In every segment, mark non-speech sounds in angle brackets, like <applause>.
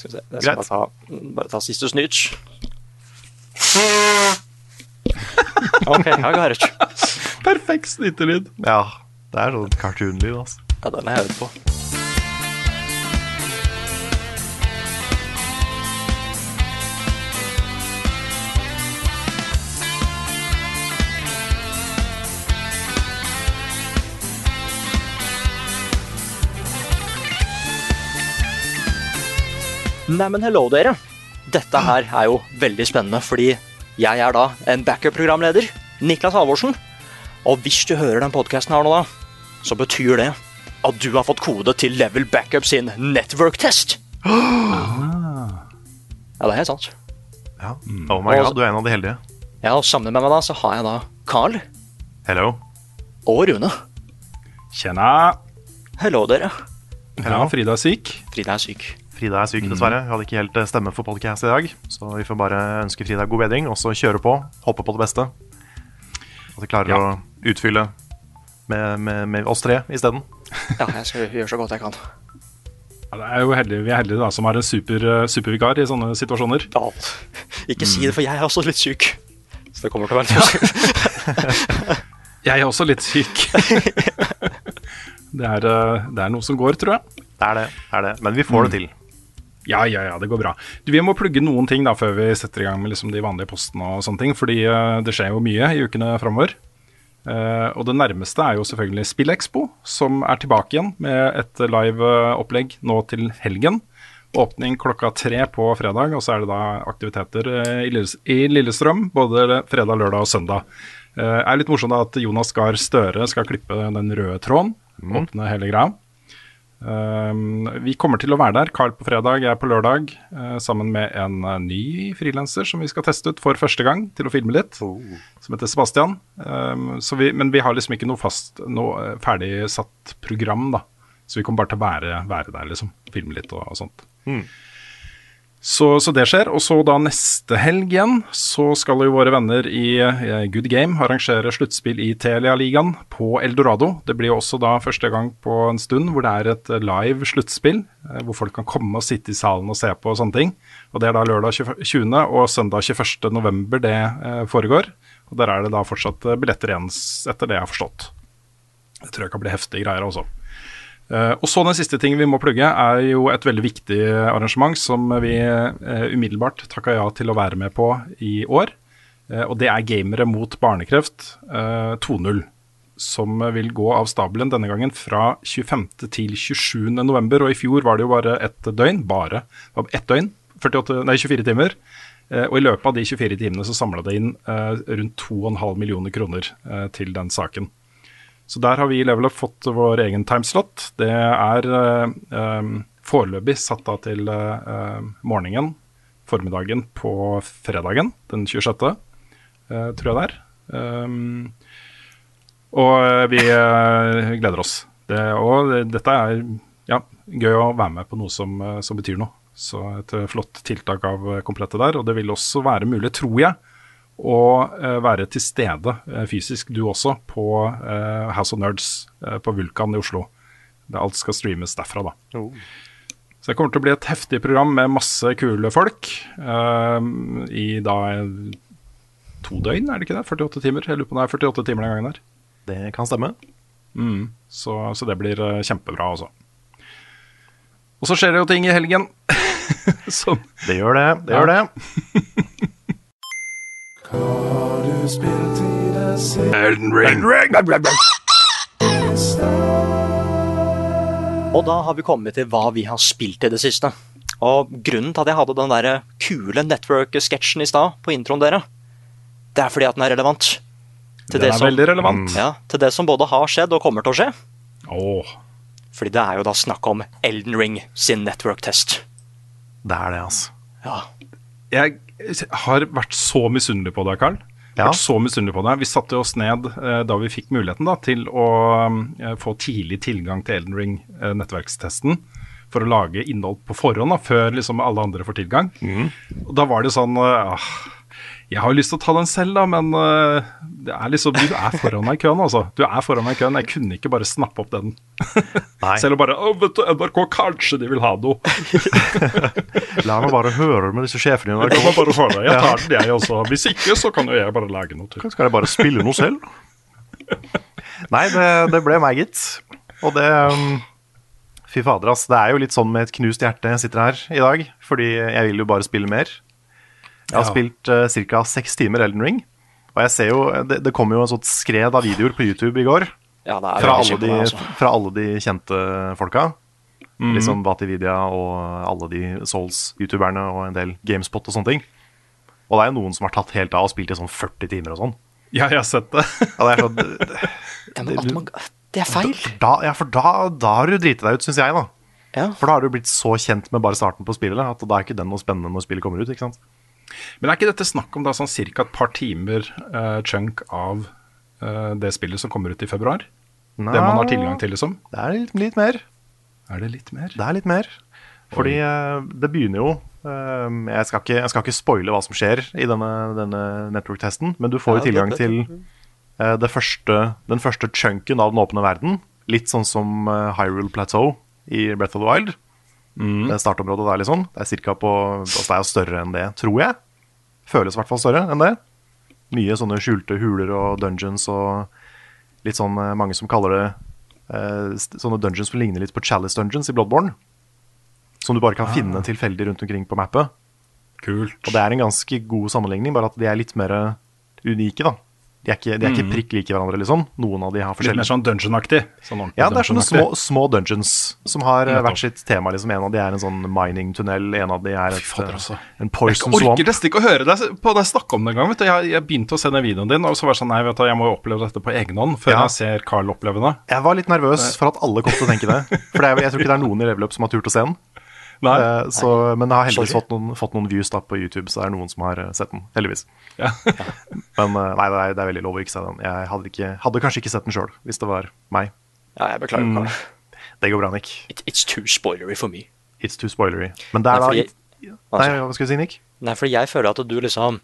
Skal vi se. Jeg skal bare ta, bare ta siste snitch. OK, jeg har ikke. Perfekt snytelyd. Ja, det er sånn cartoon-lyd, altså. Ja, den har jeg øvd på. Neimen, hello, dere. Dette her er jo veldig spennende, fordi jeg er da en backup-programleder, Niklas Halvorsen. Og hvis du hører den podkasten her nå, da, så betyr det at du har fått kode til Level Backup sin network-test. Ja, det er helt sant. Ja. Oh my god, du er en av de heldige. Ja, og Sammen med meg da, så har jeg da Carl Hello. og Rune. Tjena. Hello, dere. Ja, Frida er syk. Frida er syk. Frida er syk, dessverre. Hun hadde ikke helt eh, stemme for podcast i dag. Så vi får bare ønske Frida god bedring, og så kjøre på. Håpe på det beste. At vi klarer Ja. å utfylle med, med, med oss tre isteden. Ja, jeg skal gjøre så godt jeg kan. Ja, det er jo heldig, vi er heldige da, som er en super, eh, supervikar i sånne situasjoner. Ja, ikke si det, for jeg er også litt syk. Så det kommer til å være litt <laughs> Jeg er også litt syk. <laughs> det, er, eh, det er noe som går, tror jeg. Det er det. det, er det. Men vi får det til. Ja, ja, ja, det går bra. Du, vi må plugge noen ting da før vi setter i gang med liksom de vanlige postene og sånne ting, fordi uh, det skjer jo mye i ukene framover. Uh, og det nærmeste er jo selvfølgelig SpillExpo, som er tilbake igjen med et live eh, opplegg nå til helgen. Åpning klokka tre på fredag, og så er det da aktiviteter i, Lillestrøm både fredag, lørdag og søndag. Det er litt morsomt da at Jonas Gahr Støre skal klippe den røde tråden, åpne hele greia. Um, vi kommer til å være der, Carl på fredag, jeg på lørdag, eh, sammen med en eh, ny frilanser som vi skal teste ut for første gang til å filme litt, som heter Sebastian. Så vi, men vi har liksom ikke noe fast, noe ferdig satt program, da. Så vi kommer bare til å være, være der, liksom. Filme litt og, og sånt. Så, så det skjer. Og så da neste helg igjen, så skal jo våre venner i eh, Good Game arrangere sluttspill i Telia-ligaen på Eldorado. Det blir jo også da første gang på en stund hvor det er et eh, live sluttspill, eh, hvor folk kan komme og sitte i salen og se på og sånne ting. Og det er da lørdag 20. og søndag 21. november det foregår. Og der er det da fortsatt billetter igjen, etter det jeg har forstått. Det tror jeg kan bli heftige greier også. Eh, og så Den siste tingen vi må plugge, er jo et veldig viktig arrangement som vi eh, umiddelbart takka ja til å være med på i år. Eh, og Det er Gamere mot barnekreft eh, 2.0, som vil gå av stabelen denne gangen fra 25. til 27. november. Og i fjor var det jo bare ett døgn. Bare ett døgn, 48, nei, 24 timer. Og i løpet av de 24 timene så samla det inn rundt 2,5 millioner kroner til den saken. Så der har vi i Level Up fått vår egen timeslot. Det er eh, eh, foreløpig satt av til eh, morgenen, formiddagen på fredagen den 26., eh, tror jeg det er. Um, og eh, vi gleder oss. Det, og dette er ja, gøy å være med på noe som, som betyr noe. Så et flott tiltak av komplettet der. Og det vil også være mulig, tror jeg, å eh, være til stede eh, fysisk, du også, på eh, House of Nerds på Vulkan i Oslo. Det alt skal streames derfra, da. Så det kommer til å bli et heftig program med masse kule folk. I da to døgn, er det ikke det? 48 timer? Jeg lurer på om det er 48 timer den gangen der. Det kan stemme. Mm, så, så det blir kjempebra, altså. Og så skjer det jo ting i helgen. <laughs> Som Det gjør det. Det gjør Ja. <laughs> gjør det. Elden Ring. Og da har vi kommet til hva vi har spilt i det siste. Og grunnen til at jeg hadde den der kule network-sketsjen i stad på introen dere, det er fordi at den er relevant. Til Den er veldig relevant. Ja, til det som både har skjedd og kommer til å skje. Oh. Fordi det er jo da snakk om Elden Ring sin network-test. Det er det, altså. Ja. Jeg har vært så misunnelig på deg, Carl. Ja. Vært så misunnelig på deg. Vi satte oss ned eh, da vi fikk muligheten da, til å eh, få tidlig tilgang til Elden Ring-nettverkstesten. for å lage innhold på forhånd, da, før liksom alle andre får tilgang. Og da var det sånn eh, ah, Jeg har jo lyst til å ta den selv, da, men uh, det er liksom, du er foran meg i køen, altså. Du er foran meg i køen. Jeg kunne ikke bare snappe opp den. <laughs> Selv om bare Å, vet du, NRK, kanskje de vil ha noe. <laughs> La meg bare høre med disse sjefene i NRK. Jeg, bare høre. Jeg tar den, jeg også. Hvis ikke, så kan jo jeg bare lage noe til. Skal jeg bare spille noe selv? <laughs> Nei, det, det ble meg, gitt. Og det um, Fy fader, ass. Det er jo litt sånn med et knust hjerte jeg sitter her i dag. Fordi jeg vil jo bare spille mer. Jeg har Ja. spilt uh, ca. seks timer Elden Ring. Og jeg ser jo Det, det kom jo en sånt skred av videoer på YouTube i går. Ja, det er Fra alle, de, altså. fra alle de kjente folka. Liksom Batividia og alle de Souls-youtuberne og en del Gamespot og sånne ting. Og det er jo noen som har tatt helt av og spilt i sånn 40 timer og sånn. Ja, jeg har sett det. Ja, det er sånn <laughs> Ja, men at man, det er feil. da, ja, for da, da har du driti deg ut, syns jeg, da. Ja. For da har du blitt så kjent med bare starten på spillet at da er ikke den noe spennende når spillet kommer ut. ikke sant? Men er ikke dette snakk om da sånn ca. et par timer uh, chunk av uh, det spillet som kommer ut i februar? Nei, Det man har tilgang til, liksom? Det er litt, litt mer. Er det litt mer? Det er litt mer. Fordi uh, det begynner jo eh, jeg, skal ikke, jeg skal ikke spoile hva som skjer i denne, denne network-testen, men du får jo Ja, tilgang det- til eh, det første, den første chunken av den åpne verden. Litt sånn som Hyrule Plateau i Breath of the Wild. Det startområdet der, liksom. Det er cirka på altså Det er jo større enn det, tror jeg. Føles i hvert fall større enn det. Mye sånne skjulte huler og dungeons og litt sånn eh, mange som kaller det eh, sånne dungeons som ligner litt på Chalice Dungeons i Bloodborne. Som du bare kan finne tilfeldig rundt omkring på mappet. Kult. Og det er en ganske god sammenligning, bare at de er litt mer unike, da. De er ikke, de er ikke prikk like hverandre, liksom. Noen av de har Litt mer forskjellige sånn dungeon-aktig. Sånn Ja, det er sånne små, små dungeons som har eh, Nettopp. hvert sitt tema. liksom En av de er en sånn mining-tunnel, en av de er et, fader, eh, altså. en poison swamp. Jeg orker nesten ikke å høre deg på deg snakke om det engang. Jeg, jeg begynte å se den videoen din, og så var det sånn Nei, vet du, jeg må jo oppleve dette på egen hånd før Ja. jeg ser Carl oppleve det. Jeg var litt nervøs for at alle kom til å tenke det. For det er, jeg tror ikke det er noen i level up som har turt å se den. Nei. uh, så, men jeg har heldigvis fått noen, fått noen views da på YouTube, så det er noen som har eh, sett den. Heldigvis. Ja. <laughs> Men uh, nei, det er, det er veldig lov å ikke se den. Jeg hadde, ikke, hadde kanskje ikke sett den sjøl, hvis det var meg. ja, jeg beklager, Mm. Det går bra, Nick. It, it's too spoilery for me. It's too spoilery. Men det er Nei, da jeg, Nei, hva skal du si, Nick? Nei, for jeg føler at du liksom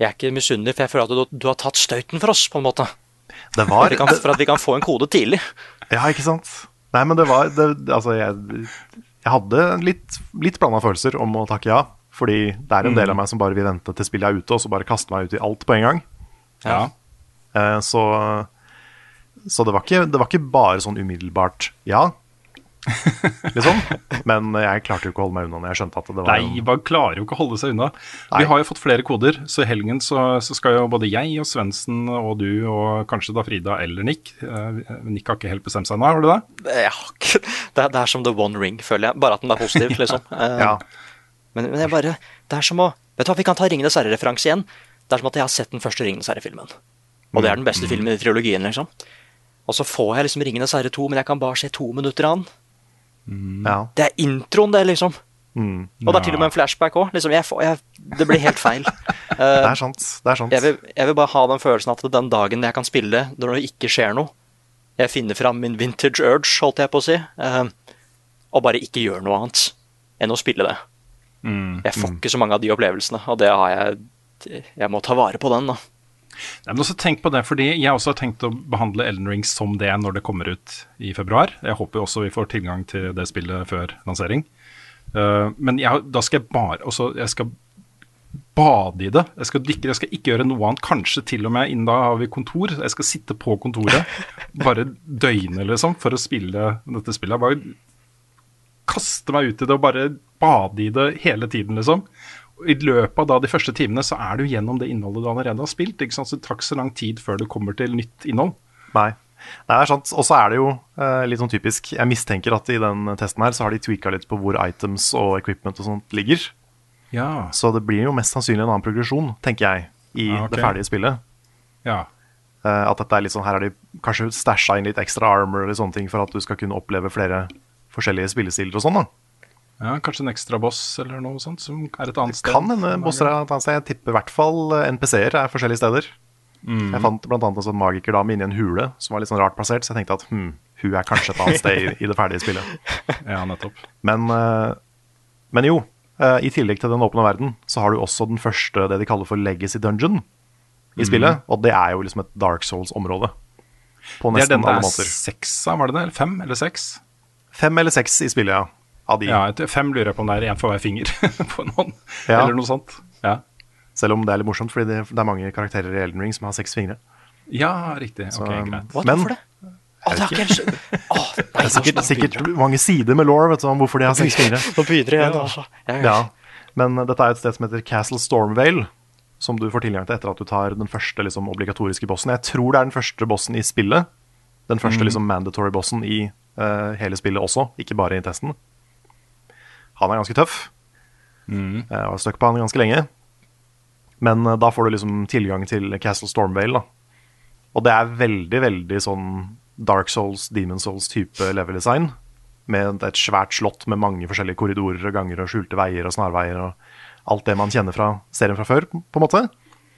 Jeg er ikke misunnelig, for jeg føler at du, du har tatt støyten for oss, på en måte. Det For var at, <laughs> vi kan, for at vi kan få en kode tidlig. Ja, ikke sant? Nei, men det var det, Altså, jeg, jeg hadde litt, litt blanda følelser om å takke ja. Fordi det er en del av meg som bare vil vente til spillet er ute, og så bare kaste meg ut i alt på en gang. Ja. Eh, så så det, var ikke, det var ikke bare sånn umiddelbart ja, <laughs> liksom. Men jeg klarte jo ikke å holde meg unna når jeg skjønte at det var Nei, man klarer jo ikke å holde seg unna. Nei. Vi har jo fått flere koder, så i helgen så, så skal jo både jeg og Svendsen og du og kanskje da Frida eller Nick eh, Nick har ikke helt bestemt seg nå, har du det? Ja, det, er, det er som the one ring, føler jeg. Bare at den er positiv, <laughs> liksom. Eh, Ja. Men, men jeg bare Det er som å Vet du hva, vi kan ta Ringenes herre-referanse igjen. Det er som at jeg har sett den første Ringenes herre-filmen. Og det er den Mm. beste filmen i trilogien, liksom. Og så får jeg liksom Ringenes herre 2, men jeg kan bare se to minutter av den. Ja. Det er introen, det, liksom. Mm. Og det er til og med en flashback òg. Liksom, det blir helt feil. <laughs> Det Eh, er sant. Det er sant. jeg, vil, jeg vil bare ha den følelsen at den dagen jeg kan spille, når det ikke skjer noe Jeg finner fram min vintage urge, holdt jeg på å si, uh, og bare ikke gjør noe annet enn å spille det. Jeg får ikke så mange av de opplevelsene, og det har jeg Jeg må ta vare på den, da. Nei, men også tenk på det, fordi Jeg også har tenkt å behandle Elden Ring som det når det kommer ut i februar. Jeg håper også vi får tilgang til det spillet før lansering. Uh, men jeg, da skal jeg bare også, jeg skal bade i det. Jeg skal dykke, jeg skal ikke gjøre noe annet. Kanskje til og med innen da har vi kontor. Jeg skal sitte på kontoret <laughs> bare døgnet liksom, for å spille dette spillet. Bare kaste meg ut i det og bare bade i det hele tiden, liksom. I løpet av da de første timene så er du gjennom det innholdet du allerede har spilt. ikke sant? Så det tar ikke så lang tid før du kommer til nytt innhold. Nei, det er sant. Og så er det jo eh, litt sånn typisk Jeg mistenker at i den testen her så har de tweaka litt på hvor items og equipment og sånt ligger. Ja, Så det blir jo mest sannsynlig en annen progresjon, tenker jeg, i Ah, okay. det ferdige spillet. ja. Eh, at dette er litt sånn, Her har de kanskje stæsja inn litt ekstra armor eller sånne ting for at du skal kunne oppleve flere forskjellige spillestiler og sånn. da. Ja, Kanskje en ekstra boss eller noe sånt, som er et annet sted. Kan hende bosser er et annet sted. Jeg tipper i hvert fall eh, NPC-er er forskjellige steder. Mm. Jeg fant annet en sånn magikerdame inni en hule som var litt sånn rart plassert, så jeg tenkte at hm, hun er kanskje et annet sted i, i det ferdige spillet. <laughs> Ja, nettopp. Men, eh, men jo, eh, i tillegg til den åpne verden, så har du også den første, det de kaller for legacy dungeon i Mm. spillet. Og det er jo liksom et Dark Souls-område. På Det er nesten den det er måter. seks av, var det det? Eller fem eller seks? Fem eller seks i spillet, ja. Av de. Ja, etter fem lurer jeg på om det er én for hver finger <laughs> på en hånd, Ja. eller noe sånt. Ja, Selv om det er litt morsomt, fordi det, det er mange karakterer i Elden Ring som har seks fingre. ja riktig. Så, Ok, greit. Hva, Men- hvorfor det? Å, det ikke nei, <laughs> Det er sikkert, sikkert mange sider med law vet du, om hvorfor de har seks fingre. Nå begynner altså. Ja, Men dette er et sted som heter Castle Stormvale, som du får tilgang til etter at du tar den første liksom, obligatoriske bossen. Jeg tror det er den første bossen i spillet. Den første liksom, mandatory bossen i uh, hele spillet også, ikke bare i testen. Han er ganske tøff. Jeg var stuck på han ganske lenge. Men eh, da får du liksom tilgang til Castle Stormvale. Da. Og det er veldig, veldig sånn Dark Souls, Demon Souls-type level design. Med et svært slott med mange forskjellige korridorer og ganger og skjulte veier og snarveier og alt det man kjenner fra serien fra før, på en måte.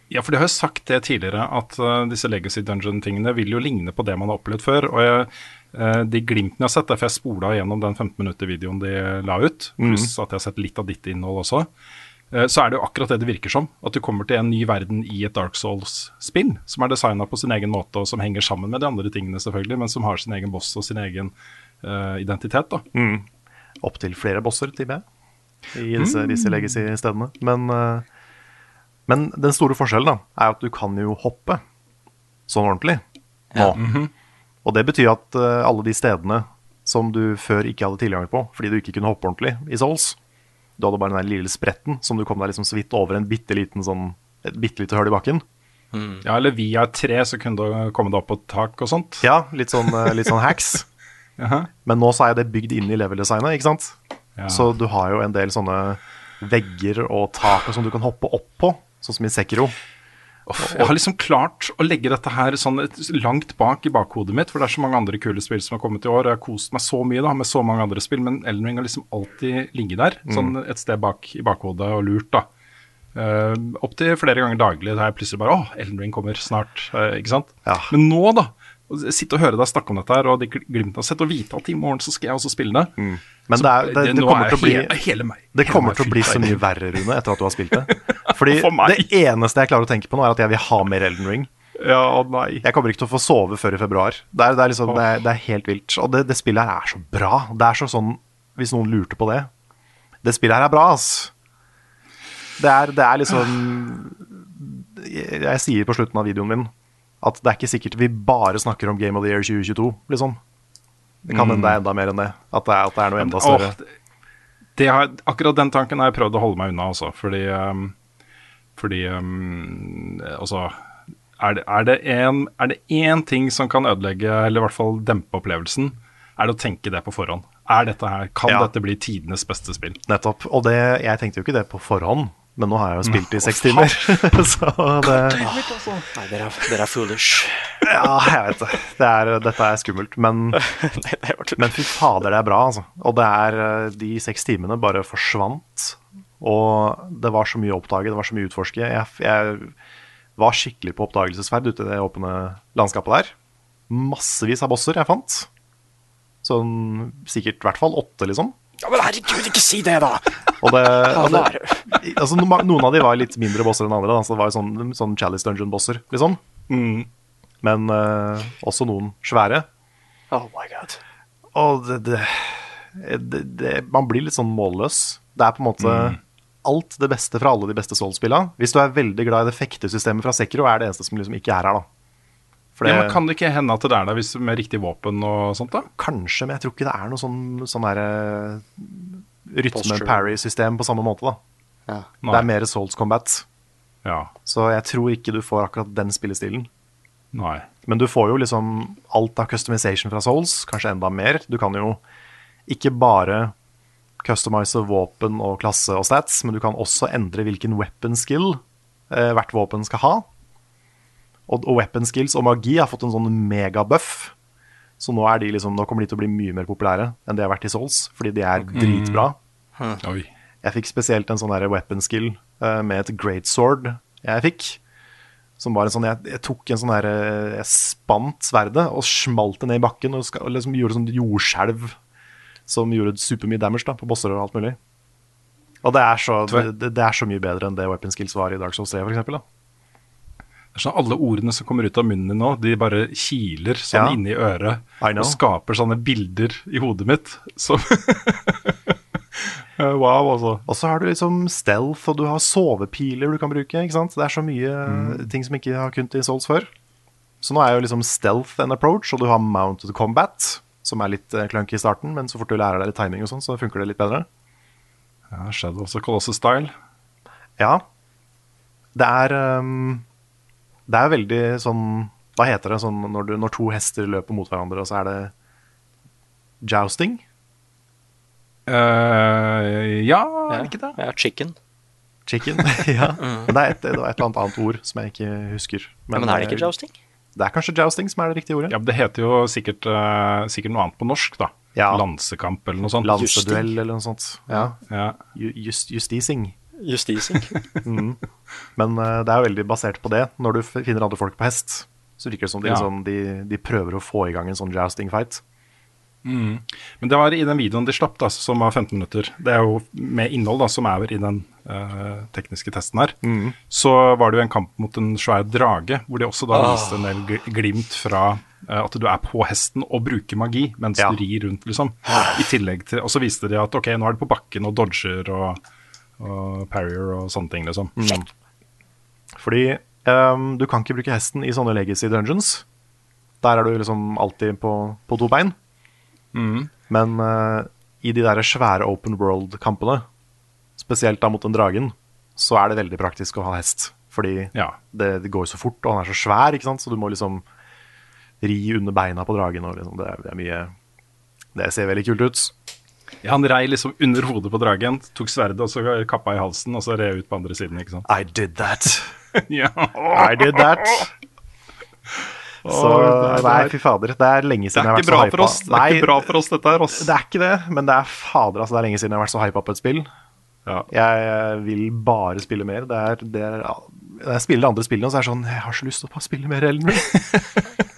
Ja, for de har jo sagt det tidligere, at uh, disse Legacy Dungeon-tingene vil jo ligne på det man har opplevd før. Og jeg, uh, de glimtene jeg har sett, derfor jeg spola gjennom den 15 minutter-videoen de la ut, pluss at jeg har sett litt av ditt innhold også, uh, så er det jo akkurat det det virker som. At du kommer til en ny verden i et Dark Souls-spill, som er designa på sin egen måte, og som henger sammen med de andre tingene, selvfølgelig, men som har sin egen boss og sin egen identitet. da. Opptil flere bosser, tipper jeg, i disse, disse legacy-stedene. Men, men den store forskjellen da, er at du kan jo hoppe sånn ordentlig nå. Og det betyr at uh, alle de stedene som du før ikke hadde tilgang på fordi du ikke kunne hoppe ordentlig i Souls Du hadde bare den der lille spretten som du kom deg liksom så vidt over en bitte liten sånn, et bitte lite hull i bakken. Ja, Eller via et tre så kunne du komme deg opp på et tak og sånt. Ja, litt sånn, eh, litt sånn hacks. <laughs> Jaha. Men nå så er det bygd inn i level-designet, ikke sant? Ja. Så du har jo en del sånne vegger og tak sånn du kan hoppe opp på, sånn som i Sekiro. Jeg har liksom klart å legge dette her sånn langt bak i bakhodet mitt, for det er så mange andre kule spill som har kommet i år. og Jeg har kost meg så mye da, med så mange andre spill, men Elden Ring har liksom alltid ligget der. Sånn et sted bak i bakhodet og lurt, da. Uh, Opptil flere ganger daglig. Da er jeg plutselig bare Å, Elden Ring kommer snart. Uh, ikke sant? Ja. Men nå, da. Å Sitte og høre deg snakke om dette her, og de Glimt glimtene sett, og vite at i morgen så skal jeg også spille det. Men det, er, det, det, nå kommer er til å bli hele, hele meg, det kommer til å bli så mye verre, Rune, etter at du har spilt det. <laughs> Fordi For det eneste jeg klarer å tenke på nå, er at jeg vil ha mer Elden Ring. Ja, nei. Jeg kommer ikke til å få sove før i februar. Det er, det er, liksom, det er, det er helt vilt. Og det, det spillet her er så bra. Det er så sånn, hvis noen lurte på det Det spillet her er bra, ass. Det er, det er liksom jeg, jeg sier på slutten av videoen min at det er ikke sikkert vi bare snakker om Game of the Year 2022, liksom. Det kan hende det er enda mer enn det. At det er, at det er noe enda større. Oh, det- det har, akkurat den tanken har jeg prøvd å holde meg unna, altså. Fordi, um, fordi um, Altså er det, er, det en, er det én ting som kan ødelegge, eller i hvert fall dempe opplevelsen, er det å tenke det på forhånd. Er dette her, Kan Ja. dette bli tidenes beste spill? Nettopp. Og det, jeg tenkte jo ikke det på forhånd, men nå har jeg jo spilt i seks timer. <laughs> så det Nei, dere er, dere er foolish. Ja, jeg vet det. det er, dette er skummelt. Men, <laughs> men fy fader, det er bra, altså. Og det er eh, De seks timene bare forsvant. Og det var så mye å oppdage, det var så mye å utforske. Jeg, jeg var skikkelig på oppdagelsesferd ute i det åpne landskapet der. Massevis av bosser jeg fant. Sånn sikkert i hvert fall åtte, liksom. Ja, men herregud, ikke si det, da! <laughs> Og det, og det, altså, noen av de var litt mindre bosser enn andre. Da, så det var sånn, sånn Chalice Dungeon-bosser, liksom. Men uh, også noen svære. Oh my god. Og det, det, Man blir litt sånn målløs. Det er på en måte alt det beste fra alle de beste Soul-spilla. Hvis du er veldig glad i det fektesystemet fra Sekiro, er det eneste som liksom ikke er her, da. For det, Ja, men Kan det ikke hende at det er der hvis med riktig våpen og sånt, da? Kanskje, men jeg tror ikke det er noe sånn, sånn der, eh, rytme-parry-system på samme måte, da. Ja. Det er mer Souls Combat. Ja. Så jeg tror ikke du får akkurat den spillestilen. Nei. Men du får jo liksom alt av customization fra Souls, kanskje enda mer. Du kan jo ikke bare customize våpen og klasse og stats, men du kan også endre hvilken weapon skill eh, hvert våpen skal ha. Og, og weapon skills og magi har fått en sånn megabuff. Så nå, er de liksom, nå kommer de til å bli mye mer populære enn de har vært i Souls, fordi de er dritbra. Oi. Jeg fikk spesielt en sånn weapon skill uh, med et great sword jeg fikk. Som var en sånn, jeg, jeg tok en sånn der, eh, Jeg spant sverdet og smalt det ned i bakken og, og liksom gjorde sånn jordskjelv som gjorde supermye damage da, på bosser og alt mulig. Og det er, så, det, det er så mye bedre enn det weapon skills var i Dark Souls 3, for er sånn Alle ordene som kommer ut av munnen din nå, de bare kiler sånn Ja. inni øret. Og skaper sånne bilder i hodet mitt som <laughs> Eh, Wow, altså. Og så har du liksom stealth, og du har sovepiler du kan bruke. ikke sant? Det er så mye mm. ting som ikke har kunnet i Souls før. Så nå er jo liksom stealth an approach, og du har mounted combat, som er litt eh, clunky i starten, men så fort du lærer deg litt timing og sånn, så funker det litt bedre. Ja, Shadow of the Colossus-style. Ja. Det er ehm, Det er veldig sånn Hva heter det sånn når, du, når to hester løper mot hverandre, og så er det jousting? Uh, ja, er Ja. det ikke det? Ja, chicken. Chicken? <laughs> ja. Men det er et, det var et eller annet annet ord som jeg ikke husker. Men, men er det ikke jousting? Det er kanskje jousting som er det riktige ordet. Ja, men Det heter jo sikkert, uh, sikkert noe annet på norsk, da. Ja. Lansekamp eller noe sånt. Lanseduell eller noe sånt. Ja. Ja. Just, justising. Justising. <laughs> Men uh, det er jo veldig basert på det. Når du finner andre folk på hest, så virker det som de, Ja. liksom, de, de prøver å få i gang en sånn jousting fight. Men det var i den videoen de slapp, da, som var 15 minutter. Det er jo med innhold, da, som er i den uh, tekniske testen her. Så var det jo en kamp mot en svær drage, hvor de også da viste en del glimt fra uh, at du er på hesten og bruker magi mens Ja. du rir rundt, liksom. I tillegg til Og så viste de at ok, nå er du på bakken og dodger og, og parrier og sånne ting, liksom. Fordi um, du kan ikke bruke hesten i sånne legacy dungeons. Der er du liksom alltid på, på to bein. Men uh, i de der svære open world-kampene, spesielt da mot den dragen, så er det veldig praktisk å ha hest. Fordi Ja. det, det går så fort, og han er så svær, ikke sant? så du må liksom ri under beina på dragen. Og liksom, det, er, det er mye Det ser veldig kult ut. Ja, han rei liksom under hodet på dragen, tok sverdet og så kappa i halsen, og så red ut på andre siden, ikke sant. I did that. <laughs> ja. I did that. Så er- nei, fy fader. Det er lenge siden er jeg har vært så hypa. oss, det er Nei, ikke bra for oss dette her, ass. Det er ikke det, men det er fader, altså. Det er lenge siden jeg har vært så hypa på et spill. Ja. Jeg vil bare spille mer. Det er, det er, når jeg spiller andre spillene, så er det sånn Jeg har så lyst til å spille mer Ellen. <laughs>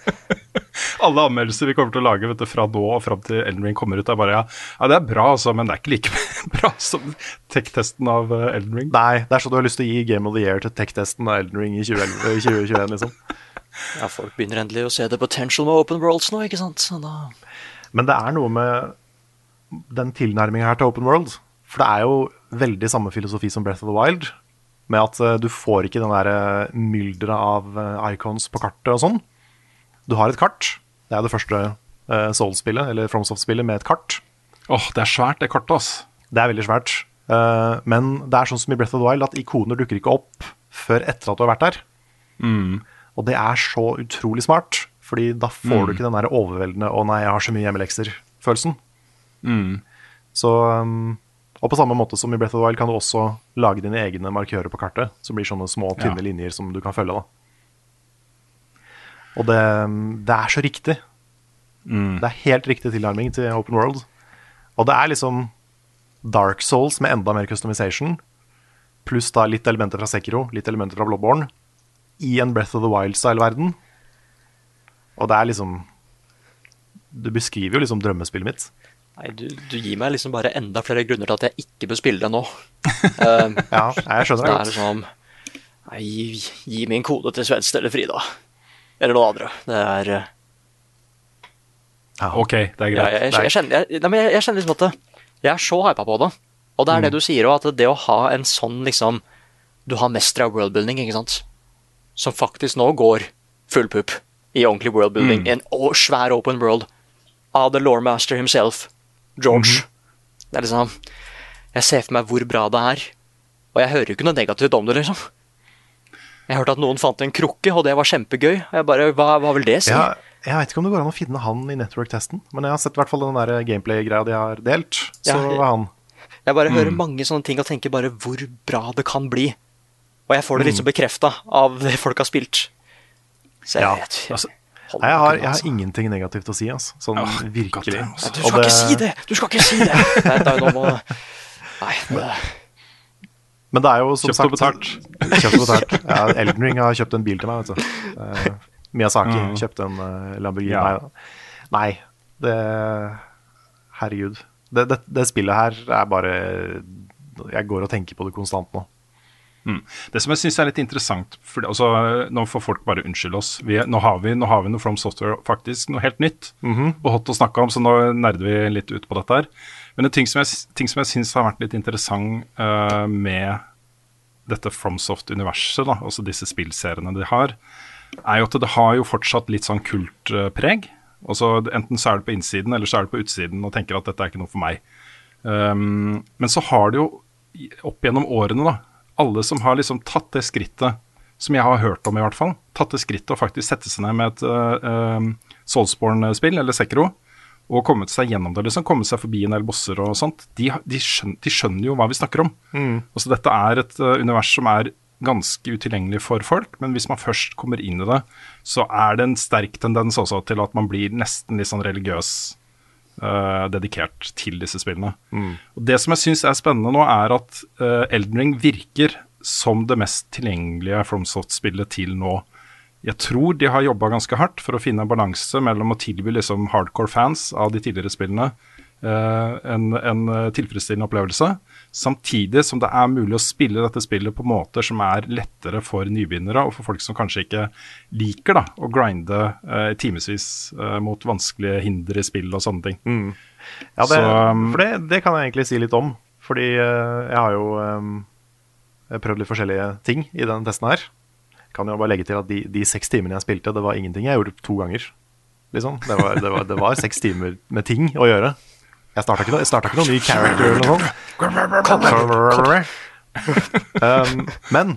Alle anmeldelser vi kommer til å lage vet du, fra nå og fram til Elden Ring kommer ut, er bare ja, ja det er bra, altså, men det er ikke like <laughs> bra som tech-testen av eh, Elden Ring. Nei, det er sånn du har lyst til å gi Game of the Year til tech-testen av Elden Ring i 2011 2021, liksom. <laughs> Ja, folk begynner endelig å se the potential med open worlds nå, ikke sant? Så da... Men det er noe med den tilnærminga her til open world. For det er jo veldig samme filosofi som Breath of the Wild. Med at eh, du får ikke den der mylderet av eh, icons på kartet og sånn. Du har et kart. Det er det første uh, Soul-spillet, eller FromSoft-spillet, med et kart. Åh, det er svært, det kartet, ass. Det er veldig svært. Uh, men det er sånn som i Breath of the Wild at ikoner dukker ikke opp før etter at du har vært der. Og det er så utrolig smart, Fordi da får du ikke den der overveldende 'å nei, jeg har så mye hjemmelekser'-følelsen. Så um, Og på samme måte som i Breath of the Wild kan du også lage dine egne markører på kartet, som blir sånne små, tynne Ja. linjer som du kan følge. da. Og det, det er så riktig. Det er helt riktig tilnærming til Open World. Og det er liksom Dark Souls med enda mer customization, pluss da litt elementer fra Sekiro, litt elementer fra Bloodborne, i en Breath of the Wild-style-verden. Og det er liksom Du beskriver jo liksom drømmespillet mitt. Nei, du, du gir meg liksom bare enda flere grunner til at jeg ikke bør spille det nå. Um, <laughs> Ja, jeg skjønner det det er liksom Nei, gi, gi min kode til Svenst eller Frida. Eller noe andre. Det er ja, Ok, det er ja, greit. jeg, jeg, jeg, kjenner, jeg, nei, jeg, kjenner liksom at jeg er så hypa på det. Og det er Mm. det du sier òg, at det å ha en sånn liksom Du har mestra worldbuilding, ikke sant? Som faktisk nå går full pupp i ordentlig worldbuilding. Mm. En å- svær open world av the lore master himself, George. Mhm. Det er liksom Jeg ser for meg hvor bra det er. Og jeg hører jo ikke noe negativt om det, liksom. Jeg hørte at noen fant en krukke, og det var kjempegøy. Jeg bare, hva, hva vil det si? Ja, jeg vet ikke om det går an å finne han i network-testen, men jeg har sett i hvert fall den der gameplay-greia de har delt. Så Ja, var han Jeg bare Mm. hører mange sånne ting og tenker bare hvor bra det kan bli. Og jeg får det litt Mm. så bekrefta av det folk har spilt. Så jeg Ja, vet altså, Nei, jeg har, jeg har altså. ingenting negativt å si, altså. Sånn Ja, virkelig. Godt, altså. Du Og skal ikke si det! Du skal ikke si det! <laughs> Nei, da, nå må, Nei, det, Men det er jo som Kjøpt sagt Kjøpt og betalt. Ja, Elden Ring har kjøpt en bil til meg, vet du. Uh, Miyazaki Mm. kjøpte en uh, Lamborghini. Ja. Nei, det Herregud. Det, det, det spillet her er bare Jeg går og tenker på det konstant nå. Det som jeg syns er litt interessant for, altså, Nå får folk bare unnskylde oss. Vi, nå, har vi, nå har vi noe From Software, faktisk noe helt nytt og hot å snakke om, så nå nerder vi litt ut på dette her. Men en ting som jeg, ting som jeg syns har vært litt interessant uh, med dette FromSoft-universet, da, altså disse spillseriene de har, er jo at det har jo fortsatt litt sånn kultpreg. Altså, enten så er det på innsiden, eller så er det på utsiden og tenker at dette er ikke noe for meg. Um, men så har det jo opp gjennom årene, da, alle som har liksom tatt det skrittet, som jeg har hørt om i hvert fall, tatt det skrittet og faktisk sette seg ned med et uh, uh Soulsborne-spill, eller Sekro, og kommet seg gjennom det, liksom, kommet seg forbi en del bosser og sånt, de, de, skjønner, de skjønner jo hva vi snakker om. Altså, dette er et uh, univers som er ganske utilgjengelig for folk, men hvis man først kommer inn i det, så er det en sterk tendens også til at man blir nesten litt sånn religiøs uh, dedikert til disse spillene. Og Det som jeg syns er spennende nå, er at uh, Elden Ring virker som det mest tilgjengelige FromSoft-spillet til nå. Jeg tror de har jobba ganske hardt for å finne en balanse mellom å tilby liksom hardcore fans av de tidligere spillene eh, en, en eh, tilfredsstillende opplevelse, samtidig som det er mulig å spille dette spillet på måter som er lettere for nybegynnere og for folk som kanskje ikke liker da, å grinde uh, timevis eh, mot vanskelige hinder i spill og sånne ting. Ja, det, Så, um, for det, det kan jeg egentlig si litt om. Fordi jeg har jo um, prøvd litt forskjellige ting i denne testen her. Kan jo bare legge til at de, de seks timene jeg spilte, det var ingenting jeg gjorde to ganger. Liksom. Det, var, det, var, det var seks timer med ting å gjøre. Jeg starta ikke, ikke noen ny character eller noe. Um, men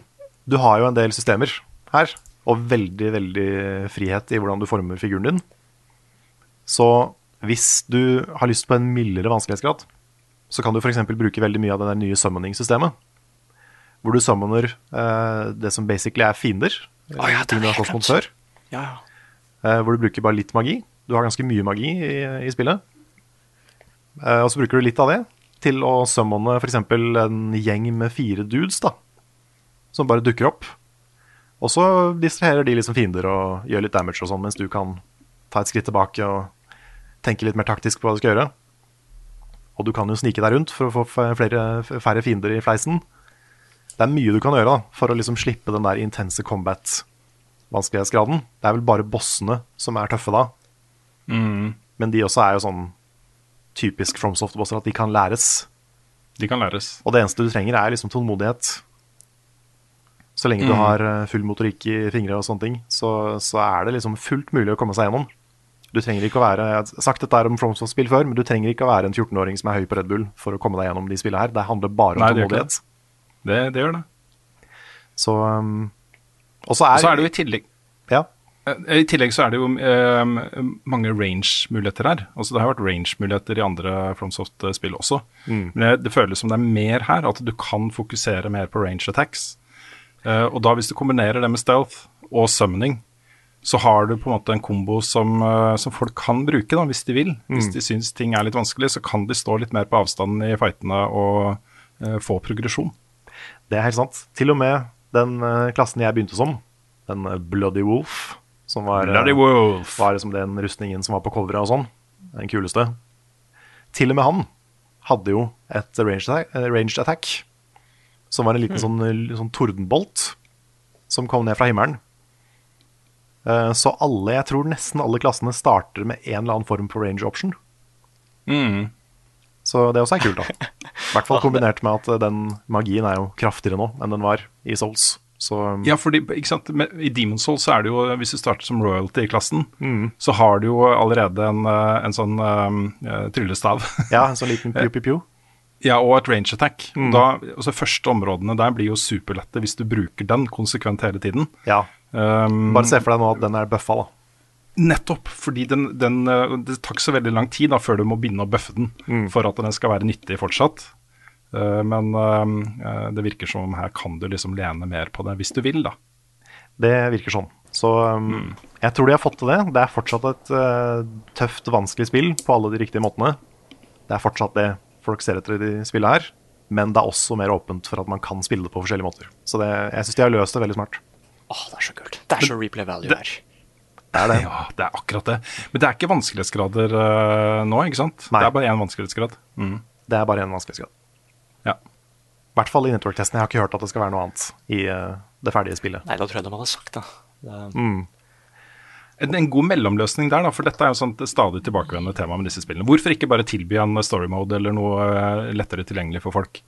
du har jo en del systemer her, og veldig, veldig frihet i hvordan du former figuren din. Så hvis du har lyst på en mildere vanskelighetsgrad, så kan du f.eks. bruke veldig mye av det nye summoning-systemet. Hvor du summoner uh, det som basically er fiender. Oh, ja, ting du har har slåss mot før. ja, ja. Uh, hvor du bruker bare litt magi. Du har ganske mye magi i, i spillet. Uh, og så bruker du litt av det til å summone f.eks. en gjeng med fire dudes, da. Som bare dukker opp. Og så distraherer de liksom fiender og gjør litt damage og sånn, mens du kan ta et skritt tilbake og tenke litt mer taktisk på hva du skal gjøre. Og du kan jo snike deg rundt for å få flere, færre fiender i fleisen. Det er mye du kan gjøre da, for å liksom slippe den der intense combat-vanskelighetsgraden. Det er vel bare bossene som er tøffe da. Men de også er jo sånn typisk FromSoft-bosser at de kan læres. De kan læres. Og det eneste du trenger, er liksom tålmodighet. Så lenge du har eh, full motorikk i fingre og sånne ting, så, så er det liksom fullt mulig å komme seg gjennom. Du trenger ikke å være Jeg har sagt dette om FromSoft-spill før, men du trenger ikke å være en 14-åring som er høy på Red Bull for å komme deg gjennom de spillene her. Det handler bare om Nei, tålmodighet. Det, det gjør det. Så um, Og så er, er det jo i tillegg ja, Eh, I tillegg så er det jo um, mange range-muligheter her. Altså Det har vært range-muligheter i andre FromSoft-spill også. Men det, føles som det er mer her, at du kan fokusere mer på range attacks. Uh, og da hvis du kombinerer det med stealth og summoning, så har du på en måte en kombo som, som folk kan bruke da, hvis de vil. Hvis de syns ting er litt vanskelig, så kan de stå litt mer på avstanden i fightene og uh, få progresjon. Det er helt sant. Til og med den eh, klassen jeg begynte som, den eh, Bloody Wolf, som var, eh, Bloody Wolf. var liksom den rustningen som var på coveret og sånn, den kuleste. Til og med han hadde jo et ranged attack, ranged attack som var en liten sånn, eh, sånn tordenbolt som kom ned fra himmelen. Eh, Så alle, jeg tror nesten alle klassene starter med en eller annen form for range option. Mm. Så det også er kult, da. <laughs> <laughs> I hvert fall kombinert med at eh, den magien er jo kraftigere nå enn den var i Souls. Så Ja, fordi? I Demon Soul så er det jo, hvis du starter som royalty i klassen, så har du jo allerede en, eh, en sånn um, tryllestav. <laughs> ja, en sånn liten pew-pew-pew. <laughs> ja, og et range attack. Da, altså Første områdene der blir jo superlette hvis du bruker den konsekvent hele tiden. Ja. Um, Bare se for deg nå at den er bøffa, da. Nettopp, fordi den, den, eh, det tar ikke så veldig lang tid da før du må begynne å bøffe den for at den skal være nyttig fortsatt. Uh, men uh, det virker som om her kan du liksom lene mer på det hvis du vil, da. Det virker sånn. Så um, jeg tror de har fått til det. Det er fortsatt et uh, tøft, vanskelig spill på alle de riktige måtene. Det er fortsatt det folk ser etter i de spillene her. men det er også mer åpent for at man kan spille det på forskjellige måter. Så det, jeg syns de har løst det veldig smart. Åh, det er så kult. Det er så replay value her. Det er det. Ja, det er akkurat det. Men det er ikke vanskelighetsgrader uh, nå, ikke sant? Nei. Det er bare én vanskelighetsgrad. Mm. Det er bare én vanskelighetsgrad. Ja. I hvert fall i network-testen. Jeg har ikke hørt at det skal være noe annet i uh, det ferdige spillet. Nei, da tror jeg de hadde sagt det. det En, en god mellomløsning der, da, for dette er jo sånt stadig tilbakevendende tema med disse spillene. Hvorfor ikke bare tilby en story mode eller noe eh, lettere tilgjengelig for folk?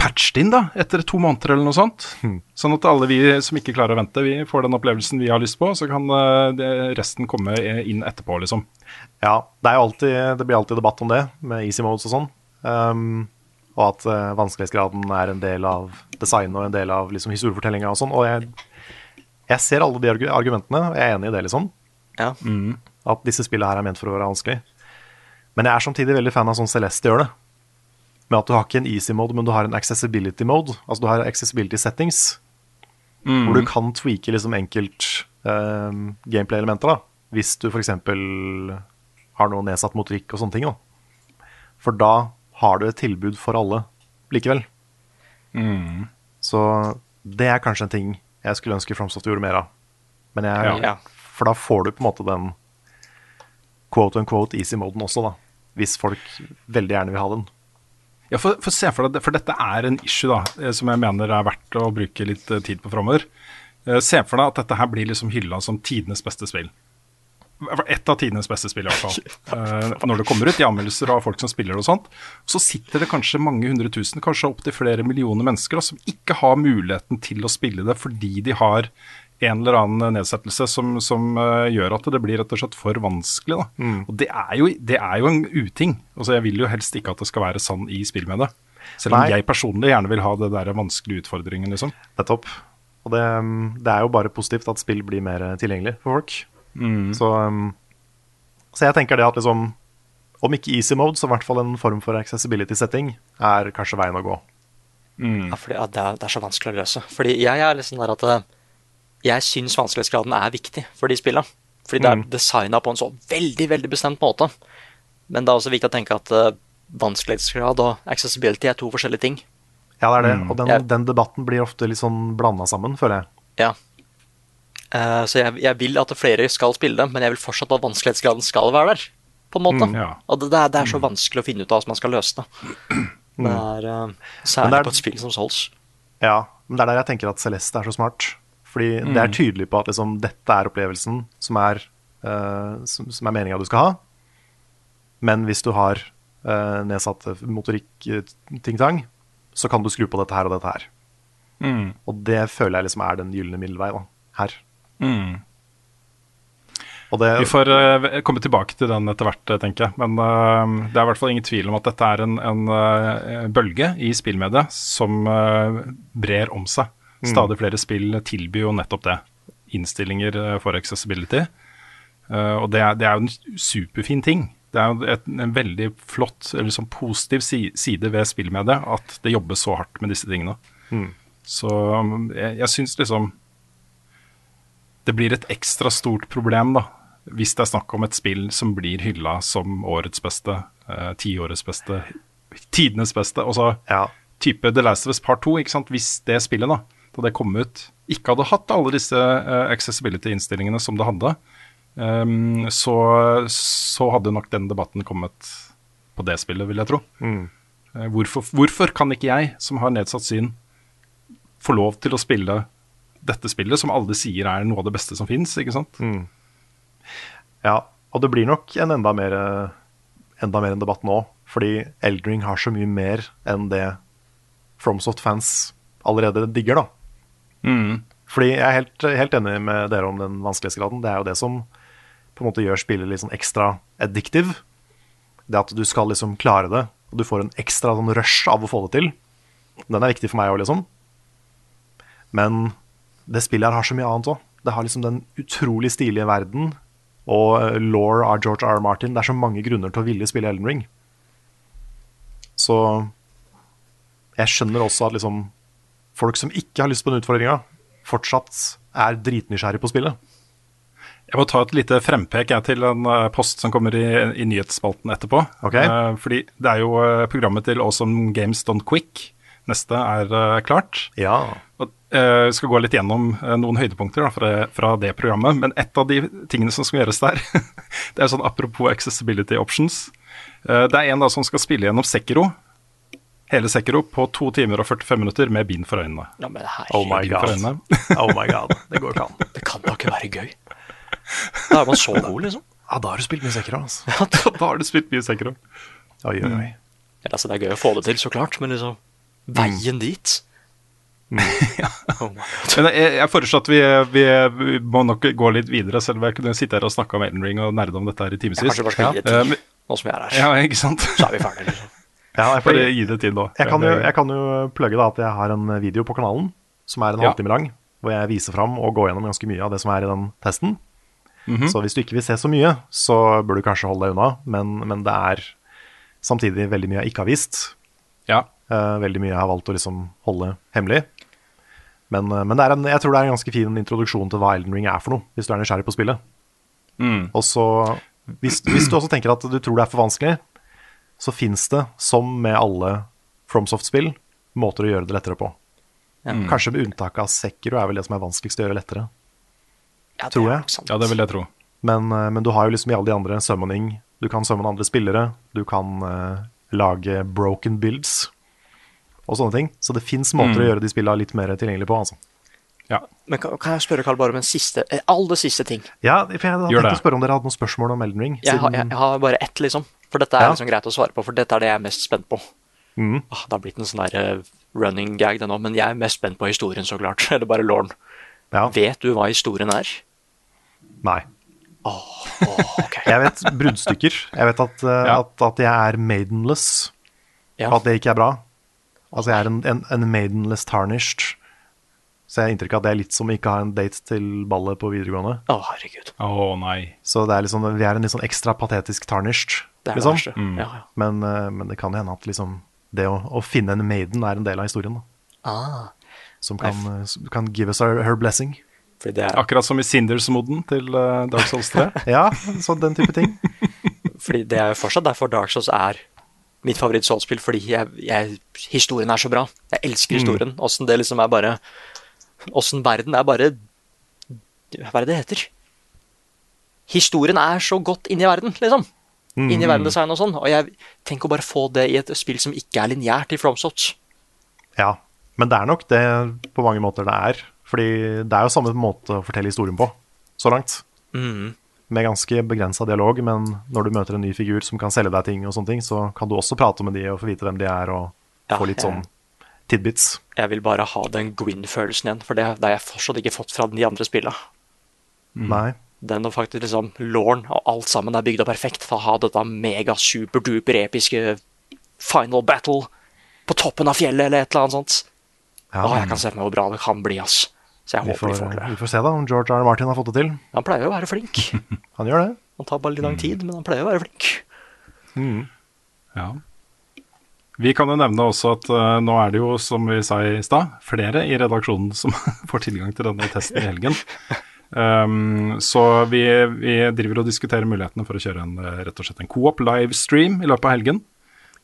Patch det inn, da, etter to måneder eller noe sånt. Sånn at alle vi som ikke klarer å vente, vi får den opplevelsen vi har lyst på, så kan eh, resten komme inn etterpå, liksom. Ja, det, er jo alltid, det blir alltid debatt om det, med easy modes og sånn. Um, og at uh, vanskelighetsgraden er en del av designet og en del av liksom, historiefortellinga og sånn. Og jeg, jeg ser alle de argumentene, og jeg er enig i det, liksom. Ja. At disse spillene her er ment for å være vanskelig. Men jeg er samtidig veldig fan av sånn Celeste gjør det. Med at du har ikke en easy mode, men du har en accessibility mode. Altså du har accessibility settings. Hvor du kan tweake liksom enkelt eh, gameplay-elementer. da Hvis du f.eks. har noe nedsatt motorikk og sånne ting. da For da har du et tilbud for alle likevel. Så det er kanskje en ting jeg skulle ønske FromSoft gjorde mer av. Men jeg, Ja. For da får du på en måte den quote unquote easy-moden også, da. Hvis folk veldig gjerne vil ha den. Ja, for, for se for deg, for dette er en issue da, eh, som jeg mener er verdt å bruke litt eh, tid på framover. Eh, Se for deg at dette her blir liksom hylla som tidenes beste spill. Ett av tidenes beste spill, i hvert fall. <laughs> Når det kommer ut i anmeldelser av folk som spiller og sånt. Så sitter det kanskje mange hundre tusen, kanskje opptil flere millioner mennesker da, som ikke har muligheten til å spille det fordi de har en eller annen nedsettelse som, som eh, gjør at det blir rett og slett for vanskelig. Da. Og det er, jo, det er jo en uting. Altså, jeg vil jo helst ikke at det skal være sånn i spill med det. Selv om Nei. jeg personlig gjerne vil ha det der vanskelige utfordringen, liksom. Nettopp. Og det, mm, det er jo bare positivt at spill blir mer eh, tilgjengelig for folk. Så, um, så jeg tenker det at liksom Om ikke easy mode, så i hvert fall en form for accessibility setting er kanskje veien å gå. Ja, fordi, ja, det, er, det er så vanskelig å løse. Fordi jeg er liksom der at eh, jeg syns vanskelighetsgraden er viktig for de spillene. Fordi det er designa på en så veldig veldig bestemt måte. Men det er også viktig å tenke at uh, vanskelighetsgrad og accessibility er to forskjellige ting. Ja, det er det. Og den, Jeg- den debatten blir ofte litt sånn blanda sammen, føler jeg. Ja. Uh, så jeg, jeg vil at flere skal spille det, men jeg vil fortsatt at vanskelighetsgraden skal være der. På en måte. ja. Og det, det, er, det er så vanskelig å finne ut av hvordan man skal løse det. Det er, uh, særlig det er- på et spill som Souls. Ja, men det er der jeg tenker at Celeste er så smart. Fordi det er tydelig på at liksom, dette er opplevelsen som er, uh, som, som er meninga du skal ha. Men hvis du har uh, nedsatt motorikk-ting-tang, så kan du skru på dette her og dette her. Og det føler jeg liksom er den gylne middelvei da, her. Og det, Vi får uh, komme tilbake til den etter hvert, tenker jeg. Men uh, det er i hvert fall ingen tvil om at dette er en, en uh, bølge i spillmediet som brer om seg. Stadig flere spill tilbyr jo nettopp det. Innstillinger eh, for accessibility. Eh, og det er, det er jo en superfin ting. Det er jo et, en veldig flott, eller sånn positiv side ved spillmediet at det jobbes så hardt med disse tingene. Så um, jeg, jeg syns liksom det blir et ekstra stort problem da, hvis det er snakk om et spill som blir hylla som årets beste, eh, tiårets beste, tidenes beste. Og så Ja. type The Last of Us Part 2, ikke sant? hvis det spillet da, da det kom ut, ikke hadde hatt alle disse eh, accessibility-innstillingene som det hadde, um, så, så hadde nok den debatten kommet på det spillet, vil jeg tro. Eh, hvorfor, hvorfor kan ikke jeg, som har nedsatt syn, få lov til å spille dette spillet, som alle sier er noe av det beste som fins, ikke sant? Ja, og det blir nok en enda mer, enda mer en debatt nå. Fordi Eldring har så mye mer enn det FromSoft-fans allerede digger, da. Fordi jeg er helt, helt enig med dere om den vanskelighetsgraden. Det er jo det som på en måte gjør spillet litt sånn ekstra addictive. Det at du skal liksom klare det, og du får en ekstra sånn rush av å få det til. Den er viktig for meg òg, liksom. Men det spillet her har så mye annet òg. Det har liksom den utrolig stilige verden og eh, law av George R. R. Martin. Det er så mange grunner til å ville spille Elden Ring. Så jeg skjønner også at liksom folk som ikke har lyst på den utfordringa, fortsatt er dritnysgjerrig på spillet. Jeg må ta et lite frempek jeg, til en eh, post som kommer i, i nyhetsspalten etterpå. Okay. Uh, fordi det er jo eh, programmet til Awesome Games Don't Quick. Neste er uh, klart. Ja. Og, uh, skal gå litt gjennom noen høydepunkter da, fra, det, fra det programmet. Men et av de tingene som skal gjøres der, <laughs> det er sånn apropos accessibility options. Det er en da som skal spille gjennom Sekiro. Hele Sekiro på to timer og 45 minutter med bind for øynene. Ja, men Oh my god. øynene. <laughs> Oh my god. Det går ikke an. Det kan da ikke være gøy. Da er man så god, liksom. Ja, da har du spilt mye Sekiro, altså. da har du spilt mye Sekiro. Oi, oi, oi. Ja, altså, det er gøy å få det til, så klart, men liksom Veien dit <laughs> oh. Men jeg, jeg foreslår at vi, vi, vi må nok gå litt videre, selv om jeg kunne sitte her og snakke om Elden Ring og nerde om dette her i timevis. kanskje bare skal gi det Eh, tid, nå som vi er her. Ja, ikke sant? Så er vi ferdige, liksom. Ja, jeg får fordi gi det tid nå. jeg, kan jo, jeg kan jo plugge da at jeg har en video på kanalen som er en Ja. halvtime lang, hvor jeg viser fram og går gjennom ganske mye av det som er i den testen. Mhm. Så hvis du ikke vil se så mye, så bør du kanskje holde deg unna, men, men det er samtidig veldig mye jeg ikke har vist. Ja. Uh, veldig mye jeg har valgt å liksom holde hemmelig. Men, uh, men det er en, jeg tror det er en ganske fin introduksjon til hva Elden Ring er for noe, hvis du er nysgjerrig på spillet. Mm. Og så, hvis, hvis du også tenker at du tror det er for vanskelig, så fins det, som med alle FromSoft-spill, måter å gjøre det lettere på. Kanskje med unntak av Sekiro er vel det som er vanskeligst å gjøre lettere. Ja, Tror jeg. ja, det vil jeg tro. Men, eh, men du har jo liksom i alle de andre summoning Du kan summon andre spillere, du kan uh, lage broken builds og sånne ting. Så det fins måter å gjøre de spillene litt mer tilgjengelig på. Altså. Ja. Men kan, kan jeg spørre Karl bare om en siste, eh, aller siste ting? Ja, for Jeg hadde Gjør tenkt det. å spørre om dere hadde noen spørsmål om Elden Ring. Jeg, har, jeg, jeg har bare ett, liksom. For dette er Ja. liksom greit å svare på, for dette er det jeg er mest spent på. Mm. Ah, det har blitt en sånn der eh, running gag, det nå, men jeg er mest spent på historien, så klart. <laughs> Eller bare Lauren. ja, Vet du hva historien er? Nei. Åh, ok. <laughs> Jeg vet bruddstykker. Jeg vet at, uh, Ja. at, at jeg er maidenless, Ja. og at det ikke er bra. Altså jeg er en, en, en maidenless tarnished. Så jeg har inntrykk av at det er litt som å ikke ha en date til ballet på videregående. Å, herregud. Mm. Å nei. Så det er liksom, vi er en litt sånn ekstra patetisk tarnished, Det er det liksom. verste. Ja, ja. Men, eh, men det kan hende at liksom det å, å finne en maiden er en del av historien. Da, Ah, som kan, eh, kan give us her, her blessing. fordi det er, Akkurat som i Sinders-moden til uh, Dark Souls 3. <laughs> Ja, så den type ting. <laughs> fordi det er jo fortsatt derfor Dark Souls er mitt favoritt-soulspill, fordi jeg, jeg, historien er så bra. Jeg elsker historien. Åssen det liksom er bare Åssen verden er bare Hva er det det heter? Historien er så godt inni verden, liksom. Inni verdensdesign og sånn. Og jeg tenker å bare få det i et spill som ikke er lineært i FromSoft. Ja, men det er nok det på mange måter det er. Fordi det er jo samme måte å fortelle historien på, så langt. Mm. Med ganske begrensa dialog, men når du møter en ny figur som kan selge deg ting, og sånne ting, så kan du også prate med de og få vite hvem de er, og Ja, få litt sånn tidbits. Jeg vil bare ha den Gwyn-følelsen igjen, for det, det har jeg fortsatt ikke fått fra de andre spillene. Nei. Den og faktisk liksom Lauren og alt sammen er bygd opp perfekt for å ha dette mega superduper episke final battle på toppen av fjellet eller et eller annet sånt. Ja, Å, jeg kan se for meg hvor bra det kan bli, ass. Så jeg vi, håper får, de får det. vi får se da om George R. Martin har fått det til. Han pleier jo å være flink. <laughs> Han gjør det. Han tar bare litt lang tid, men han pleier å være flink. Ja. Vi kan jo nevne også at uh, nå er det jo, som vi sa i stad, flere i redaksjonen som <laughs> får tilgang til denne testen i helgen. <laughs> Um, så vi, vi driver og diskuterer mulighetene for å kjøre en, eh, rett og slett en co-op livestream i løpet av helgen.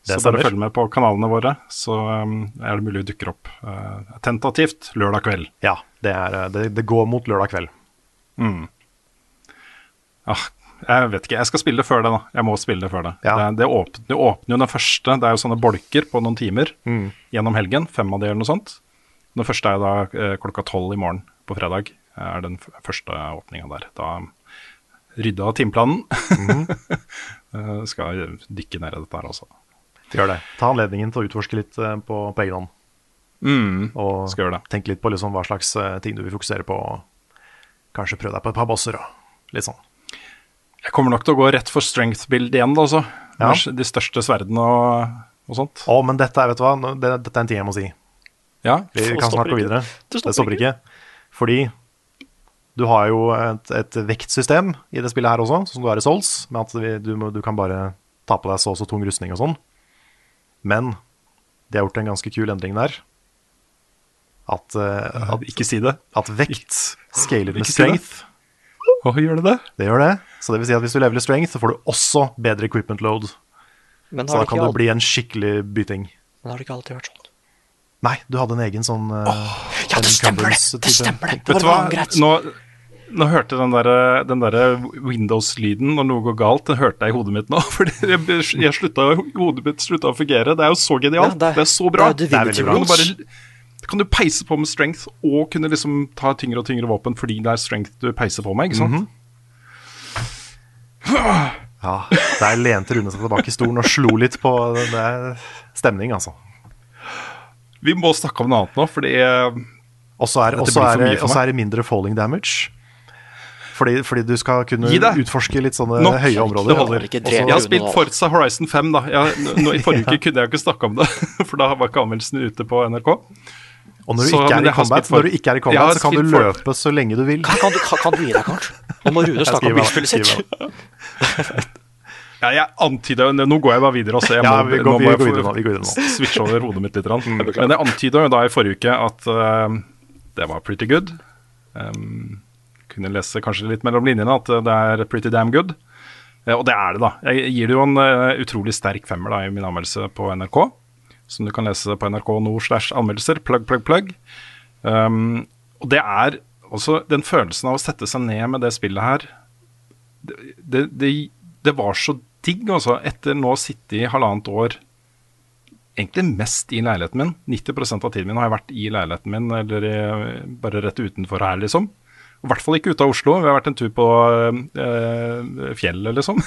Det så bare følg med på kanalene våre, så um, er det mulig vi dukker opp uh, tentativt lørdag kveld. Ja, det, er, eh, det, det går mot lørdag kveld. Ah, jeg vet ikke, jeg skal spille det før det, da. Jeg må spille det før det. Ja. Det, det, åpner, det åpner jo den første, det er jo sånne bolker på noen timer Mm. gjennom helgen. Fem av de eller noe sånt. Den første er da eh, klokka tolv i morgen på fredag. Er den første åpninga der. Da rydda timeplanen. Mm -hmm. <laughs> skal dykke ned i dette her også. Gjør det. Ta anledningen til å utforske litt eh, på, på egen hånd. Mm, Og skal gjøre det. tenke litt på liksom hva slags eh, ting du vil fokusere på. Kanskje prøve deg på et par bosser og litt sånn. Jeg kommer nok til å gå rett for strength build igjen, da, altså. Ja. De største sverdene og, og sånt. Å, men dette er, vet du hva, det, dette er en ting jeg må si. Ja. Vi kan snakke ikke. videre. Det stopper Det stopper ikke. Fordi du har jo et, et vektsystem i det spillet her også, som du har i Souls, med at du, må- du kan bare ta på deg så og så tung rustning og sånn. Men de har gjort en ganske kul endring der. At, uh, at, Ikke si det. at vekt scaler med Ikke si det. strength. Å, gjør det det? Det gjør det. Så det vil si at hvis du leveler strength, så får du også bedre equipment load. Men Så da kan det du bli en skikkelig byting. men har det ikke alltid vært sånn? Nei, du hadde en egen sånn uh, Ja, det stemmer det! Det stemmer det! Det Vet var du hva? greit. Nå, nå hørte jeg den der, den der Windows-lyden når noe går galt. Den hørte jeg i hodet mitt nå. <laughs> Fordi jeg, jeg slutta, hodet mitt slutta å fungere. Det er jo så genialt. Ja, det er- det, er så bra. det er Kan du bare kan du peise på med strength og kunne liksom ta tyngre og tyngre våpen fordi det er strength du peiser på med, ikke sant? Mhm. Ja, Der lente Rune seg tilbake i stolen og slo litt på Det er stemning, altså. Vi må snakke om noe annet nå, fordi eh, Og så er, også er, for det- for er det mindre falling damage. Fordi, fordi du skal kunne utforske litt sånne Nok. høye områder. Det holder. Ikke Og Jeg har spilt. Forza Horizon 5, da. Jeg, nå, I forrige uke <laughs> kunne jeg jo ikke snakke om det, <laughs> for da var ikke anmeldelsen ute på NRK. Og når du, Så, ikke er i combat, når du ikke er i combat, så kan du løpe for- så lenge du vil. Kan du, kan, kan du gi deg, kanskje? Nå må Rune snakke om bilspillet sitt. <laughs> Ja, jeg antyda Nå går jeg bare videre også. Jeg Ja, vi vi nå går, må vi jeg går videre nå. Vi går videre nå. switche over hodet mitt litt. Men jeg antyda jo da i forrige uke at uh, det var pretty good. Um, kunne lese kanskje litt mellom linjene at eh, det er pretty damn good. Eh, og det er det, da. Jeg gir det jo en eh, utrolig sterk femmer da i min anmeldelse på NRK. Som du kan lese på nrk.no slash anmeldelser. Plugg, plugg, plugg. Um, og det er også den følelsen av å sette seg ned med det spillet her det, det, det, var så digg, altså. Etter nå å sitte i halvannet år egentlig mest i leiligheten min. 90% av tiden min har jeg vært i leiligheten min, eller bare rett utenfor her, liksom. I hvert fall ikke ute av Oslo. Vi har vært en tur på øh, fjellet, liksom.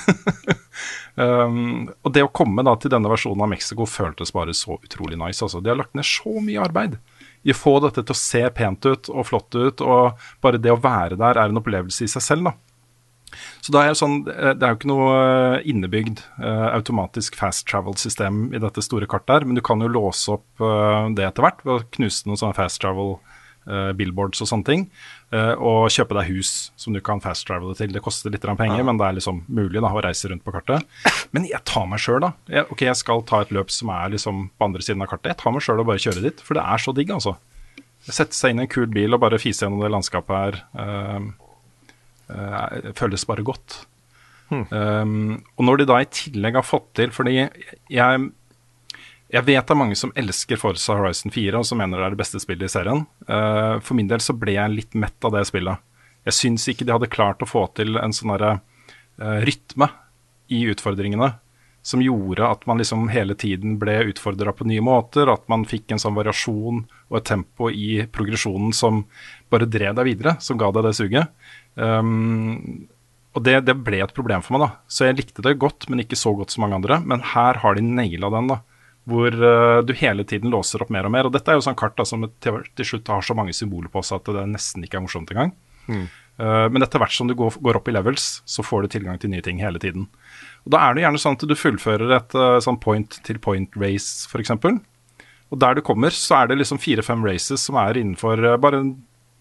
<laughs> um, og det å komme da til denne versjonen av Mexico føltes bare så utrolig nice. Altså. De har lagt ned så mye arbeid i å få dette til å se pent ut og flott ut, og bare det å være der er en opplevelse i seg selv, da. Så da er det, sånn, eh, det er jo ikke noe eh, innebygd eh, automatisk fast travel-system i dette store kartet her, men du kan jo låse opp eh, det etter hvert ved å knuse noen sånne fast travel eh, billboards og sånne ting, eh, og kjøpe deg hus som du kan fast travele til. Det koster litt penger, penger, men det er liksom mulig da, å reise rundt på kartet. Men jeg tar meg sjøl, da. Jeg, ok, jeg skal ta et løp som er liksom på andre siden av kartet. Jeg tar meg sjøl og bare kjører dit, for det er så digg, altså. Sette seg inn i en kul bil og bare fise gjennom det landskapet her. Uh, uh, føles bare godt. Um, og når de da i tillegg har fått til Fordi jeg, jeg vet det er mange som elsker Forza Horizon 4 og som mener det er det beste spillet i serien. Uh, for min del så ble jeg litt mett av det spillet. Jeg syns ikke de hadde klart å få til en sånn uh, rytme i utfordringene som gjorde at man liksom hele tiden ble utfordra på nye måter, at man fikk en sånn variasjon og et tempo i progresjonen som bare drev deg videre, som ga deg det suget. Um, og det, det ble et problem for meg, da. Så jeg likte det godt, men ikke så godt som mange andre. Men her har de naila den, da. Hvor uh, du hele tiden låser opp mer og mer. Og dette er jo sånn kart da, som til, til slutt har så mange symboler på seg at det nesten ikke er morsomt engang. Uh, men etter hvert som du går, går opp i levels, så får du tilgang til nye ting hele tiden. Og Da er det gjerne sånn at du fullfører et uh, sånn point-til-point-race, f.eks. Og der du kommer, så er det liksom fire-fem races som er innenfor bare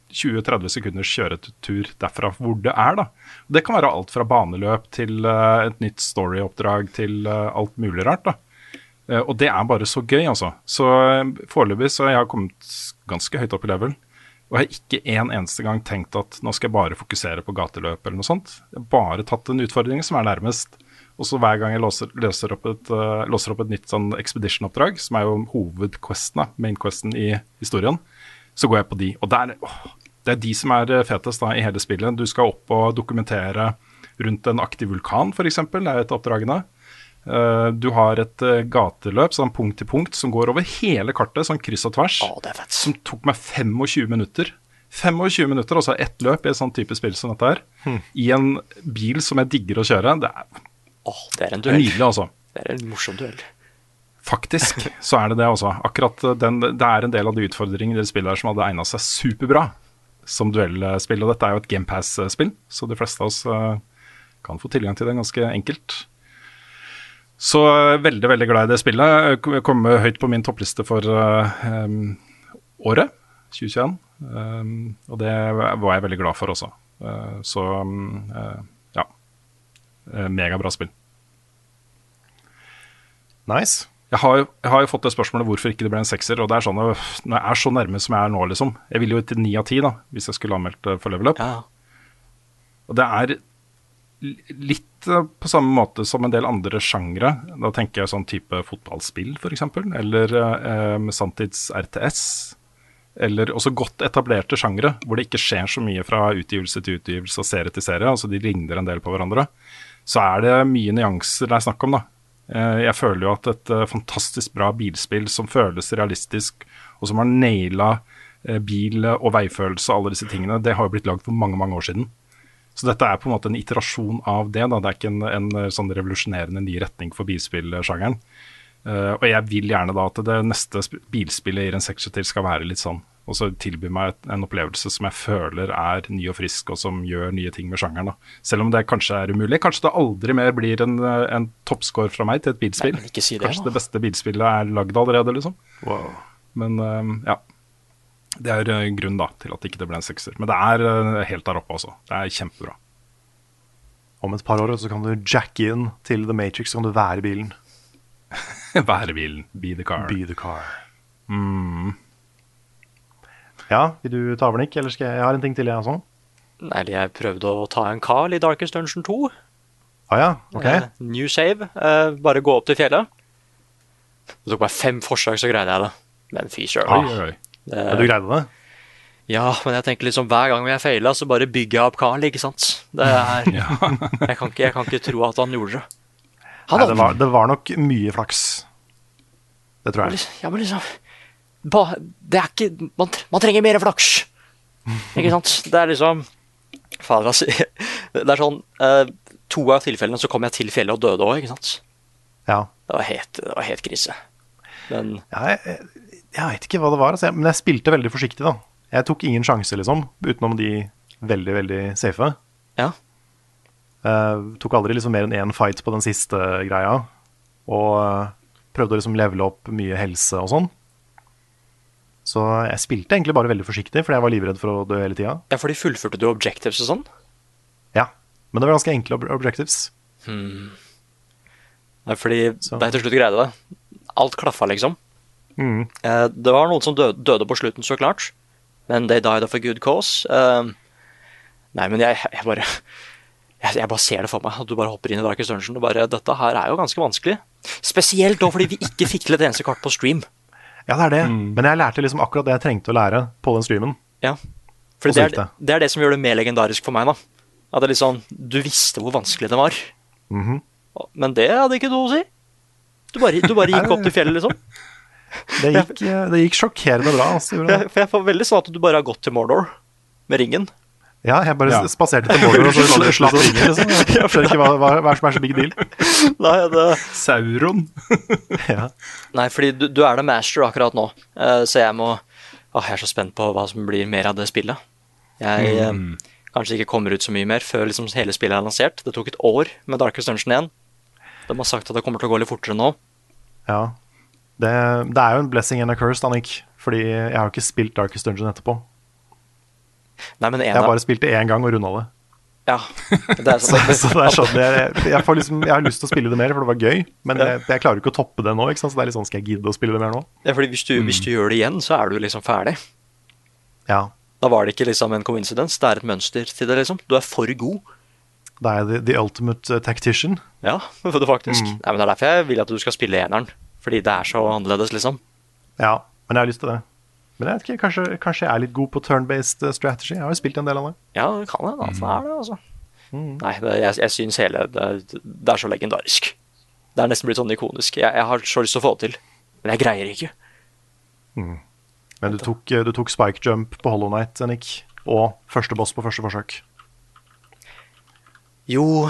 20-30 sekunders kjøretur derfra hvor det er. da. Det kan være alt fra baneløp til et nytt storyoppdrag til alt mulig rart. da. Uh, og det er bare så gøy, altså. Så uh, foreløpig så jeg har kommet ganske høyt opp i level. Og jeg har ikke en eneste gang tenkt at nå skal jeg bare fokusere på gateløp eller noe sånt. Jeg har bare tatt en utfordring som er nærmest. Og så hver gang jeg låser, løser opp et, uh, låser opp et nytt sånn expedition-oppdrag, som er jo hovedquesten, mainquesten i historien, så går jeg på de. Og der, åh, det er de som er eh, fetest da, i hele spillet. Du skal opp og dokumentere rundt en aktiv vulkan, f.eks. Det er et av oppdragene. Uh, du har et uh, gateløp sånn punkt til punkt som går over hele kartet, sånn kryss og tvers. Å, det er fett. Som tok meg 25 minutter. 25 minutter, altså ett løp i et sånn type spill som dette her. I en bil som jeg digger å kjøre. Det er, Å, det er en duell. nydelig, altså. Det er en morsom duell. Faktisk <laughs> så er det det, altså. Akkurat den, det er en del av de utfordringene i det spillet her som hadde egna seg superbra som duellspill. Og dette er jo et GamePass-spill, så de fleste av oss eh, kan få tilgang til det ganske enkelt. Så veldig, veldig glad i det spillet. Jeg Kom høyt på min toppliste for em, året, 2021. Um, og det var jeg veldig glad for også. Uh, så um, uh, ja. Megabra spill. Nice. Jeg har, jeg har jo fått det spørsmålet hvorfor ikke det ble en sekser. Og det er sånn, at Når jeg er så nærme som jeg er nå, liksom Jeg ville jo til ni av ti hvis jeg skulle anmeldt for level up. Ja. Og det er litt eh, på samme måte som en del andre sjangre. Da tenker jeg sånn type fotballspill, f.eks. Eller eh, sanntids-RTS. Eller også godt etablerte sjangre, hvor det ikke skjer så mye fra utgivelse til utgivelse og serie til serie. Altså de ligner en del på hverandre. Så er det mye nyanser det er snakk om, da. Eh, Jeg føler jo at et eh, fantastisk bra bilspill som føles realistisk, og som har naila eh, bil- og veifølelse og alle disse tingene, det har jo blitt lagd for mange, mange år siden. Så dette er på en måte en iterasjon av det. Da. Det er ikke en, en eh, sånn revolusjonerende ny retning for bilspillsjangeren. Uh, og jeg vil gjerne da at det neste bilspillet i en til skal være litt sånn. Og så tilby meg et, en opplevelse som jeg føler er ny og frisk, og som gjør nye ting med sjangeren. da. Selv om det kanskje er umulig. Kanskje det aldri mer blir en, eh, en toppscore fra meg til et bilspill. Nei, si det, kanskje da. det beste bilspillet er lagd allerede, liksom. Wow. Men eh, ja. Det er uh, grunn da til at ikke det ble en sekser. Men det er eh, helt der oppe, altså. Det er kjempebra. Om et par år så kan du jacke inn til The Matrix, så kan du være bilen. <laughs> Være bilen. Be the car. Be the car. Mm. Ja, vil du ta over, Nick? Eller skal jeg, jeg har en ting til, jeg også. Nei, jeg prøvde å ta en Carl i Darkest Dungeon 2. Ah, ja, ok. Eh, new save. Eh, bare gå opp til fjellet. Det tok meg fem forsøk, så greide jeg det. Men fy søren. Det- ja, du greide det? Ja, men jeg tenker liksom hver gang jeg feila, så bare bygger jeg opp Carl, ikke sant? Det er <laughs> jeg, kan ikke, jeg kan ikke tro at han gjorde det. Han Nei, det, var, det var nok mye flaks. Det tror jeg. Ja, men liksom ba, Det er ikke man, man trenger mer flaks! Ikke sant? Det er liksom Fader, altså. <laughs> Det er sånn eh, To av tilfellene så kom jeg til fjellet og døde òg, ikke sant? Ja. Det var helt, det var helt krise. Men Ja, jeg, jeg, veit ikke hva det var, altså. men jeg spilte veldig forsiktig, da. Jeg tok ingen sjanse, liksom, utenom de veldig, veldig safe. ja. Uh, tok aldri liksom mer enn én fight på den siste greia. Og uh, prøvde å liksom levele opp mye helse og sånn. Så jeg spilte egentlig bare veldig forsiktig, fordi jeg var livredd for å dø hele tida. ja, fordi fullførte du objectives og sånn? Ja. Men det var ganske enkle ob objectives. Nei, fordi Så- da jeg til slutt greide det Alt klaffa, liksom. Mm. Eh, det var noen som døde, døde på slutten, så klart. Men they died of a good cause. Eh, nei, men jeg, jeg bare jeg, jeg bare ser det for meg. At du bare hopper inn i Darkest Dungeon og bare Dette her er jo ganske vanskelig. Spesielt da fordi vi ikke fikk til et eneste kart på stream. Ja, det er det. Men jeg lærte liksom akkurat det jeg trengte å lære på den streamen. Ja. For det, er, det. det er det som gjør det mer legendarisk for meg, da. At det er litt sånn Du visste hvor vanskelig det var. Mhm. Men det hadde ikke noe å si. Du bare, du bare <laughs> gikk opp til fjellet, liksom. Det gikk, eh, det gikk sjokkerende bra. Altså, det. Jeg, for jeg får veldig sånn at du bare har gått til Mordor med ringen. Ja, jeg bare Ja. spaserte til Mordor og så <laughs> slapp- slapp ringen. Liksom. Jeg skjønner ikke hva, hva, hva som er så big deal. <laughs> Nei, det, Sauron. <laughs> Ja. nei fordi du, du er the master akkurat nå, eh, så jeg må Åh, Jeg er så spent på hva som blir mer av det spillet. Jeg eh, kanskje ikke kommer ut så mye mer før liksom hele spillet er lansert. Det tok et år med Darkest Dungeon 1. De har sagt at det kommer til å gå litt fortere nå. Ja. Det, det er jo en blessing and a curse, Annik. Fordi jeg har ikke spilt Darkest Dungeon etterpå. Nei, men en Jeg har bare spilt det én gang og runda det. Ja, det er <laughs> Så, sånn. så det er sånn jeg, jeg, får liksom, jeg har lyst til å spille det mer, for det var gøy. Men jeg, jeg klarer ikke å toppe det nå. Så det er litt sånn, skal jeg gidde å spille det mer nå? Ja, fordi hvis du, hvis du gjør det igjen, så er du liksom ferdig. Ja. Da var det ikke liksom en coincidence, det er et mønster til det, liksom. Du er for god. Da er the, the ultimate tactician. Ja, for <laughs> det faktisk. Nei, men Det er derfor jeg vil at du skal spille eneren. Fordi det er så annerledes, liksom. Ja, men jeg har lyst til det. Men jeg vet ikke, kanskje, kanskje jeg er litt god på turn-based uh, strategy. Jeg har jo spilt en del av det. Ja, det kan hende Altså, det er det, altså. Nei, det, jeg, jeg syns hele det, det er så legendarisk. Det er nesten blitt sånn ikonisk. Jeg, jeg har så lyst til å få det til, men jeg greier ikke. Men du tok, uh, du tok spike jump på Hollow Night, Nick. Og første boss på første forsøk. Jo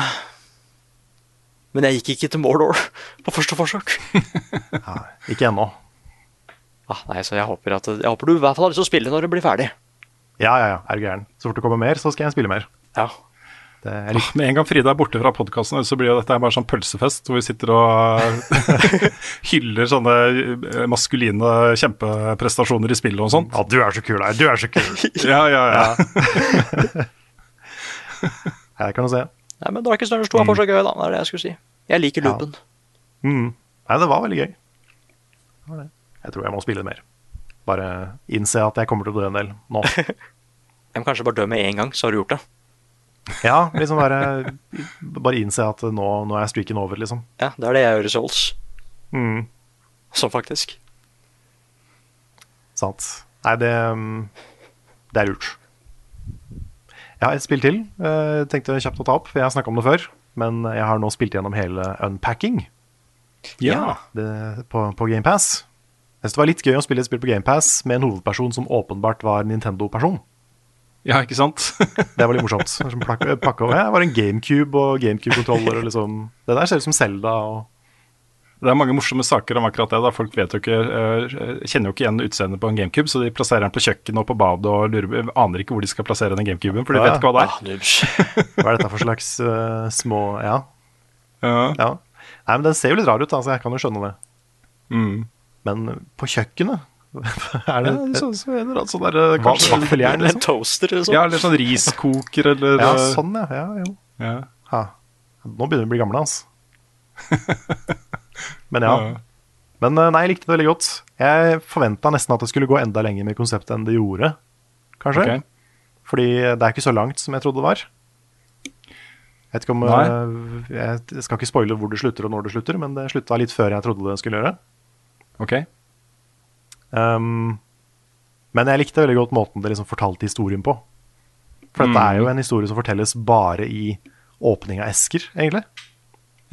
Men jeg gikk ikke til Mordor <laughs> på første forsøk. <laughs> Nei, ikke ennå. Ah, nei, så jeg håper, at, jeg håper du i hvert fall har lyst til å spille når det blir ferdig. Ja, ja, ja, er du gæren. Så fort det kommer mer, så skal jeg spille mer. Ja. Det er litt, Med en gang Frida er borte fra podkasten, så blir jo dette bare sånn pølsefest hvor vi sitter og <laughs> hyller sånne eh, maskuline kjempeprestasjoner i spillet og sånt. ja, du er så kul, her. Du er så kul. Ja, ja, ja. Her kan du se. Nei, men Darkest Dungeons 2 er fortsatt gøy, da. Det er det jeg skulle si. Jeg liker Ja. loopen. Mm. Nei, det var veldig gøy. Det var det. Jeg tror jeg må spille mer. Bare innse at jeg kommer til å dø en del nå. <laughs> Jeg må kanskje bare dø med en gang, så har du gjort det. Ja, liksom bare, bare innse at nå, nå er streaken over, liksom. Ja, det er det jeg gjør i Souls. Mm. Sånn faktisk. Sant. Nei, det, mm, det er lurt. Jeg har et spill til. Uh, tenkte kjapt å ta opp, for jeg har snakka om det før. Men jeg har nå spilt gjennom hele Unpacking Ja. det, på, på GamePass. Jeg synes det var litt gøy å spille et spill på GamePass med en hovedperson som åpenbart var Nintendo-person. ja, ikke sant? <laughs> Det var litt morsomt. Som plak- pakke over. Det var en GameCube og GameCube-kontroller. og Liksom. Det der ser ut som Zelda. Og, Det er mange morsomme saker om akkurat det. da Folk vet jo ikke, eh, kjenner jo ikke igjen utseendet på en GameCube, så de plasserer den på kjøkkenet og på badet og lurer, aner ikke hvor de skal plassere den GameCuben, for de Ja, vet ikke hva det er. Ah, <laughs> hva er dette for slags uh, små Ja. Ja. ja. Nei, men Den ser jo litt rar ut, altså. jeg kan jo skjønne det. Mm. Men på kjøkkenet <laughs> er Ja, det så, så en sånn der, eh, kanskje, vaffeljern, En liksom? toaster, liksom. ja, eller sånn riskoker, eller Ja, sånn, ja. ja jo. ja. Ha. Nå begynner vi å bli gamle, altså. <laughs> Men ja. Men eh, nei, jeg likte det veldig godt. Jeg forventa nesten at det skulle gå enda lenger med konseptet enn det gjorde, kanskje. Okay. Fordi det er ikke så langt som jeg trodde det var. Jeg vet ikke om eh, Jeg skal ikke spoile hvor det slutter og når det slutter, men det slutta litt før jeg trodde det skulle gjøre. Ok. Um, men jeg likte veldig godt måten det liksom fortalte historien på. For dette er jo en historie som fortelles bare i åpning av esker, egentlig.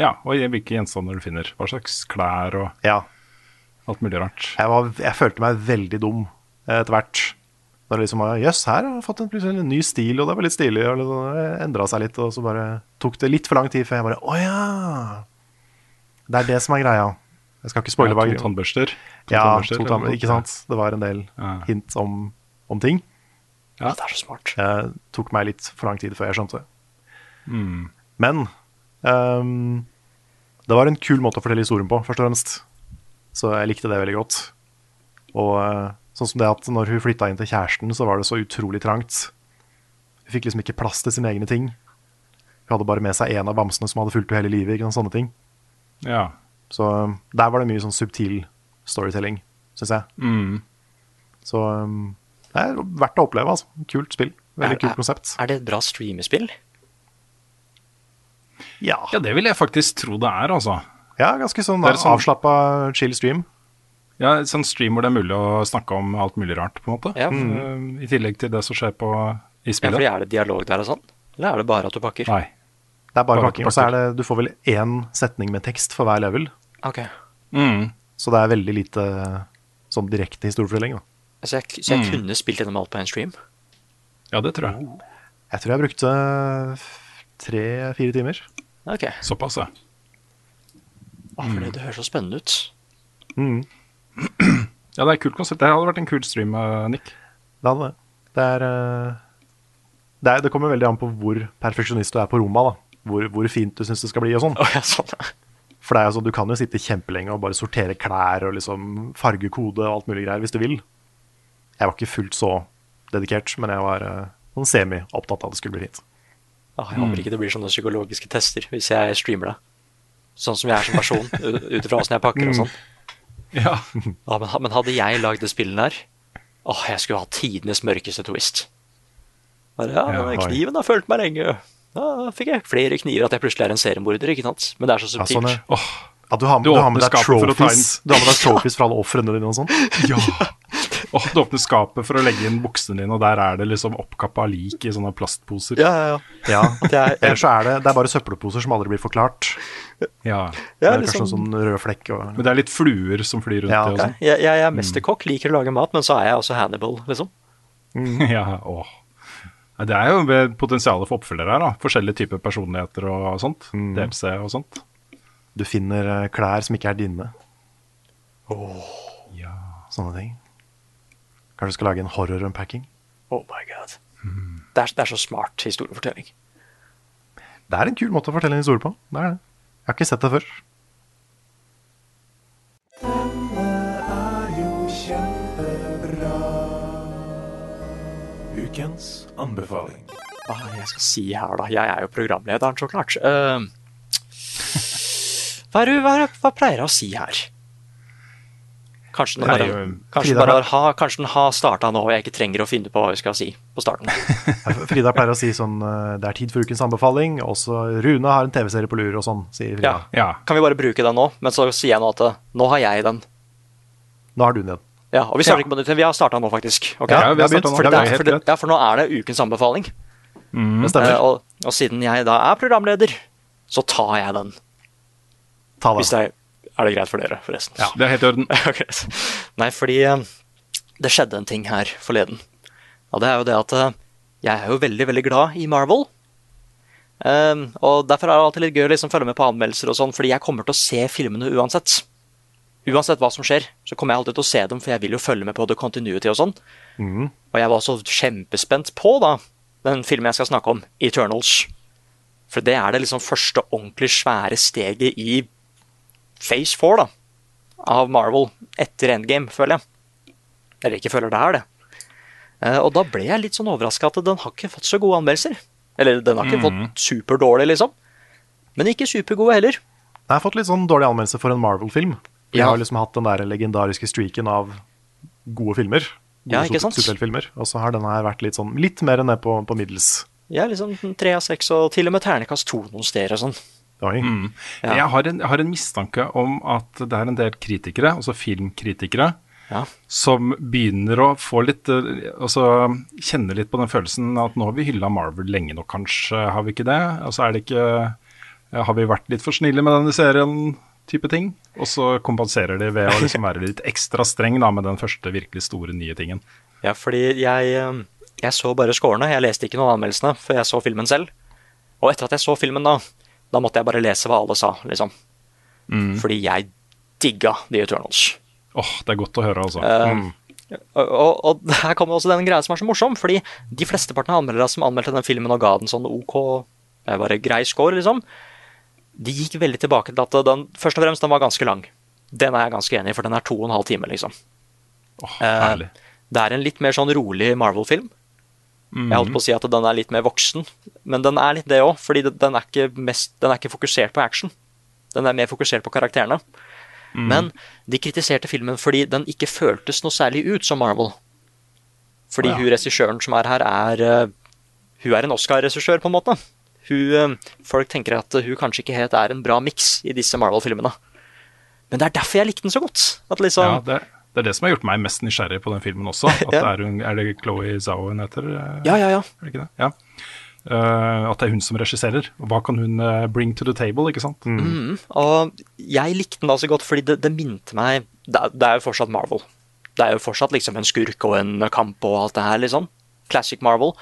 Ja, og hvilke gjenstander du finner. Hva slags klær og Ja, alt mulig rart. jeg, var, jeg følte meg veldig dum eh, etter hvert. Da det liksom var Jøss, her har jeg fått en, en ny stil, og det var litt stilig. Og det endra seg litt, og så bare tok det litt for lang tid før jeg bare Å ja! Det er det som er greia. Jeg skal ikke spoile Ja, to tannbørster. To Ja, tannbørster, to tannbørster, ikke sant? Det var en del Ja. hint om, om ting. Ja, det er så smart. Det tok meg litt for lang tid før jeg skjønte det. Mm. Men ehm, det var en kul måte å fortelle historien på, først og fremst. Så jeg likte det veldig godt. Og eh, sånn som det at når hun flytta inn til kjæresten, så var det så utrolig trangt. Hun fikk liksom ikke plass til sine egne ting. Hun hadde bare med seg én av bamsene som hadde fulgt henne hele livet. Ikke? Sånne ting. Ja. Så eh, der var det mye sånn subtil storytelling, syns jeg. Mm. Så um, det er verdt å oppleve, altså. Kult spill. Veldig Er- kult konsept. Er det et bra streamespill? Ja, ja, det vil jeg faktisk tro det er, altså. ja ganske sånn, sånn- avslappa chill stream. Ja, sånn stream hvor det er mulig å snakke om alt mulig rart, på en måte. Ja. Eh, I tillegg til det som skjer på, i Ja, spillet. fordi Er det dialog der og sånn? Eller er det bare at du pakker? Nei. Det er bare, Bare pakking. Og så er det, du får vel én setning med tekst for hver level. Ok. Mm. Så det er veldig lite sånn direkte historiefortelling. Da. Så jeg, så jeg Mm. kunne spilt gjennom alt på en stream? Ja, det tror jeg. Jeg tror jeg brukte tre-fire timer. Ok. Såpass, ja. Ah, for det, det høres så spennende ut. Mm. Ja, det er et kult konsept. Det hadde vært en kul stream, eh, Nick. Det hadde det. Det er, eh, det er Det kommer veldig an på hvor perfeksjonist du er på Roma. da. Hvor, hvor fint du syns det skal bli og sånn. Å, ja, sånn. For det er jo sånn, du kan jo sitte kjempelenge og bare sortere klær og liksom fargekode og alt mulig greier hvis du vil. Jeg var ikke fullt så dedikert, men jeg var eh, sånn semi-opptatt av at det skulle bli fint. Jeg håper ikke det blir sånne psykologiske tester hvis jeg streamer det. Sånn som jeg er som person, <laughs> ut ifra åssen jeg pakker og sånn. Ja. Ja, men, men hadde jeg lagd det spillet der Åh, jeg skulle ha tidenes mørkeste twist. Bare, ja, Ja, kniven har fulgt meg lenge. Da fikk jeg flere kniver at jeg plutselig er en seriemorder, ikke sant? Men det er så Ja, subtilt. sånn, ja. Åh, At du har, Du du har med deg trophies Du har med deg <laughs> trophies fra alle ofrene dine og sånn. ja. <laughs> Åh, du åpner skapet for å legge inn buksene dine, og der er det liksom oppkappa lik i sånne plastposer. Ja, ja, ja. Ja. <laughs> er, Ellers så er det, det er bare søppelposer som aldri blir forklart. Ja. Det er er kanskje noen en sånn rød flekk og Men det er litt fluer som flyr rundt Ja, det og ja, sånn. jeg, jeg er mesterkokk, liker å lage mat, men så er jeg også Hannibal, liksom. <laughs> Ja, åh. Det er jo potensialet for oppfølgere her, da. Forskjellige typer personligheter og sånt. DMC og sånt. du finner eh, klær som ikke er dine. Ja. Sånne ting. Kanskje du skal lage en horror-unpacking? Oh my god. Det, er, det er så smart historiefortelling. Det er en kul måte å fortelle en historie på. Det er det. Jeg har ikke sett det før. Ukens anbefaling. Hva er det jeg skal si her, da? Jeg er jo programlederen, så klart. Uh, <laughs> hva, er hva, er hva pleier jeg å si her? Kanskje den bare, jo- kanskje den bare har, kanskje den har starta nå, og jeg ikke trenger å finne på hva vi skal si på starten. <laughs> Frida pleier å si sånn eh, Det er tid for ukens anbefaling. Også Rune har en TV-serie på lur og sånn, sier Frida. Ja. Ja. Kan vi bare bruke den nå? Men så sier jeg nå at eh, nå har jeg den. Nå har du den igjen. Ja, og vi starter Ja. ikke på nytt, vi har starta nå, faktisk. Okay? Ja, vi har begynt. For, er for, det, ja, for nå er det ukens anbefaling. Det stemmer. Eh, og, og siden jeg da er programleder, så tar jeg den. Ta den. Hvis det er, er det greit for dere, forresten? Ja, Det er helt i orden. <laughs> okay. Nei, fordi eh, det skjedde en ting her forleden. Og det er jo det at eh, jeg er jo veldig, veldig glad i Marvel. Um, og derfor er det alltid litt gøy å liksom følge med på anmeldelser og sånn, fordi jeg kommer til å se filmene uansett. Uansett hva som skjer, så kommer jeg alltid til å se dem, for jeg vil jo følge med på the continuity og sånn. Og jeg var så kjempespent på da, den filmen jeg skal snakke om, Eternals. For det er det liksom første ordentlig svære steget i Phase 4 da, av Marvel etter Endgame, føler jeg. Eller ikke føler det er det. Eh, Og da ble jeg litt sånn overraska at den har ikke fått så gode anmeldelser. Eller den har ikke fått superdårlig, liksom. Men ikke supergode heller. Jeg har fått litt sånn dårlig anmeldelse for en Marvel-film. Vi Ja. har liksom hatt den der legendariske streaken av gode filmer. Gode Ja, ikke sant? superheltfilmer. Og så har denne her vært litt sånn litt mer ned på, på middels. Jeg er liksom tre av seks, og til og med ternekast to noen steder og sånn. Oi. Ja. Jeg, har en, jeg har en mistanke om at det er en del kritikere, altså filmkritikere, Ja. som begynner å få litt eh, Altså kjenne litt på den følelsen at nå har vi hylla Marvel lenge nok, kanskje. Har vi ikke det? Altså er det ikke eh, Har vi vært litt for snille med denne serien? type ting, Og så kompenserer de ved å liksom være litt ekstra streng da, med den første virkelig store nye tingen. Ja, fordi jeg, eh, jeg så bare scorene. Jeg leste ikke noen anmeldelsene før jeg så filmen selv. Og etter at jeg så filmen, da, da måtte jeg bare lese hva alle sa, liksom. Fordi jeg digga The Eternals. Åh, det er godt å høre, altså. Eh, og, og, og her kommer også den greia som er så morsom, fordi de flesteparten av anmeldere som anmeldte den filmen og ga den sånn OK, eh, bare grei score, liksom, de gikk veldig tilbake til at den først og fremst den var ganske lang. Den er jeg ganske enig i, for den er to og en halv time, liksom. Åh, Eh, herlig. Det er en litt mer sånn rolig Marvel-film. Jeg holdt på å si at den er litt mer voksen, men den er litt det òg, fordi den er, ikke mest, den er ikke fokusert på action. Den er mer fokusert på karakterene. Men de kritiserte filmen fordi den ikke føltes noe særlig ut som Marvel. Fordi oh, ja. hun regissøren som er her, er eh, Hun er en Oscar-regissør, på en måte. Hun, eh, folk tenker at hun kanskje ikke helt er en bra miks i disse Marvel-filmene. Men det er derfor jeg likte den så godt. At liksom, Ja, det, det er det som har gjort meg mest nysgjerrig på den filmen også. <laughs> At Ja. er, hun, er det Chloé Zhao hun heter? eh, ja, ja, ja. Er det ikke det? Ja. Uh, at det er hun som regisserer. Hva kan hun eh, bring to the table, ikke sant? Mm. Og jeg likte den da så godt fordi det, det minte meg det, er- det er jo fortsatt Marvel. Det er jo fortsatt liksom en skurk og en kamp og alt det her, liksom. Classic Marvel.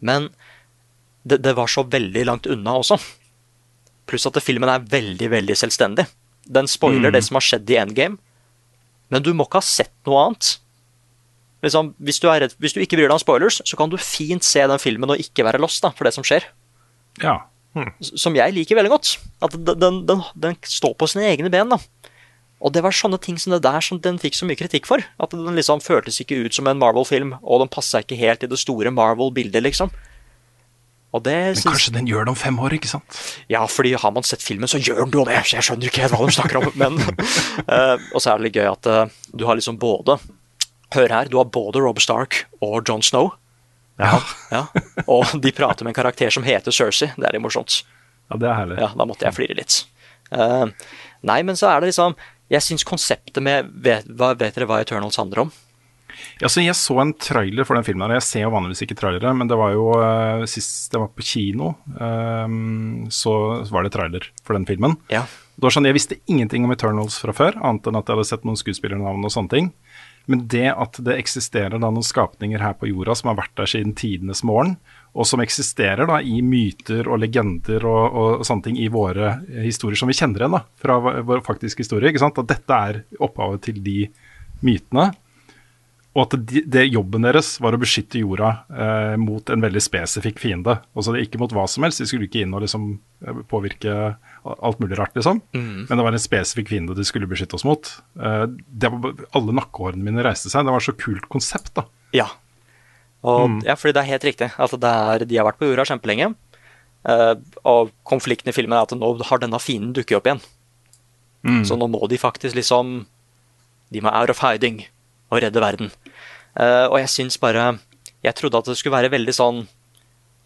Men det, det var så veldig langt unna også. Pluss at filmen er veldig, veldig selvstendig. Den spoiler det som har skjedd i Endgame, men du må ikke ha sett noe annet. Liksom, hvis, du redd, hvis du ikke bryr deg om spoilers, så kan du fint se den filmen og ikke være lost da, for det som skjer Ja. som jeg liker veldig godt. At den, den, den, den står på sine egne ben. da. Og det var sånne ting som det der som den fikk så mye kritikk for. At den liksom føltes ikke ut som en Marvel-film, og den passa ikke helt i det store Marvel-bildet, liksom. Men kanskje den gjør det om fem år, ikke sant? Ja, fordi har man sett filmen, så gjør den jo det. Så jeg skjønner ikke helt hva de snakker om. <laughs> Men uh, Og så er det litt gøy at uh, du har liksom både Hør her, du har både Rob Stark og John Snow. Ja. Ja, Og de prater med en karakter som heter Cersei. Det er litt morsomt. ja, det er herlig. Ja, da måtte jeg flire litt. Uh, nei, men så er det liksom Jeg syns konseptet med vet, vet dere hva Eternals handler om? Ja, så jeg så en trailer for den filmen. her. Jeg ser jo vanligvis ikke trailere, men det var jo uh, sist jeg var på kino, eh, så var det trailer for den filmen. Ja. Det var sånn, Jeg visste ingenting om Eternals fra før, annet enn at jeg hadde sett noen skuespillernavn og sånne ting. Men det at det eksisterer da noen skapninger her på jorda som har vært der siden tidenes morgen, og som eksisterer da i myter og legender og, og sånne ting i våre historier som vi kjenner igjen da, fra vår vår faktiske historie, ikke sant? at dette er opphavet til de mytene. Og at de, det jobben deres var å beskytte jorda eh, mot en veldig spesifikk fiende. Altså det, Ikke mot hva som helst, de skulle ikke inn og liksom eh, påvirke alt mulig rart, liksom. Men det var en spesifikk fiende de skulle beskytte oss mot. Eh, det var, alle nakkehårene mine reiste seg. Det var et så kult konsept, da. Ja. Og, ja, fordi det er helt riktig. Altså, det er, de har vært på jorda kjempelenge. eh, og konflikten i filmen er at nå har denne fienden dukket opp igjen. Så nå må de faktisk liksom De må out of hiding og redde verden. Uh, og jeg syns bare Jeg trodde at det skulle være veldig sånn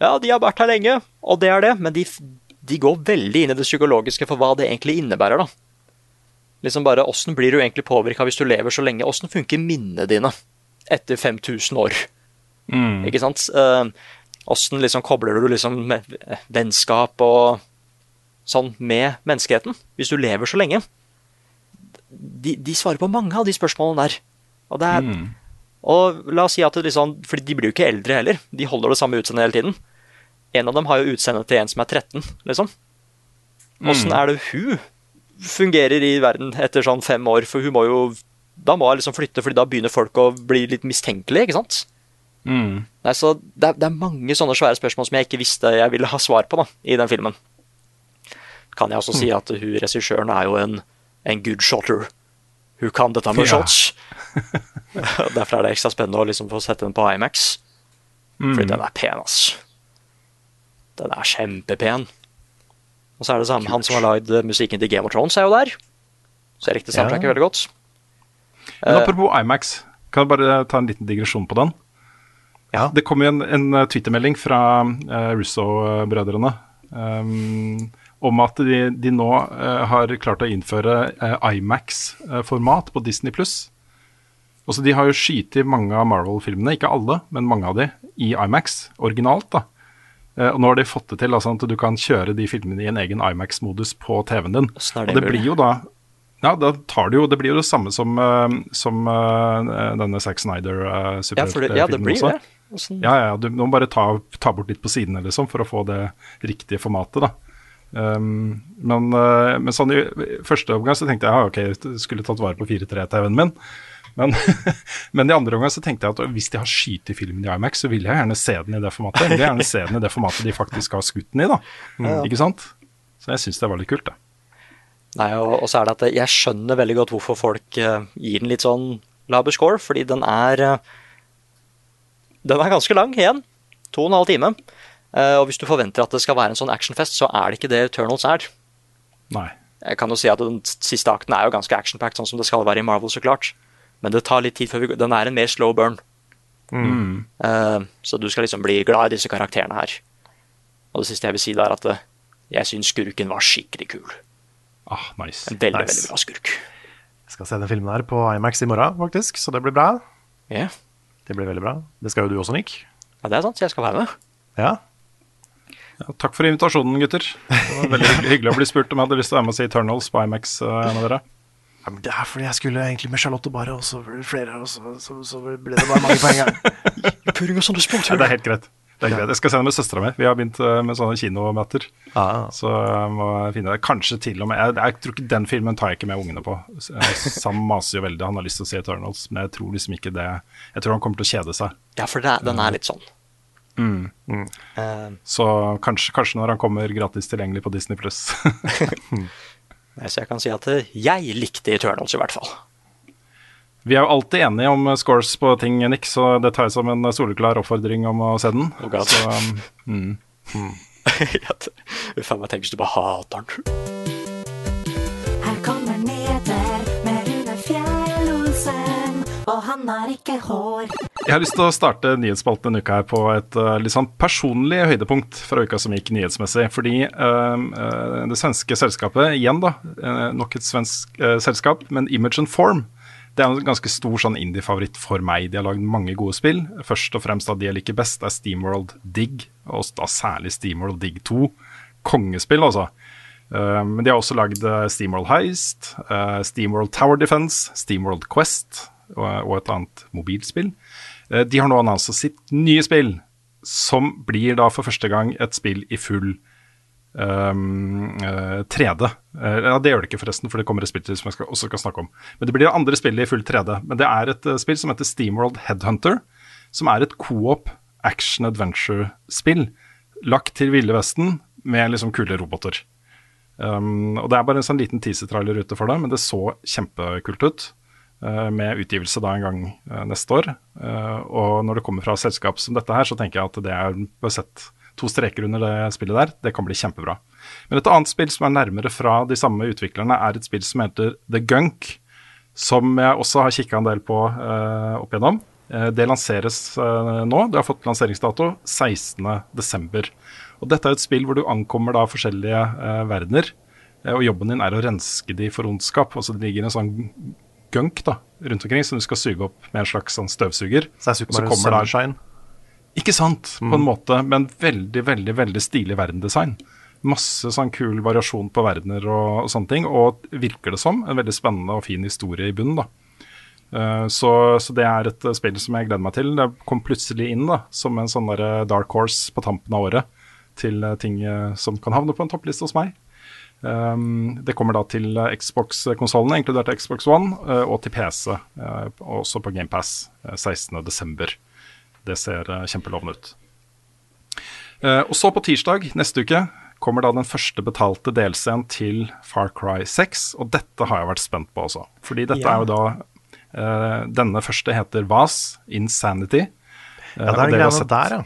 Ja, de har vært her lenge, og det er det, men de, de går veldig inn i det psykologiske for hva det egentlig innebærer, da. Liksom bare, Åssen blir du egentlig påvirka hvis du lever så lenge? Åssen funker minnene dine etter 5000 år? Ikke sant? Åssen liksom kobler du liksom med vennskap og sånn med menneskeheten, hvis du lever så lenge? De, de svarer på mange av de spørsmålene der. Og det er Og la oss si at det liksom Fordi de blir jo ikke eldre heller. De holder det samme utseendet hele tiden. En av dem har jo utseendet til en som er 13, liksom. Åssen er det hun fungerer i verden etter sånn fem år? For hun må jo Da må hun liksom flytte, Fordi da begynner folk å bli litt mistenkelige, ikke sant? Nei, så det er, det er mange sånne svære spørsmål som jeg ikke visste jeg ville ha svar på da, i den filmen. Kan jeg også si at hun regissøren er jo en, en good shotter. Hun kan dette med Ja. shots. <laughs> Derfor er det ekstra spennende å liksom få sette den på Imax. Fordi den er pen, ass. Den er kjempepen. Og så er det samme, han som har lagd musikken til Game of Thrones, er jo der. Så jeg likte soundtracket Ja. veldig godt. Men Eh, apropos Imax, kan jeg bare ta en liten digresjon på den? Ja. Det kom jo en, en eh, twittermelding fra uh, Russo-brødrene um, om at de, de nå uh, har klart å innføre uh, Imax-format på Disney pluss. De har jo skutt mange av Marvel-filmene, ikke alle, men mange av de, i Imax, originalt. da. Uh, og nå har de fått det til altså, at du kan kjøre de filmene i en egen Imax-modus på TV-en din. Er Og det det blir jo da ja, da tar det jo, det blir jo det samme som, som denne Zack Snyder uh, ja, ja, det blir det. Sånn. Ja, ja, du må bare ta, ta bort litt på sidene liksom, for å få det riktige formatet. da. Um, men, eh, men sånn i første omgang så tenkte jeg ja, ok, jeg skulle tatt vare på 4-3-TV-en min. Men, <laughs> men i andre omgang så tenkte jeg at hvis de har skytet filmen i Imax, så vil jeg gjerne se den i det formatet. Jeg vil gjerne se den i det formatet de faktisk har skutt den i. da. Ikke sant? Så jeg syns det var litt kult. det. Nei, og, og så er det at jeg skjønner veldig godt hvorfor folk uh, gir den litt sånn laber score, fordi den er uh, Den er ganske lang igjen. To og en halv time. Eh, og hvis du forventer at det skal være en sånn actionfest, så er det ikke det Eternals er. Nei. Jeg kan jo si at den siste akten er jo ganske actionpacked, sånn som det skal være i Marvel, så klart. Men det tar litt tid før vi går Den er en mer slow burn. Eh, så du skal liksom bli glad i disse karakterene her. Og det siste jeg vil si, er at eh, jeg syns skurken var skikkelig kul. Ah, nice. En veldig, Nice. veldig bra skurk. Jeg skal se den filmen her på Imax i morgen, faktisk, så det blir bra. Ja. Det blir veldig bra. Det skal jo du også, Nick. Ja, det er sant. så Jeg skal være med. Ja. Ja, takk for invitasjonen, gutter. Det var veldig hyggelig, å bli spurt om jeg hadde lyst til å være med og si Eternals på Imax. eh, en av dere. ja men det er fordi jeg skulle egentlig med Charlotte bare, og så ble det flere, og så, så, så ble det bare mange på en gang. Puring og sånne Nei, det er helt greit. Det er greit. Jeg skal se det med søstera mi. Vi har begynt eh, med sånne kinomøter. Ah, Så jeg må finne det. Kanskje til og med jeg, jeg tror ikke Den filmen tar jeg ikke med ungene på. Eh, Sam maser jo veldig. Han har lyst til å se Eternals, men jeg tror liksom ikke det Jeg tror han kommer til å kjede seg. Ja, for det den er litt sånn. Eh, Så kanskje, kanskje når han kommer gratis tilgjengelig på Disney pluss. <laughs> nei, så jeg kan si at eh, jeg likte Eternals, i hvert fall. Vi er jo alltid enige om eh, scores på ting, Nick, så det tar jeg som en soleklar oppfordring om å se den. Oh God. så, um, mm. Uff a meg, tenk hvis du bare hater den. Han har ikke hår. Jeg har lyst til å starte nyhetsspalten denne uka her på et uh, litt sånn personlig høydepunkt fra uka som gikk nyhetsmessig. Fordi uh, det svenske selskapet, igjen da, uh, nok et svensk selskap, men Image and Form, det er en ganske stor sånn indie-favoritt for meg. De har lagd mange gode spill. Først og fremst av de jeg liker best, er Steamworld Dig, og da særlig Steamworld Dig 2. Kongespill, altså. Eh, Men de har også lagd Steamworld Heist, Steamworld Tower Defense, Steamworld Quest og, et annet mobilspill. Eh, De har nå annonset sitt nye spill, som blir da for første gang et spill i full um, eh, 3D. Eh, ja, det gjør det ikke, forresten, for det kommer et spill til som jeg skal, også skal snakke om. Men det blir det andre spillet i full 3D. Men det er et eh, spill som heter Steamworld Headhunter, som er et co-op action adventure-spill lagt til Ville Vesten med liksom kule roboter. Um, og Det er bare en sånn liten teaser-trailer ute for det, men det så kjempekult ut. Eh, med utgivelse da en gang eh, neste år. Eh, og når det kommer fra selskap som dette her, så tenker jeg at det er bare sett to streker under det spillet der. Det kan bli kjempebra. Men et annet spill som er nærmere fra de samme utviklerne, er et spill som heter The Gunk. som jeg også har kikka en del på eh, opp igjennom. Det lanseres eh, nå. Det har fått lanseringsdato 16.12. Og dette er et spill hvor du ankommer da forskjellige eh, verdener. og jobben din er å renske de for ondskap. Altså det ligger en sånn gunk da, rundt omkring som du skal suge opp med en slags sånn støvsuger. Så det er Super Mario Sunshine. Ikke sant, på en måte, men veldig, veldig veldig stilig verdendesign. Masse sånn kul variasjon på verdener og, og sånne ting, og virker det som en veldig spennende og fin historie i bunnen. da. Eh, så, så det er et eh, spill som jeg gleder meg til. Det kom plutselig inn da, som en sånn der dark horse på tampen av året til eh, ting eh, som kan havne på en toppliste hos meg. Um, det kommer da til eh, Xbox-konsollene, inkludert Xbox One, eh, og til PC, eh, og også på GamePass 16.12. Det ser kjempelovende ut. Og så på tirsdag neste uke kommer da den første betalte delscenen til Far Cry 6, og dette har jeg vært spent på også. Fordi dette Ja. er jo da Denne første heter VAS, Insanity. Ja, det er greiene der, ja.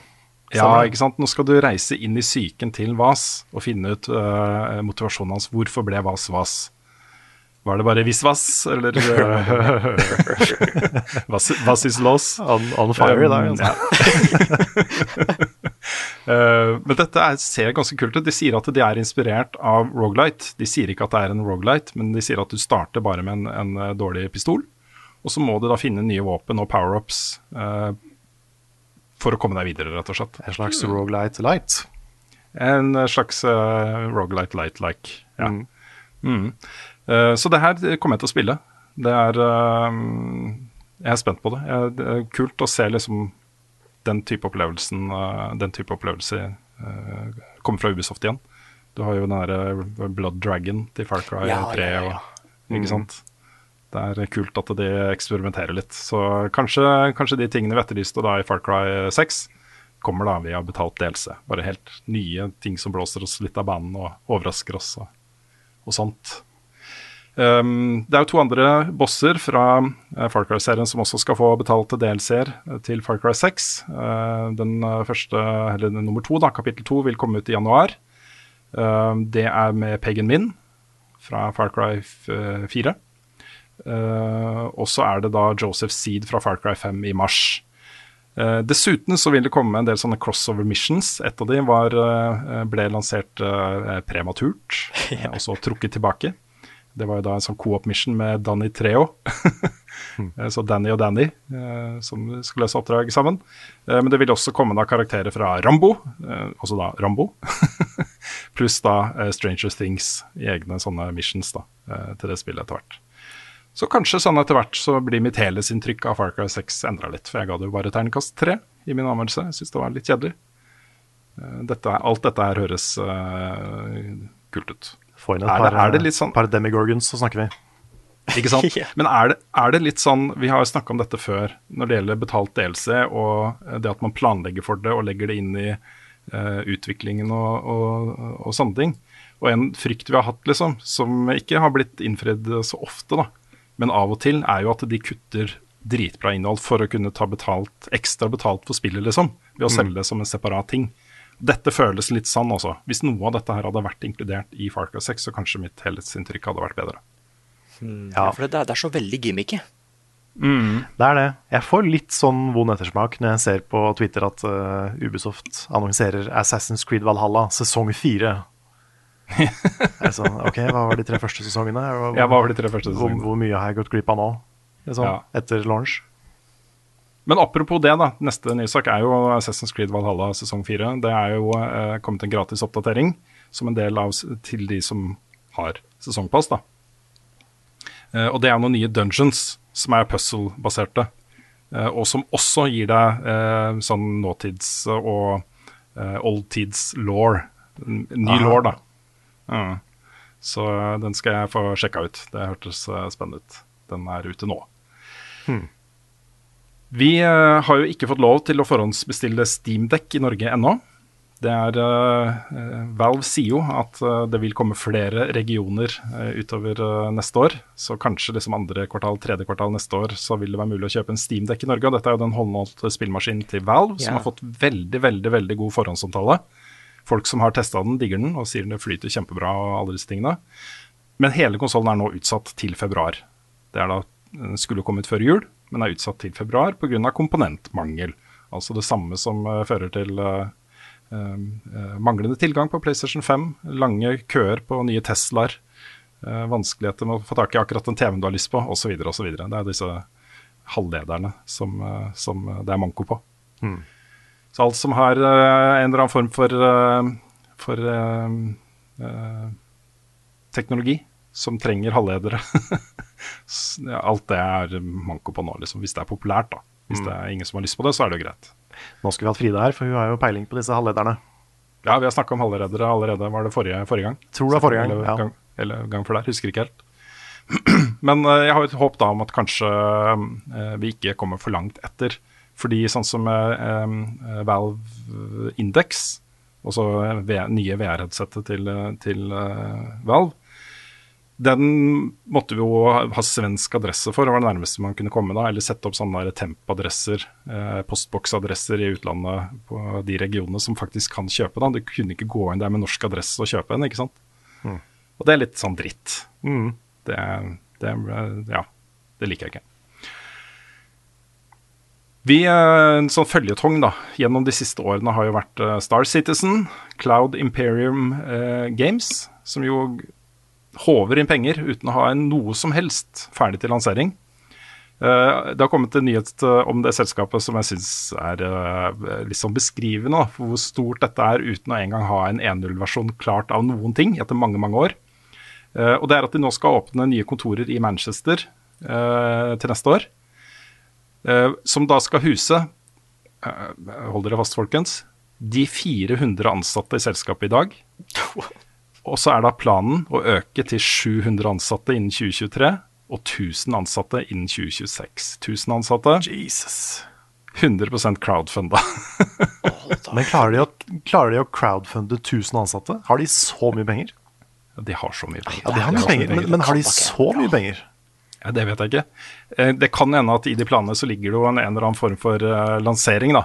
Ja, ikke sant. Nå skal du reise inn i psyken til Vas og finne ut uh, motivasjonen hans. Hvorfor ble Vas Vas? Var det bare Visvas, eller øh, <laughs> <laughs> Vas, vas is loss? On, on fire i dag, Um, altså. uh, <laughs> men dette er, ser ganske kult ut. De sier at de er inspirert av Rogalight. De sier ikke at det er en Rogalight, men de sier at du starter bare med en, en eh, dårlig pistol. Og så må du da finne nye våpen og power-ups eh, for å komme deg videre, rett og slett. En slags Rogalight Light. En eh, slags uh, Rogalite Light-like. Ja. Mm. Eh, så det her kommer jeg til å spille. Det er uh, Jeg er spent på det. Jeg, det er kult å se liksom den type opplevelsen uh, Den type opplevelse uh, komme fra Ubisoft igjen. Du har jo den derre Blood Dragon til Far Cry Ja, 3. ja, ja. Og, ikke sant? Det er kult at de eksperimenterer litt. Så kanskje, kanskje de tingene vi etterlyste da i Far Cry 6, kommer da via betalt delelse. Bare helt nye ting som blåser oss litt av banen og overrasker oss og, og sånt. Um, det er jo to andre bosser fra uh, Far Cry-serien som også skal få betalte DLC-er eh, til Far Cry 6. Uh, den uh, første, eller den nummer to, da, kapittel to, vil komme ut i januar. Uh, det er med Pagan Min fra Far Cry f- uh, 4. Uh, og så er det da Joseph Seed fra Far Cry 5 i mars. Uh, dessuten så vil det komme en del sånne crossover missions. Et av de var, uh, ble lansert prematurt, ja. <laughs> og så trukket tilbake. Det var jo da en sånn co-op mission med Danny Treo. <laughs> Eh, så Danny og Danny som skal løse oppdrag sammen. Men det vil også komme da karakterer fra Rambo, også da Rambo. <laughs> Pluss da Stranger Things i egne sånne missions da, til det spillet etter hvert. Så kanskje sånn etter hvert så blir mitt helhetsinntrykk av Far Cry 6 endra litt. For jeg ga det jo bare terningkast tre i min anmeldelse. Jeg syns det var litt kjedelig. Eh, Dette, alt dette her høres uh, kult ut. Få inn et par, er det litt sånn- par demigorgons, så snakker vi. <laughs> Ikke sant? <laughs> Men er det, er det litt sånn Vi har jo snakka om dette før når det gjelder betalt delelse og eh, det at man planlegger for det og legger det inn i uh, utviklingen og, og, og sånne ting. Og en frykt vi har hatt, liksom, som ikke har blitt innfridd så ofte, da, men av og til, er jo at de kutter dritbra innhold for å kunne ta betalt, ekstra betalt for spillet, liksom. Ved å selge det som en separat ting. Dette føles litt sann, også. Hvis noe av dette her hadde vært inkludert i Far 6, så kanskje mitt helhetsinntrykk hadde vært bedre. Ja, for det, er- det er så veldig gimmicky. Det er det. Jeg får litt sånn vond ettersmak når jeg ser på Twitter at uh, Ubisoft annonserer Assassin's Creed Valhalla sesong fire. <laughs> Sånn, ok, hva var de tre første sesongene? Hva, Ja, hva var de tre første sesongene? hvor mye har jeg gått glipp av nå? Sånn, Ja. Etter launch. Men apropos det, da. Neste nysak er jo Assassin's Creed Valhalla sesong 4. Det er jo eh, kommet en gratis oppdatering som en del av til de som har sesongpass. da. Eh, og det er noen nye dungeons som er puzzle-baserte. eh, og som også gir deg eh, sånn nåtids- og uh, oldtids law. Ny Aha. law, da. Ja. Så den skal jeg få sjekka ut. Det hørtes eh, spennende ut. Den er ute nå. Vi uh, har jo ikke fått lov til å forhåndsbestille Steamdekk i Norge ennå. Det er eh, Valve sier jo at uh, det vil komme flere regioner utover neste år. Så kanskje liksom andre kvartal, tredje kvartal neste år så vil det være mulig å kjøpe en Steamdekk i Norge. Og dette er jo den håndholdte spillmaskinen til Valve, som har fått veldig, veldig, veldig god forhåndsomtale. Folk som har testa den, digger den og sier den flyter kjempebra og alle disse tingene. Men hele konsollen er nå utsatt til februar. Det er da den skulle kommet før jul, men er utsatt til februar pga. komponentmangel. Altså det samme som uh, fører til uh, uh, manglende tilgang på PlayStation 5, lange køer på nye Teslaer, eh, vanskeligheter med å få tak i akkurat den TV-en du har lyst på, osv. Det er disse halvlederne som, eh, som det er manko på. Mm. Så alt som har uh, en eller annen form for, uh, for uh, teknologi som trenger halvledere <laughs> Alt det er manko på nå, liksom, hvis det er populært. da. Hvis det er ingen som har lyst på det, så er det jo greit. Nå skulle vi hatt Frida her, for hun har jo peiling på disse halvlederne. Ja, vi har snakka om halvledere allerede. Var det forrige, forrige gang? Tror det var forrige gang, Eller, ja. gang, eller gang før der. Husker ikke helt. <clears throat> Men jeg har jo et håp da om at kanskje vi ikke kommer for langt etter. Fordi sånn som eh, eh, Valve Index, altså nye VR-headsettet til, eh, til eh, Valve, den måtte vi jo ha svensk adresse for, det var det nærmeste man kunne komme da. Eller sette opp sånne temp-adresser, eh, postboksadresser i utlandet på de regionene som faktisk kan kjøpe. da. Du kunne ikke gå inn der med norsk adresse og kjøpe en, ikke sant. Mm. Og det er litt sånn dritt. Mm. Det, det, ja, det liker jeg ikke. Vi, eh, En sånn føljetong da, gjennom de siste årene har jo vært eh, Star Citizen, Cloud Imperium eh, Games, som jo håver inn penger uten å ha en noe som helst ferdig til lansering. Eh, det har kommet en nyhet eh, om det selskapet som jeg syns er eh, litt sånn beskrivende for hvor stort dette er uten å engang ha en 1.0-versjon klart av noen ting etter mange, mange år. Og det er at de nå skal åpne nye kontorer i Manchester til neste år. Eh, som da skal huse eh, Hold dere fast, folkens. De 400 ansatte i selskapet i dag. <laughs> Og så er da planen å øke til 700 ansatte innen 2023 og 1000 ansatte innen 2026. 1000 ansatte. Jesus. 100% crowdfunda. <laughs> Men klarer de, å, klarer de å crowdfunde 1000 ansatte? Har de så mye penger? De har så mye penger. Ja, de har mye penger, men, men har de så mye penger? Ja, det vet jeg ikke. Eh, Det kan hende at i de planene så ligger det jo en, en eller annen form for eh, lansering, da.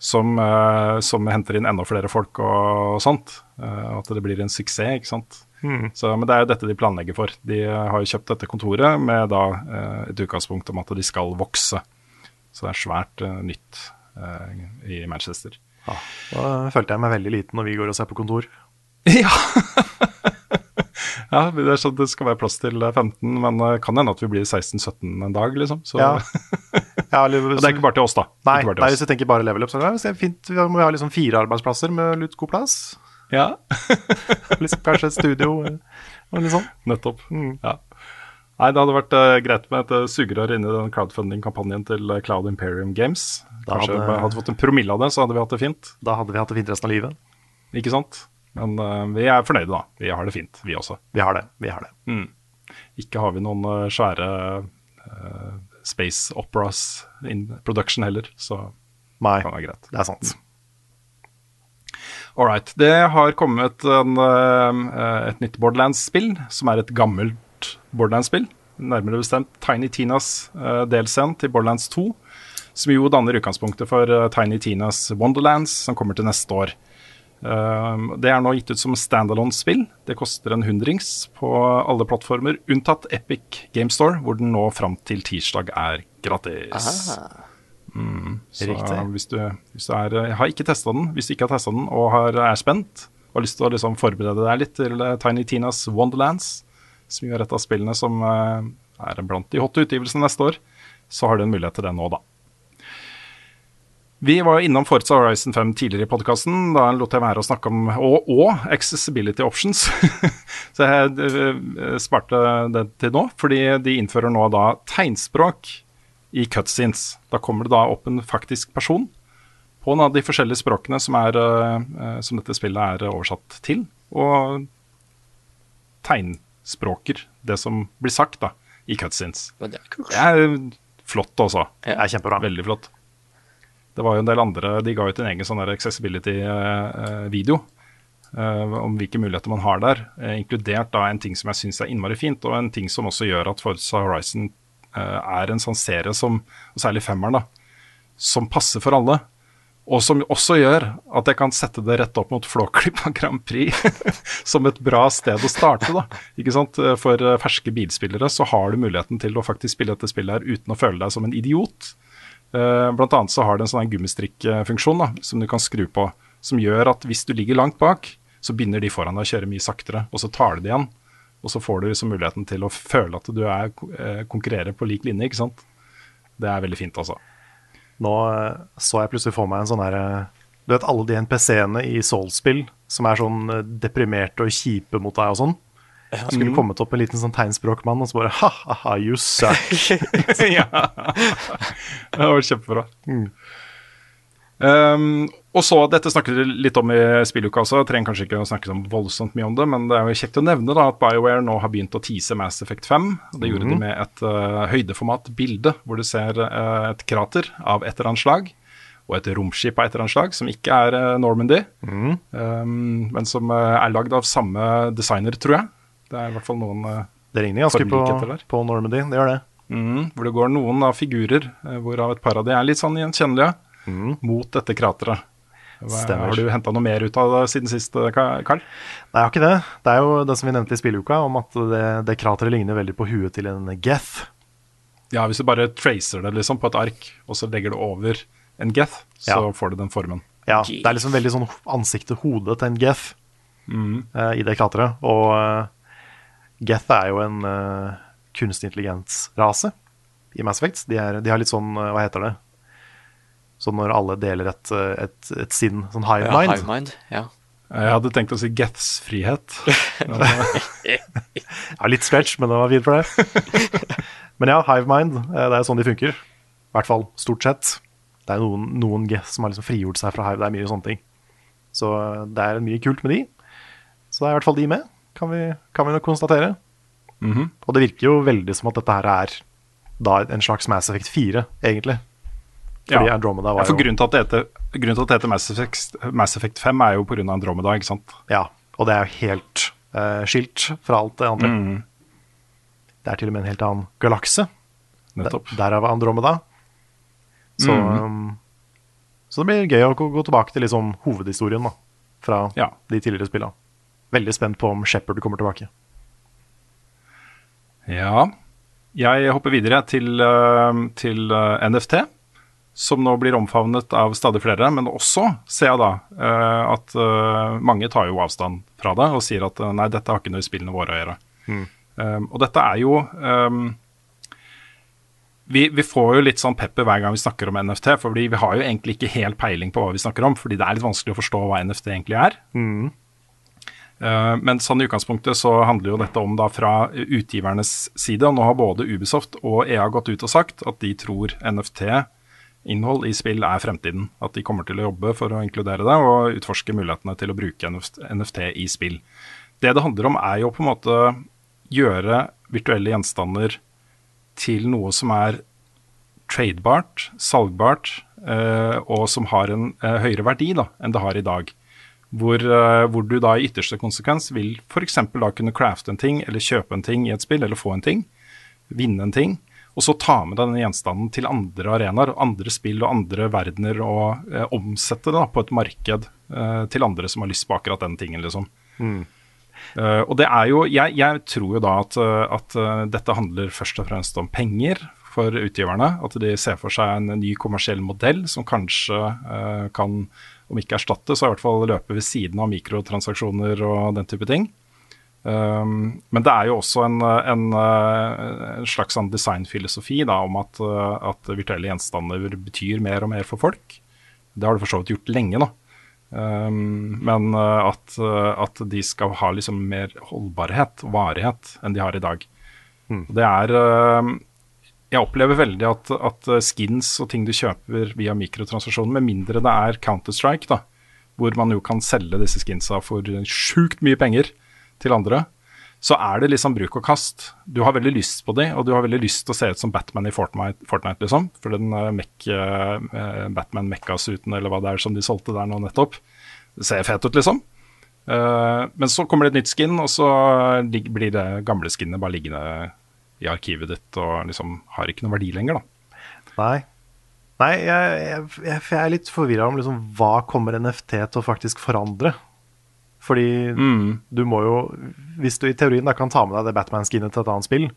Som, eh, som henter inn enda flere folk og sånt. At det blir en suksess, ikke sant. Mm. Så, men det er jo dette de planlegger for. De har jo kjøpt dette kontoret med da et utgangspunkt om at de skal vokse. Så det er svært nytt i Manchester. Ja, da følte jeg meg veldig liten når vi går og ser på kontor. <laughs> Ja. <laughs> ja, det er sånn det skal være plass til 15, men det kan hende at vi blir 16-17 en dag, liksom. Så, Ja. <laughs> Ja, det er ikke bare til oss, da. Nei, oss. nei hvis du tenker bare level up, så er det fint. Vi må ha liksom fire arbeidsplasser med litt god plass. Ja. <laughs> liksom, kanskje et studio eller litt sånn. Nettopp. Mm. Ja. Nei, det hadde vært uh, greit med et uh, sugerør inni den crowdfunding-kampanjen til eh, Cloud Imperium Games. Da Kanskje vi hadde... hadde fått en promille av det, så hadde vi hatt det fint. Da hadde vi hatt det fint resten av livet. Ikke sant? Men uh, vi er fornøyde, da. Vi har det fint, vi også. Vi har det. vi har det. Mm. Ikke har vi noen uh, svære uh, space operas in production heller, så Nei, det kan være greit. det er sant. All right. Det har kommet en, et nytt Borderlands-spill, som er et gammelt Borderlands-spill. Nærmere bestemt Tiny Tinas uh, delscene til Borderlands 2, som jo danner utgangspunktet for Tiny Tinas Wonderlands, som kommer til neste år. Eh, det er nå gitt ut som standalone-spill. Det koster en hundrings på alle plattformer, unntatt Epic Game Store, hvor den nå fram til tirsdag er gratis. Mm, så. Hvis du, hvis du er, jeg har ikke testa den. Hvis du ikke har testa den og har, er spent og har lyst til å liksom forberede deg litt til eh, Tiny Tinas Wonderlands, som er et av spillene som eh, er blant de hotte utgivelsene neste år, så har du en mulighet til det nå, da. Vi var jo innom Forza Horizon 5 tidligere i podkasten. Da lot jeg være å snakke om og, og accessibility options. <laughs> så jeg eh, sparte det til nå, fordi de innfører nå da tegnspråk i cutscenes. Da kommer det da opp en faktisk person på en av de forskjellige språkene som, er, eh, som dette spillet er oversatt til, og tegnspråker det som blir sagt da, i cutscenes. Det er kult. Det er flott også. Det er kjempebra. Veldig flott. Det var jo en del andre De ga ut en egen sånn accessibility-video eh, om hvilke muligheter man har der, eh, inkludert da en ting som jeg syns er innmari fint, og en ting som også gjør at Forza Horizon eh, er en sånn serie som, og særlig femmeren, da, som passer for alle. Og som også gjør at jeg kan sette det rett opp mot Flåklypa <laughs> Grand Prix <laughs> som et bra sted å starte. da, ikke sant? For eh, ferske bilspillere så har du muligheten til å faktisk spille dette spillet her uten å føle deg som en idiot. Uh, blant annet så har det en sånn gummistrikkfunksjon som du kan skru på, som gjør at hvis du ligger langt bak, så begynner de foran deg å kjøre mye saktere, og så tar du det igjen. Og så får du liksom muligheten til å føle at du er, eh, konkurrerer på lik linje, ikke sant. Det er veldig fint, altså. Nå eh, så jeg plutselig for meg en sånn her eh, Du vet alle de NPC-ene i Soul-spill som er sånn eh, deprimerte og kjipe mot deg og sånn? Skulle kommet opp en liten sånn tegnspråkmann og så bare ha-ha-ha, you suck. <laughs> <laughs> ja. Det var kjempebra. Um, og så, Dette snakket vi litt om i spilluka også, jeg trenger kanskje ikke å snakke så voldsomt mye om det, men det er jo kjekt å nevne da at BioWare nå har begynt å tease Mass Effect 5. og Det gjorde de med et uh, høydeformat bilde hvor du ser uh, et krater av et eller annet slag, og et romskip av et eller annet slag, som ikke er uh, Normandy, um, men som er lagd av samme designer, tror jeg. Det er i hvert fall noen Det ligner ganske på, på Normandy, det gjør det. mm, hvor det går noen av figurer, hvorav et par av de er litt sånn gjenkjennelige, mot dette krateret. Stemmer. har du henta noe mer ut av det siden sist, Carl? Karl? Nei, jeg har ikke det. Det er jo det som vi nevnte i spilluka, om at det, det krateret ligner veldig på huet til en geth. Ja, hvis du bare tracer det liksom på et ark, og så legger du over en geth, så Ja. får du den formen. Ja, det er liksom veldig sånn ansiktet, hodet til en geth eh, i det krateret. Og eh, geth er jo en uh, kunstig intelligens-rase i Mass Effect. De, er, de har litt sånn, eh, hva heter det? Sånn når alle deler et, eh, et, et sinn, sånn hive Ja, mind. Hive Mind. Ja. Jeg hadde tenkt å si Geths frihet. Men, <laughs> Ja, litt stretch, men det var fint for det. <laughs> men ja, hive mind, det er sånn de funker. I hvert fall stort sett. Det er noen, noen geth som har liksom frigjort seg fra hive. Det er mye sånne ting. Så det er mye kult med de. Så det er i hvert fall de med, kan vi, kan vi nok konstatere. Og det virker jo veldig som at dette her er da en slags Mass Effect 4, egentlig. Fordi Ja. Andromeda ja, for grunnen til heter, grunnen til at det heter Mass Effect, Mass Effect 5, er jo pga. Andromeda, ikke sant? Ja, og det er jo helt uh, skilt fra alt det andre. Mm. Det er til og med en helt annen galakse. Nettopp. Der- Derav Andromeda. Så, mm. um, så det blir gøy å gå, gå tilbake til liksom hovedhistorien da, fra Ja. de tidligere spillene. Veldig spent på om Shepherd kommer tilbake. Ja. Jeg hopper videre til, eh, til eh, NFT, som nå blir omfavnet av stadig flere. Men også ser jeg da eh, at mange tar jo avstand fra det og sier at nei, dette har ikke noe i spillene våre å gjøre. Um, og dette er jo um, vi, vi får jo litt sånn pepper hver gang vi snakker om NFT, fordi vi har jo egentlig ikke helt peiling på hva vi snakker om, fordi det er litt vanskelig å forstå hva NFT egentlig er. Eh, men sånn i utgangspunktet så handler jo dette om da fra utgivernes side, og nå har både Ubisoft og EA gått ut og sagt at de tror NFT-innhold i spill er fremtiden. At de kommer til å jobbe for å inkludere det og utforske mulighetene til å bruke NFT i spill. Det det handler om er jo på en måte gjøre virtuelle gjenstander til noe som er tradebart, salgbart, eh, og som har en eh, høyere verdi da, enn det har i dag. Hvor, eh, hvor du da i ytterste konsekvens vil f.eks. da kunne crafte en ting, eller kjøpe en ting i et spill, eller få en ting, vinne en ting, og så ta med denne gjenstanden til andre arenaer, andre spill og andre verdener, og eh, omsette det da på et marked eh, til andre som har lyst på akkurat den tingen, liksom. Eh, og det er jo, jeg, jeg tror jo da at, eh, at uh, dette handler først og fremst om penger for utgiverne. At de ser for seg en ny kommersiell modell som kanskje uh, kan, om ikke erstatte, så i hvert fall løpe ved siden av mikrotransaksjoner og den type ting. Um, men det er jo også en, en, eh, en slags sånn designfilosofi da, om at, eh, at virtuelle gjenstander betyr mer og mer for folk. Det har det for så vidt gjort lenge, da. Um, men uh, at, at de skal ha liksom mer holdbarhet og varighet enn de har i dag. Mm. Det er uh, Jeg opplever veldig at, at uh, skins og ting du kjøper via mikrotransaksjoner, med mindre det er Counter-Strike, da, hvor man jo kan selge disse skinsa for sjukt mye penger til andre, så er det liksom bruk og kast. Du har veldig lyst på de, og du har veldig lyst til å se ut som Batman i Fortnite, Fortnite liksom. For den uh, mech, uh, Batman-mekka-suiten, eller hva det er som de solgte der nå nettopp, det ser fet ut, liksom. Men så kommer det et nytt skin, og så blir det gamle skinnet bare liggende i arkivet ditt og liksom har ikke noen verdi lenger, da. Nei. Nei, jeg, jeg, jeg, jeg er litt forvirra om liksom, hva kommer NFT til å faktisk forandre. Fordi du må jo Hvis du i teorien da kan ta med deg det Batman-skinnet til et annet spill,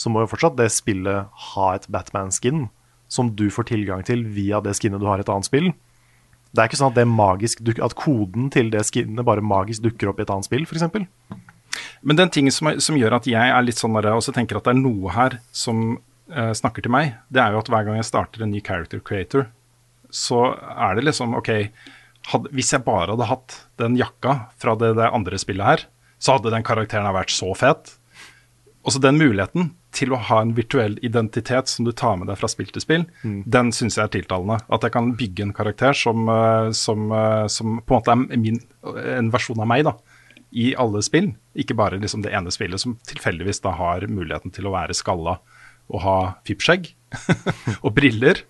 så må jo fortsatt det spillet ha et Batman-skin som du får tilgang til via det skinnet du har i et annet spill. Det er ikke sånn at, det magisk, at koden til det skinnet bare magisk dukker opp i et annet spill, f.eks. Men den tingen som, som gjør at jeg er litt sånn der, også tenker at det er noe her som uh, snakker til meg, det er jo at hver gang jeg starter en ny character creator, så er det liksom OK hadde, Hvis jeg bare hadde hatt den jakka fra det, det andre spillet her, så hadde den karakteren vært så fet. Også den muligheten til å ha en virtuell identitet som du tar med deg fra spill til spill, den syns jeg er tiltalende. At jeg kan bygge en karakter som, eh, som, eh, som på en måte er min, en versjon av meg, da. I alle spill, ikke bare liksom det ene spillet som tilfeldigvis da har muligheten til å være skalla og ha fippskjegg <laughs> og briller.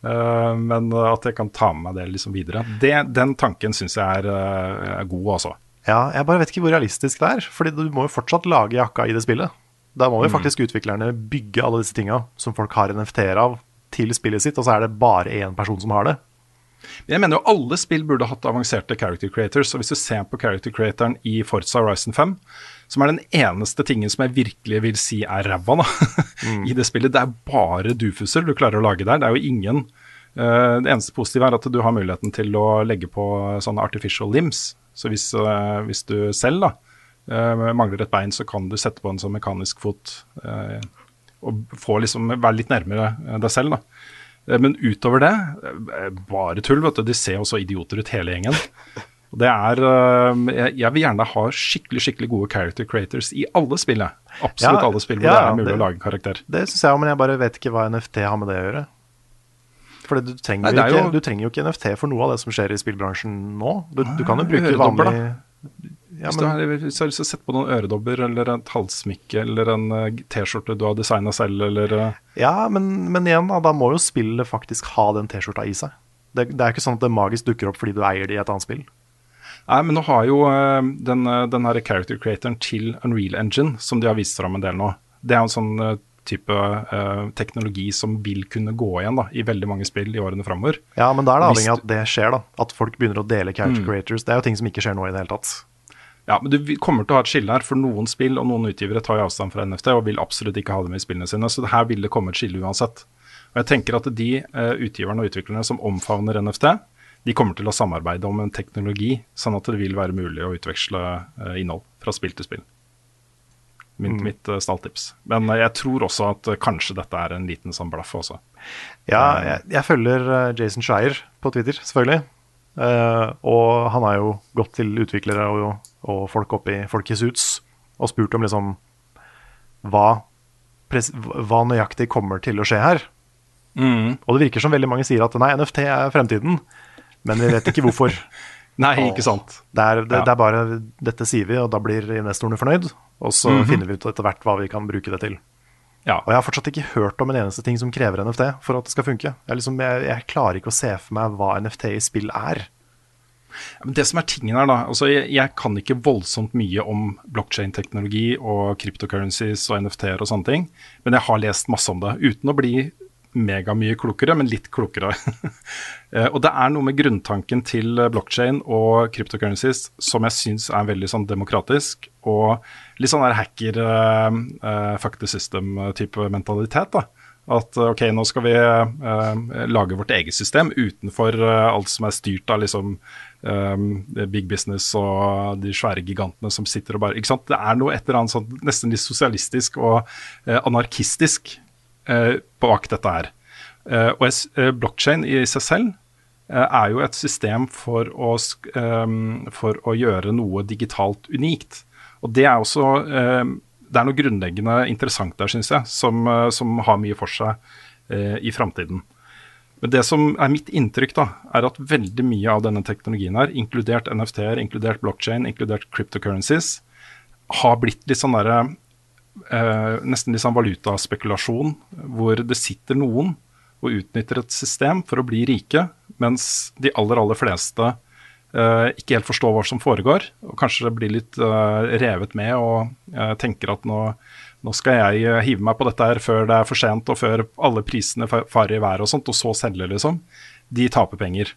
Uh, men at jeg kan ta med meg det liksom videre. Det, den tanken syns jeg er, eh, er god, altså. Ja, jeg bare vet ikke hvor realistisk det er. Fordi du må jo fortsatt lage jakka i det spillet. Da må jo faktisk utviklerne bygge alle disse tinga som folk har NFT-er av, til spillet sitt, og så er det bare én person som har det. Men Jeg mener jo alle spill burde hatt avanserte character creators. Og hvis du ser på character creatoren i Forza Horizon 5, som er den eneste tingen som jeg virkelig vil si er ræva da, <laughs> i det spillet, det er bare dufuser du klarer å lage der. Det er jo ingen uh, Det eneste positive er at du har muligheten til å legge på sånne artificial limbs. Så hvis, uh, hvis du selv da uh, mangler et bein, så kan du sette på en sånn mekanisk fot og få liksom være litt nærmere deg selv. da. Eh, Men utover det, eh, bare tull. vet du. De ser jo så idioter ut, hele gjengen. Og det er, eh, jeg, vil gjerne ha skikkelig skikkelig gode character creators i alle spill. Absolutt Ja, alle spill hvor ja, det er mulig det- å lage en karakter. Det syns jeg òg, men jeg bare vet ikke hva NFT har med det å gjøre. For du trenger, Nei, er ikke, jo- du trenger jo ikke NFT for noe av det som skjer i spillbransjen nå. Du, du kan jo bruke vanlig ja, men, har, hvis du har lyst til å sette på noen øredobber eller et halssmykke eller en eh, T-skjorte du har designa selv, eller eh, ja, men, men igjen, da, da må jo spillet faktisk ha den T-skjorta i seg. Det, det er ikke sånn at det magisk dukker opp fordi du eier det i et annet spill. Nei, men nå har jo eh, den, den her character creatoren til Unreal Engine, som de har vist fram en del nå, det er en sånn type eh, teknologi som vil kunne gå igjen da, i veldig mange spill i årene framover. Ja, men da er det avhengig av at det skjer, da. At folk begynner å dele character creators. Det er jo ting som ikke skjer nå i det hele tatt. Ja, men du kommer til å ha et skille her, for noen spill og noen utgivere tar jo avstand fra NFT og vil absolutt ikke ha det med i spillene sine, så her vil det komme et skille uansett. Og jeg tenker at de uh, utgiverne og utviklerne som omfavner NFT, de kommer til å samarbeide om en teknologi, sånn at det vil være mulig å utveksle uh, innhold fra spill til spill. Mitt, mitt uh, stalltips. Men jeg tror også at kanskje dette er en liten sånn blaff også. Ja, jeg, jeg følger Jason Shire på Twitter, selvfølgelig. Og han har jo gått til utviklere og, og folk oppi i folk i suits og spurt om liksom hva, hva nøyaktig kommer til å skje her. Og det virker som veldig mange sier at nei, NFT er fremtiden, men vi vet ikke hvorfor. <laughs> Nei, ikke sant. Det er, det, Ja. det er bare dette sier vi, og da blir investorene fornøyd. Og så finner vi ut etter hvert hva vi kan bruke det til. Ja. Og jeg har fortsatt ikke hørt om en eneste ting som krever NFT for at det skal funke. Jeg, liksom, jeg, jeg klarer ikke å se for meg hva NFT i spill er. Det som er tingen her da, altså jeg, jeg kan ikke voldsomt mye om blockchain-teknologi og cryptocurrencies og NFT-er og sånne ting, men jeg har lest masse om det, uten å bli megamye klokere, men litt klokere. <laughs> Eh, og det er noe med grunntanken til blockchain og cryptocurrencies som jeg syns er veldig sånn demokratisk, og litt sånn der hacker, uh, fuck the system-type mentalitet. da. At ok, nå skal vi uh, lage vårt eget system utenfor uh, alt som er styrt av liksom eh, big business og de svære gigantene som sitter og bare ikke sant? Det er noe et eller annet sånn nesten litt sosialistisk og eh, anarkistisk eh, bak dette her. Eh, og eh, blockchain i seg selv er jo et system for å, ehm, for å gjøre noe digitalt unikt. Og det er også eh, Det er noe grunnleggende interessant der, syns jeg, som, som har mye for seg i framtiden. Men det som er mitt inntrykk, da, er at veldig mye av denne teknologien her, inkludert NFT-er, inkludert blockchain, inkludert cryptocurrencies, har blitt litt sånn derre eh, Nesten litt sånn valutaspekulasjon, hvor det sitter noen og utnytter et system for å bli rike, mens de aller, aller fleste eh, ikke helt forstår hva som foregår, og kanskje blir litt eh, revet med og eh, tenker at nå nå skal jeg eh, hive meg på dette her før det er for sent, og før alle prisene farer i været og sånt, og så selge, liksom. De taper penger.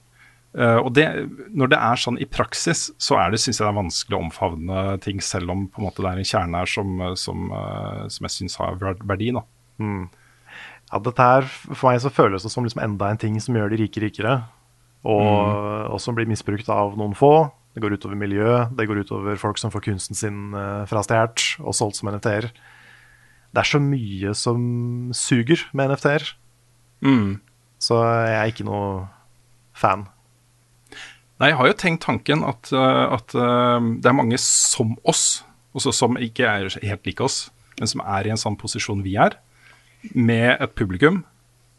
Eh, og det, når det er sånn i praksis, så er det, synes jeg det er vanskelig å omfavne ting, selv om på en måte det er en kjerne her som, eh, som, som jeg syns har ver- verdi. da. Ja, dette her, For meg så føles det som liksom enda en ting som gjør de rike rikere, og, og som blir misbrukt av noen få. Det går utover miljøet, det går utover folk som får kunsten sin uh, frastjålet og solgt som NFT-er. Det er så mye som suger med NFT-er, så jeg er ikke noe fan. Nei, jeg har jo tenkt tanken at, eh, at eh, det er mange som oss, også som ikke er helt like oss, men som er i en sånn posisjon vi er, med et publikum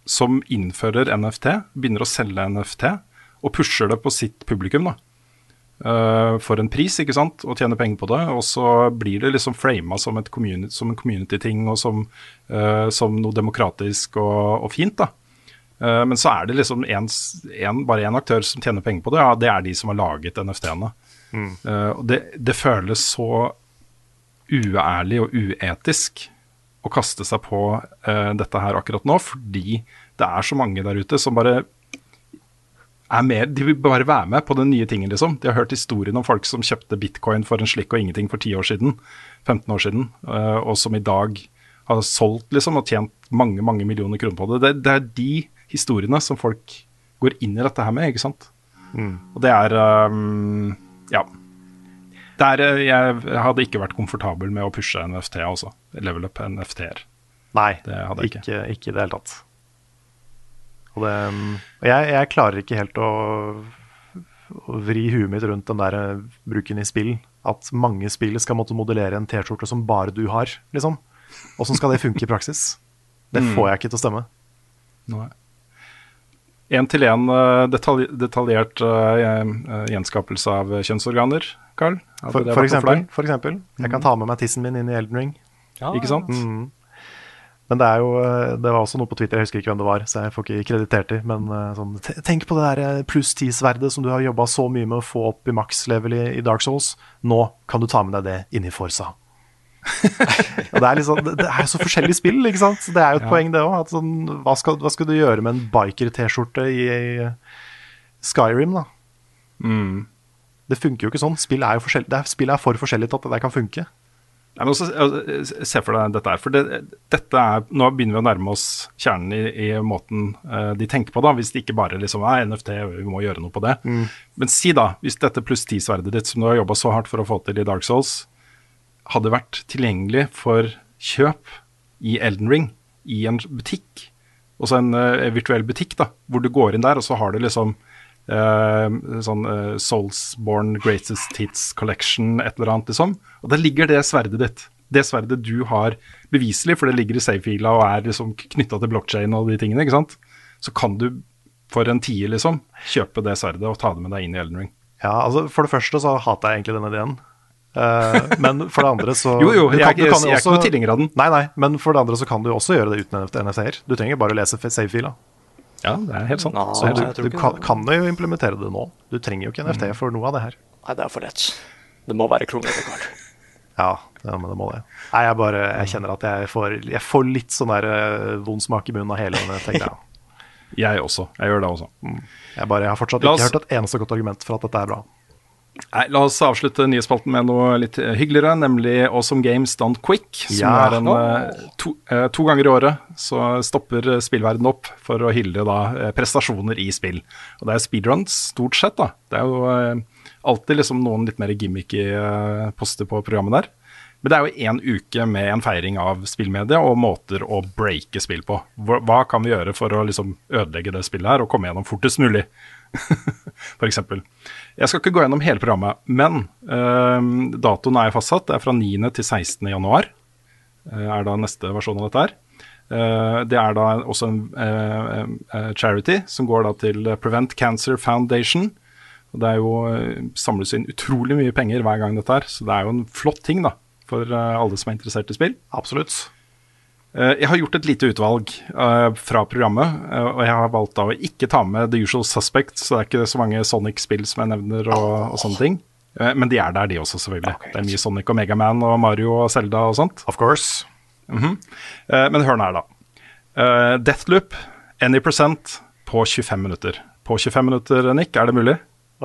som innfører NFT, begynner å selge NFT, og pusher det på sitt publikum, da. Eh, for en pris, ikke sant, og tjener penger på det. Og så blir det liksom frama som, community, som en community-ting, og som, uh, som noe demokratisk og, og fint, da. Uh, men så er det liksom en, en, bare én aktør som tjener penger på det, ja, det er de som har laget NFT-ene. Eh, og det, det føles så uærlig og uetisk å kaste seg på uh, dette her akkurat nå, fordi det er så mange der ute som bare er mer De vil bare være med på den nye tingen, liksom. De har hørt historien om folk som kjøpte bitcoin for en slikk og ingenting for 10 år siden, 15 år siden, eh, og som i dag har solgt liksom og tjent mange, mange millioner kroner på det. Det, det er de historiene som folk går inn i dette her med, ikke sant. Og det er um, Ja. Det er, eh, jeg hadde ikke vært komfortabel med å pushe NFT også. Level up NFT-er. Nei, Det ikke. ikke i det hele tatt. Og det, og jeg, jeg klarer ikke helt å, å vri huet mitt rundt den der eh, bruken i spill. At mange spill skal måtte modellere en T-skjorte som bare du har, liksom. Åssen skal det funke i praksis? Det Mm. får jeg ikke til å stemme. Én til én detalj, detaljert eh, eh, gjenskapelse av kjønnsorganer, Carl. For, for, eksempel, for, for eksempel. Jeg kan ta med meg tissen min inn i Elden Ring. Ikke sant? Ja. Mm. Men det er jo eh, Det var også noe på Twitter, jeg husker ikke hvem det var, så jeg får ikke kreditert dem. men eh, sånn Tenk på det der eh, pluss ti-sverdet som du har jobba så mye med å få opp i maks-level i, i Dark Souls. Nå kan du ta med deg det inn i Forsa. <laughs> det er liksom Det det er så forskjellige spill, ikke sant? Så Det er jo et Ja. poeng, det òg. Sånn, hva, hva skal du gjøre med en biker-T-skjorte i, i Skyrim, da? Mm. Det funker jo ikke sånn. Spill er jo forskjell- er, spill er for forskjellig til at det der kan funke. Nei, men også, altså, se for deg dette her. For det, dette er, nå begynner vi å nærme oss kjernen i, i måten uh, de tenker på, da, hvis det ikke bare liksom er NFT, vi må gjøre noe på det. Men si da, hvis dette pluss ti-sverdet ditt, som du har jobba så hardt for å få til i Dark Souls, hadde vært tilgjengelig for kjøp i Elden Ring, i en butikk, også en uh, virtuell butikk, da, hvor du går inn der, og så har du liksom eh, sånn eh, Soulsborne Greatest Hits Collection, et eller annet, liksom. Og der ligger det sverdet ditt. Det sverdet du har beviselig, for det ligger i save-fila og er liksom knytta til blockchain og de tingene, ikke sant. Så kan du for en tier, liksom, kjøpe det sverdet og ta det med deg inn i Elden Ring. Ja, altså For det første så hater jeg egentlig den ideen. Uh, men for det andre så <laughs> Jo, jo, jeg, kan- jo jeg er ikke noen tilhenger av den. Nei, nei, men for det andre så kan du også gjøre det uten NFT-er. Du trenger bare å lese save-fila. Ja, det er helt sant. Nå, Så du, du kan, kan jo implementere det nå. Du trenger jo ikke NFT for noe av det her. Nei, det er for lett. Det må være kronglete, <laughs> Carl. Ja, ja, men det må det. Nei, jeg bare jeg kjenner at jeg får, jeg får litt sånn der eh, vond smak i munnen av hele denne greia. <laughs> Jeg også. Jeg gjør det også. Jeg, bare, jeg har fortsatt ikke oss- hørt et eneste godt argument for at dette er bra. Nei, La oss avslutte nyhetsspalten med noe litt hyggeligere, nemlig Awesome Games Done Quick. Som Ja. er en eh, to, eh, to ganger i året så stopper spillverden opp for å hylle da eh, prestasjoner i spill. Og det er speedruns, stort sett. da. Det er jo alltid liksom noen litt mer gimmicky poster på programmet der. Men det er jo én uke med en feiring av spillmedia og måter å breake spill på. Hva, hva kan vi gjøre for å liksom ødelegge det spillet her og komme gjennom fortest mulig? <laughs> eksempel. Jeg skal ikke gå gjennom hele programmet, men uh, datoen er fastsatt. Det er fra 9. til 16. januar. Uh, er da neste versjon av dette her. Uh, det er da også en eh, charity som går da til Prevent Cancer Foundation. Og det er jo samles inn utrolig mye penger hver gang dette er, så det er jo en flott ting da, for alle som er interessert i spill. Absolutt. Eh, Jeg har gjort et lite utvalg eh, fra programmet, eh, og jeg har valgt da å ikke ta med The Usual Suspects, så det er ikke så mange Sonic-spill som jeg nevner og, og sånne ting. Men de er der, de også, selvfølgelig. Det er mye Sonic og Megaman og Mario og Zelda og sånt. Of course. Eh, men hør nå her, da. Deathloop, any percent, på 25 minutter. På 25 minutter, Nick, er det mulig?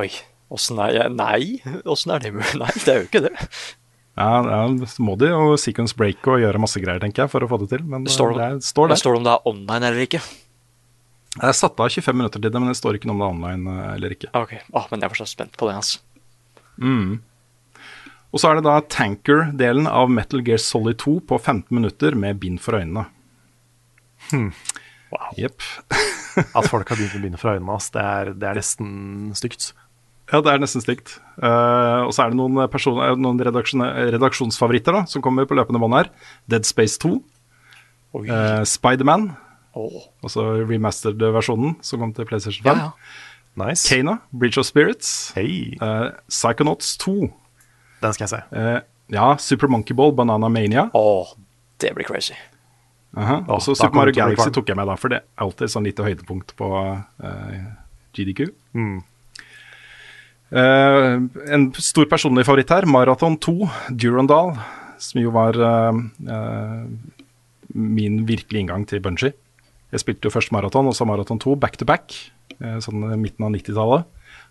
Oi, åssen er jeg Nei, <laughs> åssen er det mulig? Nei, det er jo ikke det. Ja, ja så må de jo sequence break og gjøre masse greier, tenker jeg, for å få det til. Men Det står, det står det der. står det om det er online eller ikke. Jeg satt av 25 minutter til det, men det står ikke noe om det er online eh, eller ikke. Ok, oh, men jeg er fortsatt spent på det. altså. Og så er det da Tanker-delen av Metal Gear Solid 2 på 15 minutter med bind for øynene. Wow. Jepp. At folk har begynt å begynne for øynene ass. det er, det er nesten stygt. Ja, det er nesten slikt. Uh, og så er det noen, person- eh, noen redaksjon redaksjonsfavoritter da, som kommer på løpende bånd her. Dead Space 2, Oi. uh, Spiderman, Åh. altså remastered-versjonen som kom til PlayStation 5. Ja, ja. Nice. Kana, Bridge of Spirits, Hey. uh, Psychonauts 2, den skal jeg se. Uh, ja, Super Monkey Ball, Banana Mania. Åh, det blir crazy. Uh -huh. Og så Super Mario Galaxy tok jeg med, da, for det er alltid sånn lite høydepunkt på eh, GDQ. Mm. Eh, en stor personlig favoritt her, Marathon 2, Durandal, som jo var uh, uh, min virkelige inngang til Bungie. Jeg spilte jo først Marathon, og så Marathon 2 back to back, sånn midten av 90-tallet.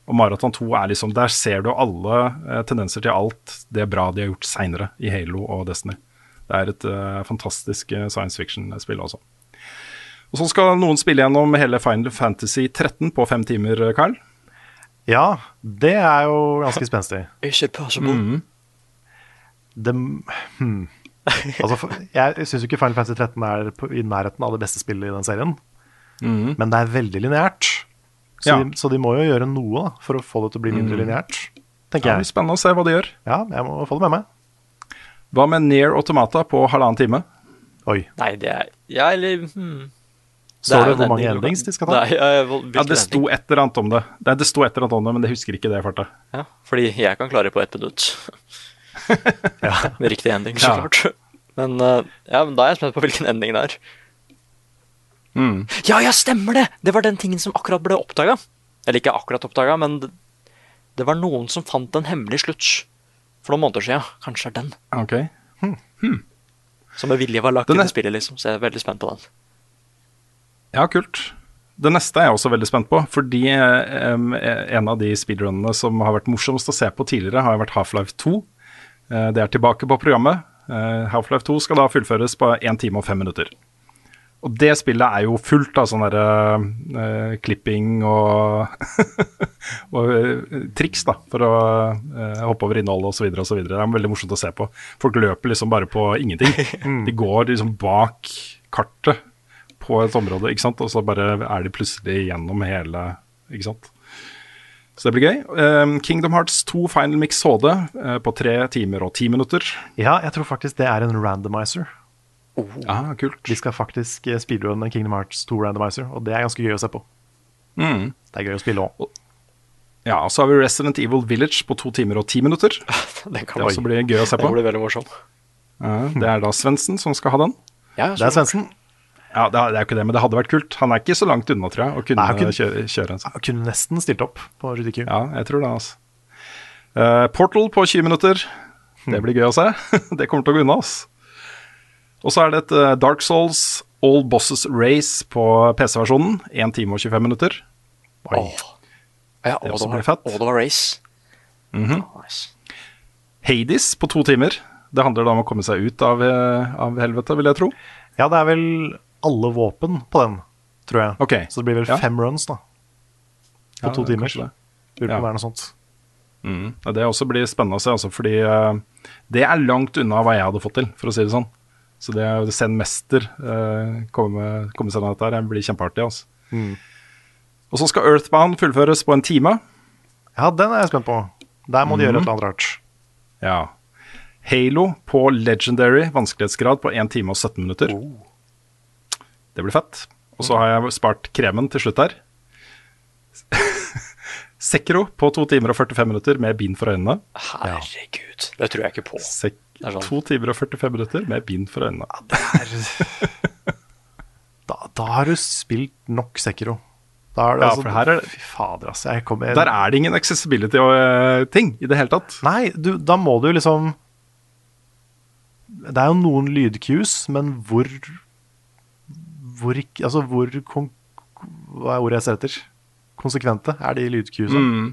Og Marathon 2 er liksom Der ser du alle tendenser til alt det bra de har gjort seinere i Halo og Destiny. Det er et fantastisk science fiction-spill også. Og så skal noen spille gjennom hele Final Fantasy 13 på fem timer, Carl. Ja, det er jo ganske spenstig. <laughs> It possible? Det, hmm. altså, jeg syns jo ikke Final Fantasy 13 er i nærheten av det beste spillet i den serien. Men det er veldig lineært. Så, Ja. de, så de må jo gjøre noe for å få det til å bli mindre lineært, Ja, jeg. det blir spennende å se hva de gjør. Ja, jeg må få det med meg. Hva med Near Automata på halvannen time? Oi. Nei, det er Ja, eller hmm. Står er det hvor mange endings de skal ta? Nei, Ja, Det sto et eller annet om det. Nei, det sto et eller annet om det, men jeg husker ikke det i farta. Ja, fordi jeg kan klare på ett minutt. <laughs> Med <laughs> riktig ending, så Ja. klart. Men, eh, ja, men da er jeg spent på hvilken ending det er. Mm. Ja, ja, stemmer det! Det var den tingen som akkurat ble oppdaga. Eller ikke akkurat oppdaga, men det, det var noen som fant en hemmelig slutt for noen måneder siden. Kanskje det er den. Ok. Som med vilje var lagt Den inn er- i spillet, liksom. Så jeg er veldig spent på den. Ja, kult. Det neste er jeg også veldig spent på, fordi um, en av de speedrunnene som har vært morsomst å se på tidligere, har vært Half-Life 2. Uh, det er tilbake på programmet. Uh, Half-Life 2 skal da fullføres på 1 time og 5 minutter. Og det spillet er jo fullt av sånn derre uh, klipping og, <laughs> og uh, triks da, for å uh, hoppe over innholdet osv. osv. Det er veldig morsomt å se på. Folk løper liksom bare på ingenting. <laughs> De går liksom bak kartet på et område, ikke sant? og så bare er de plutselig gjennom hele ikke sant? Så det blir gøy. Um, Kingdom Hearts 2 Final Mix HD uh, på tre timer og ti minutter. Ja, jeg tror faktisk det er en randomizer. Ja, kult. Vi skal faktisk spille speedrunne Kingdom Hearts 2 randomizer, og det er ganske gøy å se på. Mm. Det er gøy å spille òg. Ja, og så har vi Resident Evil Village på to timer og ti minutter. <laughs> Det kan også blir gøy å se på. på. blir veldig morsom. Ja, det er da Svendsen som skal ha den. Ja, Det er Svendsen. Ja, det er jo ikke det, men det hadde vært kult. Han er ikke så langt unna, tror jeg, å kunne Nei, kunne- kjøre, kjøre en sånn. Han kunne nesten stilt opp på GDQ. Ja, jeg tror det, altså. Uh, Portal på 20 minutter. Det blir gøy å se. <laughs> det kommer til å gå unna, altså. Og så er det et uh, Dark Souls All Bosses Race på PC-versjonen. 1 time og 25 minutter. Åh. Ja, Det også var, fett. og det var race. Mhm. nice. Hades på to timer. Det handler da om å komme seg ut av, eh, av helvete, vil jeg tro. Ja, det er vel alle våpen på den, tror jeg. Ok. Så det blir vel Ja. fem runs, da. På Ja, to timer. det. Lurer på Ja. om det er noe sånt. Mm. Det også blir spennende å se, altså, fordi uh, det er langt unna hva jeg hadde fått til, for å si det sånn. Så det å se en mester uh, komme, komme seg gjennom dette her, det blir kjempeartig. Altså. Mm. Og så skal Earthbound fullføres på en time. Ja, den er jeg spent på. Der må de Mhm. gjøre et eller annet rart. Ja. Halo på legendary vanskelighetsgrad på 1 time og 17 minutter. Det blir fett. Og så har jeg spart kremen til slutt her. <laughs> Sekro på 2 timer og 45 minutter med bind for øynene. Herregud. Det tror jeg ikke på. Sek Det er sånn. 2 timer og 45 minutter med bind for øynene. <laughs> Da, da har du spilt nok Sekiro. Da er det, Ja, altså, for her er det- Fy fader, altså. Jeg kommer, Der er det ingen accessibility-ting i det hele tatt. Nei, du, da må du liksom Det er jo noen lydcues, men hvor Hvor Altså, hvor kon, Hva er ordet jeg ser etter? Konsekvente er de lydcuesa. Mm.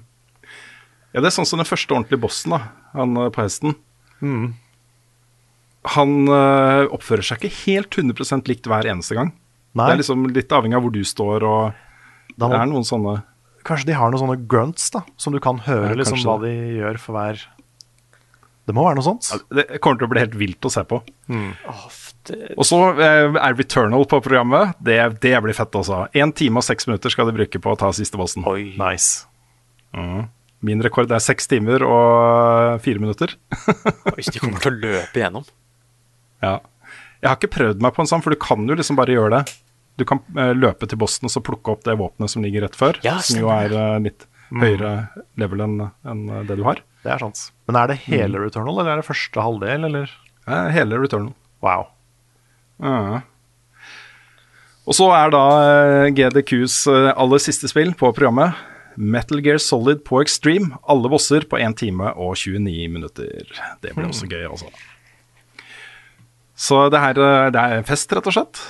Ja, det er sånn som den første ordentlige bossen, da. Han eh, på hesten. Mm. Han eh, oppfører seg ikke helt 100% likt hver eneste gang. Nei. Det er liksom litt avhengig av hvor du står, og Da det er noen sånne Kanskje de har noen sånne grunts, da, som du kan høre Ja, liksom hva de gjør for hver Det må være noe sånt. Det kommer til å bli helt vilt å se på. Åh, det, Og så eh, er Returnal på programmet. Det, det blir fett altså. Én time og seks minutter skal de bruke på å ta siste bossen. oi. Nice. Min rekord er seks timer og fire minutter. <laughs> Hvis de kommer til å løpe gjennom. Ja. Jeg har ikke prøvd meg på en sånn, for du kan jo liksom bare gjøre det. Du kan eh, løpe til bossen og så plukke opp det våpenet som ligger rett før. Ja, som jo er eh, litt høyere level enn en det du har. Det er sant. Men er det hele Returnal, eller er det første halvdel, eller? Eh, hele Returnal. Wow. Ja. Og så er da eh, GDQs eh, aller siste spill på programmet Metal Gear Solid på Extreme. Alle bosser på 1 time og 29 minutter. Det blir også gøy, altså. Så det her eh, det er fest, rett og slett.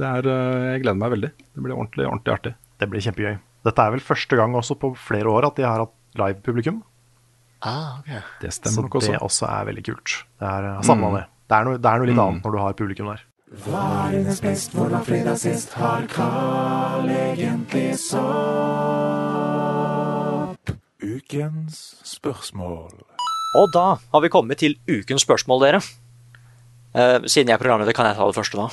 Det er, jeg gleder meg veldig. Det blir ordentlig, ordentlig artig. Det blir kjempegøy. Dette er vel første gang også på flere år at de har hatt live-publikum. Ah, okay. Det Så stemmer nok også. det også er veldig kult. Det er, mm. det. Det er, noe, det er noe litt annet når du har publikum der. Ukens spørsmål. Og da har vi kommet til ukens spørsmål, dere. Eh, siden jeg er programleder, kan jeg ta det første da.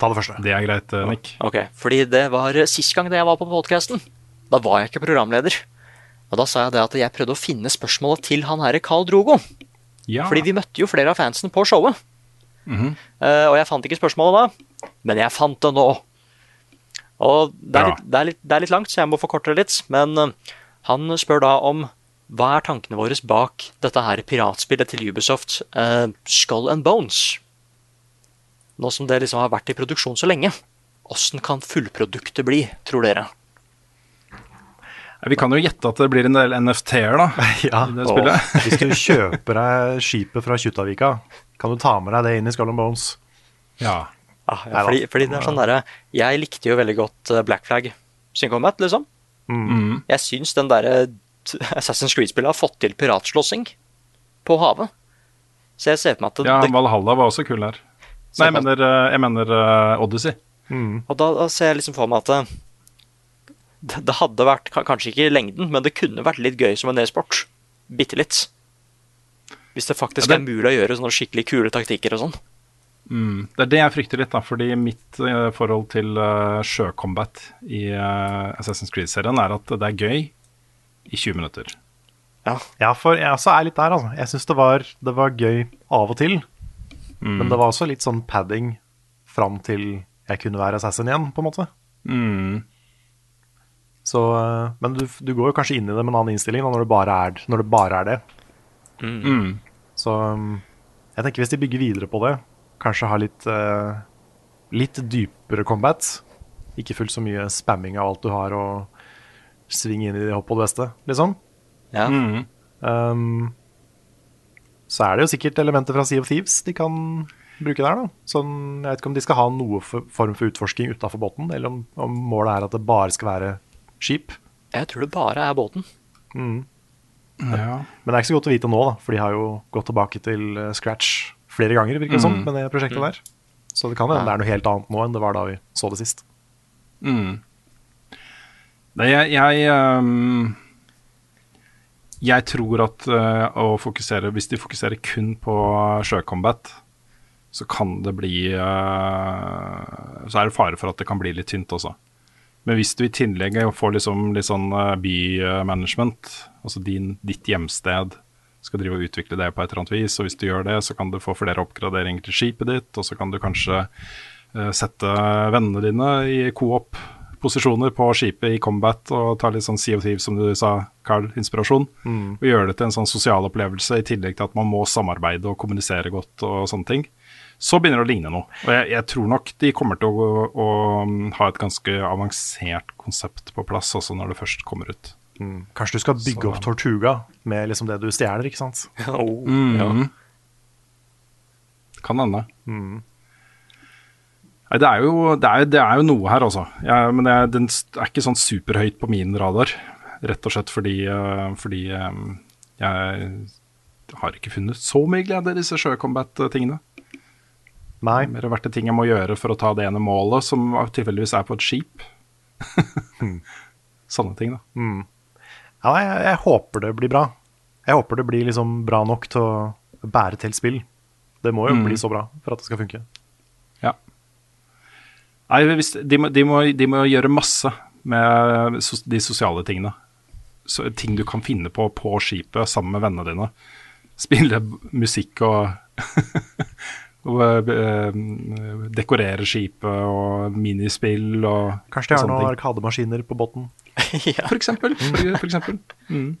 Ta det første. Det er greit, eh, Nick. Ok, Fordi det var eh, sist gang jeg var på podkasten. Da var jeg ikke programleder. Og da sa jeg det at jeg prøvde å finne spørsmålet til han herre Carl Drogo. Ja. Fordi vi møtte jo flere av fansen på showet. Eh, og jeg fant ikke spørsmålet da, men jeg fant det nå. Og det er, litt, det, er litt, det er litt langt, så jeg må forkorte det litt. Men eh, han spør da om hva er tankene våre bak dette her piratspillet til Ubisoft, uh, Skull and Bones? Nå som det liksom har vært i produksjon så lenge. Åssen kan fullproduktet bli, tror dere? Vi kan jo gjette at det blir en del NFT-er, da. Ja. <laughs> I det spillet. Hvis du kjøper deg skipet fra Kjuttaviga, kan du ta med deg det inn i Skull and Bones. Ja. Ah, ja, fordi, fordi det er sånn derre Jeg likte jo veldig godt eh, Black Flag sin combat, liksom. Mm. Jeg syns den derre Assassin's Creed-spillet har fått til piratslåssing på havet. Så jeg ser for meg at det, ja, Valhalla var også kul her. Nei, jeg mener, eh, jeg mener uh, Odyssey. Og da, da ser jeg liksom for meg at det, det, det hadde vært Kanskje ikke i lengden, men det kunne vært litt gøy som en e-sport. Bitte litt. Hvis det faktisk Ja, det- er mulig å gjøre sånne skikkelig kule taktikker og sånn. Mm. Det er det jeg frykter litt, da, fordi mitt uh, forhold til uh, sjøcombat i uh, Assassin's Creed-serien er at det er gøy i 20 minutter. Ja. Ja, for jeg også er litt der, altså. Jeg syns det, var- det var gøy av og til. Mm. Men det var også litt sånn padding fram til jeg kunne være assassin igjen, på en måte. Mm. Så, eh, men du, du går jo kanskje inn i det med en annen innstilling da, når, det bare er, når det bare er det. Mm. Så um, jeg tenker hvis de bygger videre på det, kanskje ha litt, uh, litt dypere combat. Ikke fullt så mye spamming av alt du har, og sving inn i det hopp på det beste, liksom. Ja. Mm. Um, så er det jo sikkert elementer fra Sea of Thieves de kan bruke der. da. Sånn, jeg vet ikke om de skal ha noe for, form for utforsking utafor båten, eller om, om målet er at det bare skal være skip. Jeg tror det bare er båten. Ja. Men det er ikke så godt å vite nå, da, for de har jo gått tilbake til eh, scratch flere ganger virker det som, med det prosjektet der. Så det kan hende det er noe helt annet nå enn det var da vi så det sist. Mm. Nei, jeg jeg, um, jeg tror at uh, å fokusere Hvis de fokuserer kun på sjøcombat, så kan det bli uh, Så er det fare for at det kan bli litt tynt også. Men hvis du i tillegg får liksom litt sånn uh, bymanagement, altså din, ditt hjemsted, skal drive og utvikle det på et eller annet vis, og hvis du gjør det, så kan du få flere oppgraderinger til skipet ditt, og så kan du kanskje uh, sette vennene dine i co-op-posisjoner på skipet i combat og ta litt sånn Sea of Thieves, som du sa, Carl, inspirasjon. Og gjøre det til en sånn sosial opplevelse, i tillegg til at man må samarbeide og kommunisere godt og sånne ting. Så begynner det å ligne noe. Og jeg, jeg tror nok de kommer til å, å, å, ha et ganske avansert konsept på plass også når det først kommer ut. Kanskje du skal bygge Så- opp Tortuga med liksom det du stjeler, ikke sant? <laughs> Oh, Mm. ja. Kan hende. Nei, det er, jo, det, er, det er jo noe her, altså. Jeg, men jeg, den er ikke sånn superhøyt på min radar. Rett og slett fordi, uh, fordi um, jeg har ikke funnet så mye glede i disse sjøcombat-tingene. Nei. Mer har vært en ting jeg må gjøre for å ta det ene målet, som tilfeldigvis er på et skip. <laughs> Sånne ting, da. Mm. Ja, nei, jeg, jeg håper det blir bra. Jeg håper det blir liksom bra nok til å bære til spill. Det må jo Mm. bli så bra for at det skal funke. Ja. Nei, de, må, de, må, de må gjøre masse med de sosiale tingene. Så, ting du kan finne på på skipet sammen med vennene dine. Spille musikk og, <laughs> dekorere skipet og minispill og Kanskje de har noen arkademaskiner på båten. <laughs> For eksempel. For, for eksempel. Mm.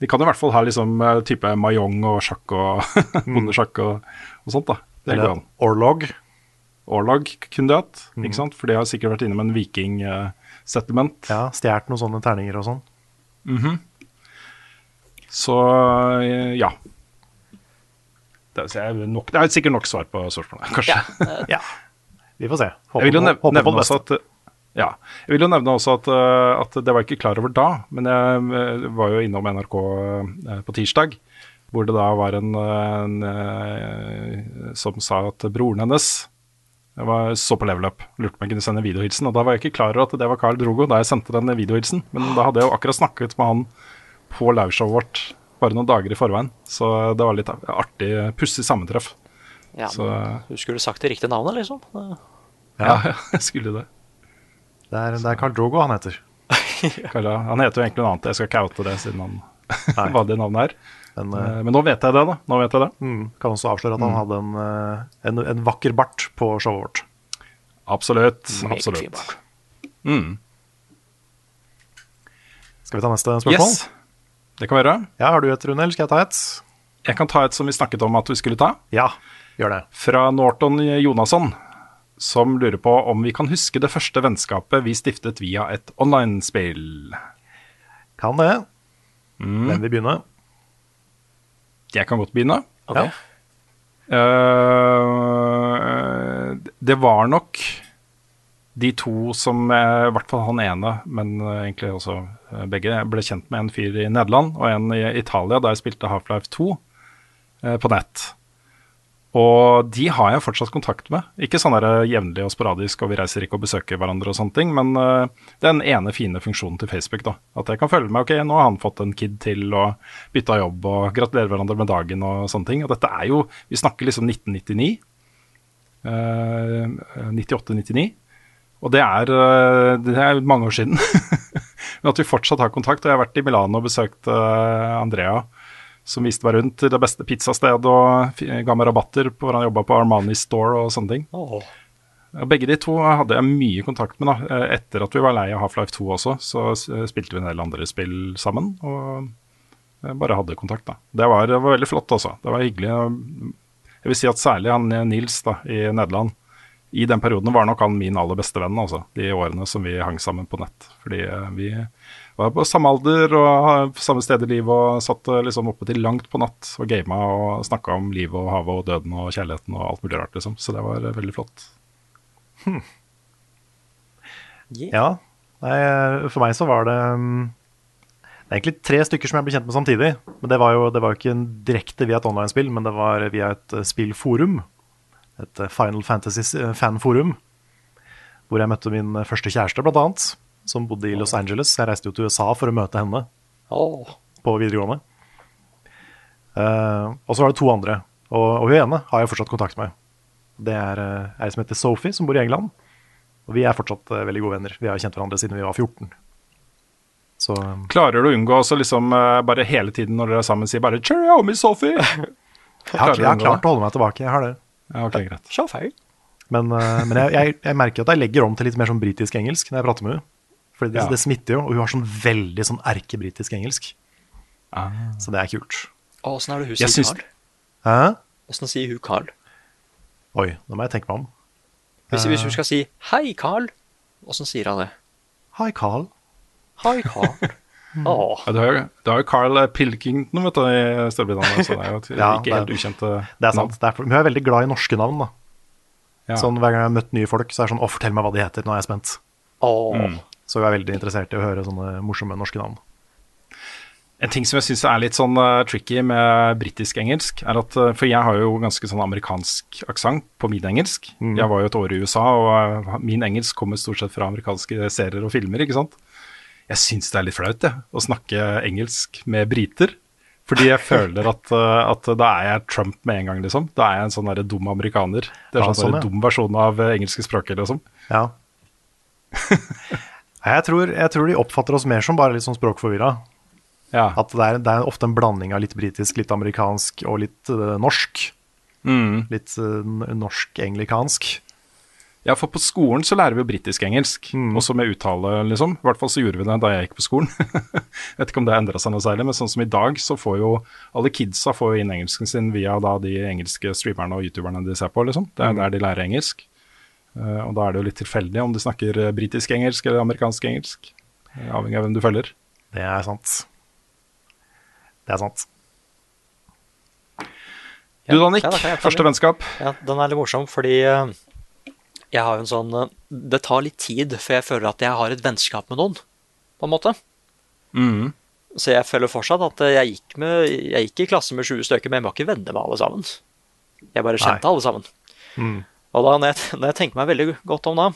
De kan i hvert fall ha liksom eh, type mayong og sjakk og <laughs> bondesjakk og, og sånt, da. Det går Eller an. Orlog. Orlog kunne de hatt, ikke sant? For de har sikkert vært innom en viking-settlement. Ja, Stjålet noen sånne terninger og sånn. Så eh, ja. Det er, nok, det er sikkert nok svar på spørsmålet, <laughs> kanskje. Ja. Vi får se. Håper, Jeg vil jo nevne, nevne også at ja, jeg vil jo nevne også at, eh, at det var jeg ikke klar over da, men jeg eh, var jo innom NRK eh, på tirsdag, hvor det da var en, en som sa at broren hennes var, så på level up, lurte på om jeg kunne sende videohilsen, og da var jeg ikke klar over at det var Carl Drogo da jeg sendte den videohilsen, men da hadde jeg jo akkurat snakket med han på liveshowet vårt bare noen dager i forveien, så det var litt artig, pussig sammentreff. Ja, Så Du skulle sagt det riktige navnet, liksom. ja, <laughs> jeg skulle det. Det er, det er Carl Drogo han heter. <laughs> Kalla, han heter jo egentlig noe annet, jeg skal caute det siden han <laughs> hva det navnet er. Men Eh, eh, Men nå vet jeg det, da. Nå vet jeg det. mm, kan også avsløre at han hadde en, eh, en, en vakker bart på showet vårt. Absolutt. Absolutt. Mm. Skal vi ta neste spørsmål? Yes, det kan vi gjøre. Ja, Har du et, Rune, eller skal jeg ta et? Jeg kan ta et som vi snakket om at vi skulle ta. Ja, gjør det. Fra Norton Jonasson, som lurer på om vi kan huske det første vennskapet vi stiftet via et online-spill. Kan det. Mm. Hvem vil begynne? Jeg kan godt begynne. Okay. Ja. Uh, det var nok de to som eh, I hvert fall han ene, men eh, egentlig også begge. begge, ble kjent med en fyr i Nederland og en i Italia da jeg spilte Half-Life 2 eh, på nett. Og de har jeg fortsatt kontakt med. Ikke sånn jevnlig og sporadisk, og vi reiser ikke og besøker hverandre og sånne ting, men eh, den ene fine funksjonen til Facebook, da. At jeg kan følge med. Ok, nå har han fått en kid til og bytta jobb og gratulerer hverandre med dagen og sånne ting. Og dette er jo Vi snakker liksom 1999. eh, 98-99. Og det er, eh, det er mange år siden. <laughs> Men at vi fortsatt har kontakt. Og jeg har vært i Milano og besøkt eh, Andrea, som viste meg rundt til det beste pizzastedet og ga meg rabatter på hvor han jobba på Armani Store og sånne ting. Oh. Begge de to hadde jeg mye kontakt med. da. Eh, Etter at vi var lei av Half-Life 2 også, så spilte vi en del andre spill sammen. Og bare hadde kontakt, da. Det var, det var veldig flott, altså. Det var hyggelig. Jeg vil si at særlig han Nils da, i Nederland, i den perioden var nok han min aller beste venn, altså. De årene som vi hang sammen på nett. Fordi eh, vi var på samme alder og samme sted i livet og satt eh, liksom oppe til langt på natt og gama og snakka om livet og havet og døden og kjærligheten og alt mulig rart, liksom. Så det var eh, veldig flott. Ja. Nei, for meg så var det mm, Det er egentlig tre stykker som jeg ble kjent med samtidig. Men det var jo, det var jo ikke direkte via et online-spill, men det var via et spillforum. Et eh, Final Fantasy-fanforum. Hvor jeg møtte min første kjæreste, blant annet. Som bodde i Los Angeles. Jeg reiste jo til USA for å møte henne oh. på videregående. Uh, og så var det to andre. Og, og hun ene har jeg fortsatt kontakt med. Det er uh, ei som heter Sophie, som bor i England. Og vi er fortsatt uh, veldig gode venner. Vi har kjent hverandre siden vi var 14. Så um, Klarer du å unngå å liksom uh, bare hele tiden når dere er sammen si bare 'Cheerio, Miss Sophie'? <laughs> jeg har, jeg har klart å holde meg tilbake. Jeg har det. Ja, ok, greit. Så feil. Men, eh, men jeg, jeg, jeg merker at jeg legger om til litt mer sånn britisk-engelsk når jeg prater med henne. Fordi det, Ja. det smitter jo, og hun har sånn veldig sånn erkebritisk engelsk. Ah. Så det er kult. Åssen er det hun sier syns- Carl? Hæ? Åssen sier hun Carl? Oi, nå må jeg tenke meg om. Hvis, hvis Eh. hun skal si 'hei, Carl', åssen sier han det? Hei, Carl. Hei, Carl. Åh, Ja, du, har jo, du har jo Carl Pilkington vet du, i Storbritannia, så det er jo et <laughs> Ja, ikke helt ukjente Det er sant. Det er, men hun er veldig glad i norske navn. da Ja. Sånn Hver gang jeg har møtt nye folk, så er det sånn 'Å, fortell meg hva de heter'. Nå er jeg spent. åh. Så hun er veldig interessert i å høre sånne morsomme norske navn. En ting som jeg syns er litt sånn uh, tricky med britisk-engelsk, er at uh, For jeg har jo ganske sånn amerikansk aksent på min engelsk. Jeg var jo et år i USA, og uh, min engelsk kommer stort sett fra amerikanske serier og filmer, ikke sant. Jeg syns det er litt flaut, jeg, å snakke engelsk med briter. Fordi jeg føler at, eh, at da er jeg Trump med en gang, liksom. Da er jeg en sånn dum amerikaner. Det er Ja, sånn, sånn, ja. dum versjon av eh, engelske språket, liksom. Ja. <laughs> Jeg, tror, jeg tror de oppfatter oss mer som bare litt sånn språkforvirra. Ja. At det er, det er ofte en blanding av litt britisk, litt amerikansk og litt uh, norsk. Mm. Litt uh, norsk-englikansk. Ja, for på skolen så lærer vi jo britisk-engelsk, også med uttale, liksom. I hvert fall så gjorde vi det da jeg gikk på skolen. <laughs> Vet ikke om det endra seg noe særlig, men sånn som i dag, så får jo alle kidsa får jo inn engelsken sin via da de engelske streamerne og youtuberne de ser på, liksom. Det er der de lærer engelsk. Uh, og da er det jo litt tilfeldig om de snakker eh, britisk-engelsk eller amerikansk-engelsk. eh, Avhengig av hvem du følger. Det er sant. Det er sant. Du da, Nick. Ja, da jeg første vennskap. Ja, den er litt morsom, fordi eh, jeg har jo en sånn eh, Det tar litt tid før jeg føler at jeg har et vennskap med noen, på en måte. Mm. Så jeg føler fortsatt at eh, jeg gikk, med, jeg gikk i klasse med 20 stykker, men jeg var ikke venner med alle sammen. Jeg bare kjente Nei. alle sammen. Mm. Og da, når jeg, når jeg tenker meg veldig godt om da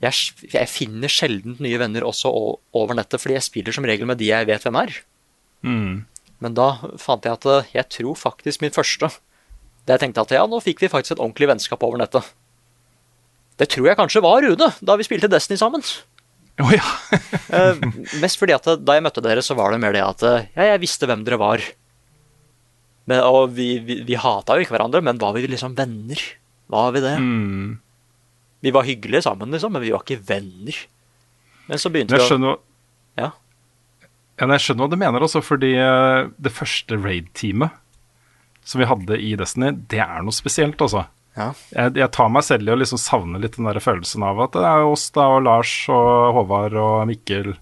jeg, jeg finner sjelden nye venner også over nettet, fordi jeg spiller som regel med de jeg vet hvem er. Mm. Men da fant jeg at eh, jeg tror faktisk min første Det jeg tenkte at ja, nå fikk vi faktisk et ordentlig vennskap over nettet. Det tror jeg kanskje var Rune, da vi spilte Destiny sammen. Oh, ja. <laughs> Eh, mest fordi at da jeg møtte dere, så var det mer det at eh, ja, jeg visste hvem dere var. Men, og vi, vi, vi hata jo ikke hverandre, men var vi liksom venner? Var vi det? Mm. Vi var hyggelige sammen, liksom, men vi var ikke venner. Men så begynte vi å Ja. Ja, jeg skjønner hva du mener også, fordi eh, det første raid-teamet som vi hadde i Destiny, det er noe spesielt, altså. Ja. Jeg, jeg tar meg selv i å liksom savne litt den der følelsen av at det er oss da, og Lars og Håvard og Mikkel,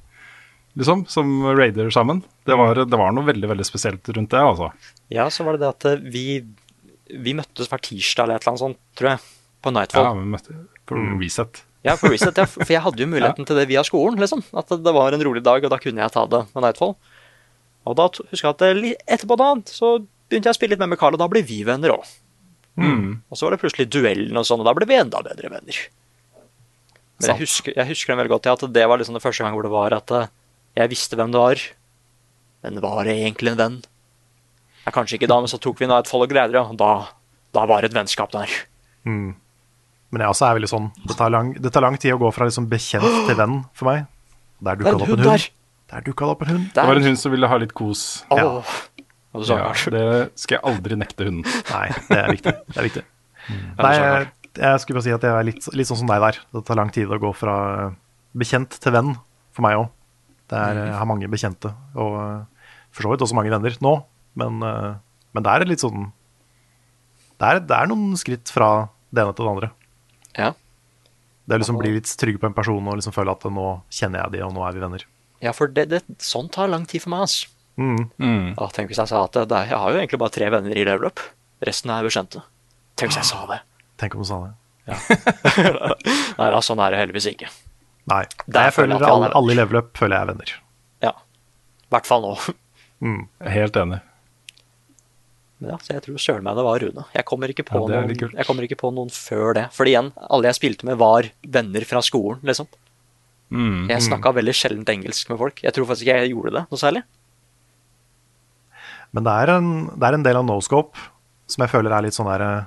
liksom, som raider sammen. Det var, det var noe veldig, veldig spesielt rundt det, altså. Ja, så var det det at eh, vi, vi møttes hver tirsdag eller et eller annet sånt, tror jeg. På Nightfall. Ja, vi møtte på Reset. Ja, på Reset, ja, <laughs> for jeg hadde jo muligheten til det via skolen, liksom. At det var en rolig dag, og da kunne jeg ta det med Nightfall. Og da husker jeg at eh, etterpå da, så begynte jeg å spille litt mer med Carl, og da ble vi venner òg. Og så var det plutselig duellen og sånn, og da ble vi enda bedre venner. Men jeg husker, jeg husker den veldig godt, ja, at det var liksom det første gang hvor det var at eh, jeg visste hvem det var, men var det egentlig en venn? Ja, kanskje ikke da, men så tok vi Nightfall og greier, ja, og da, da var det et vennskap der. Mm. Men jeg også er veldig sånn Det tar lang, det tar lang tid å gå fra liksom bekjent til venn for meg. Der dukka det en opp en hund. der! Der dukka det opp en hund. Det var en hund som ville ha litt kos. Åh. Ja. Og du sa Ja, det skal jeg aldri nekte hunden. Nei, det er viktig. Det er viktig. Nei, jeg, jeg skulle bare si at jeg er litt, litt sånn som deg der. Det tar lang tid å gå fra bekjent til venn for meg òg. Jeg har mange bekjente, og eh, for så vidt også mange venner nå. Men, eh, men det er litt sånn det er, det er noen skritt fra det ene til det andre. Ja. Det er liksom bli litt trygg på en person og liksom føle at nå kjenner jeg de, og nå er vi venner. Ja, for det, det, sånt tar lang tid for meg, altså. Mm. Mm. Ja, tenk hvis jeg sa at det, det, jeg har jo egentlig bare tre venner i level up. Resten er bekjente. Tenk hvis jeg sa det. Tenk om du sa det. <laughs> Nei da, sånn er det heldigvis ikke. Nei. Der jeg føler jeg at alle alle, er i level up føler jeg er venner. Ja. I hvert fall nå. Mm. Jeg er Helt enig. Men ja, så jeg tror søren meg det var Rune. Jeg kommer, ikke på Ja, det er noen, jeg kommer ikke på noen før det. For igjen, alle jeg spilte med, var venner fra skolen, liksom. Mm. Jeg snakka veldig sjeldent engelsk med folk. Jeg tror faktisk ikke jeg gjorde det noe særlig. Men det er en, det er en del av noscope som jeg føler er litt sånn der eh,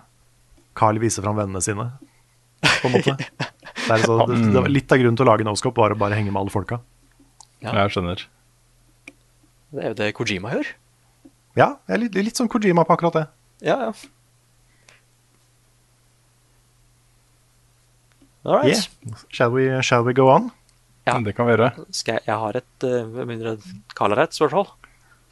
Carl viser fram vennene sine, på en måte. <laughs> Det er så, det, det, var litt av grunnen til å lage noscope var å bare henge med alle folka. Ja. Jeg skjønner. Det er jo det Kojima gjør. Ja, jeg er litt, litt sånn Kojima på akkurat det. Ja, ja. All right. Yeah. Shall, we, shall we go on? Ja. Det kan vi gjøre. Skal jeg, jeg har et uh, mindre Karl har et spørsmål?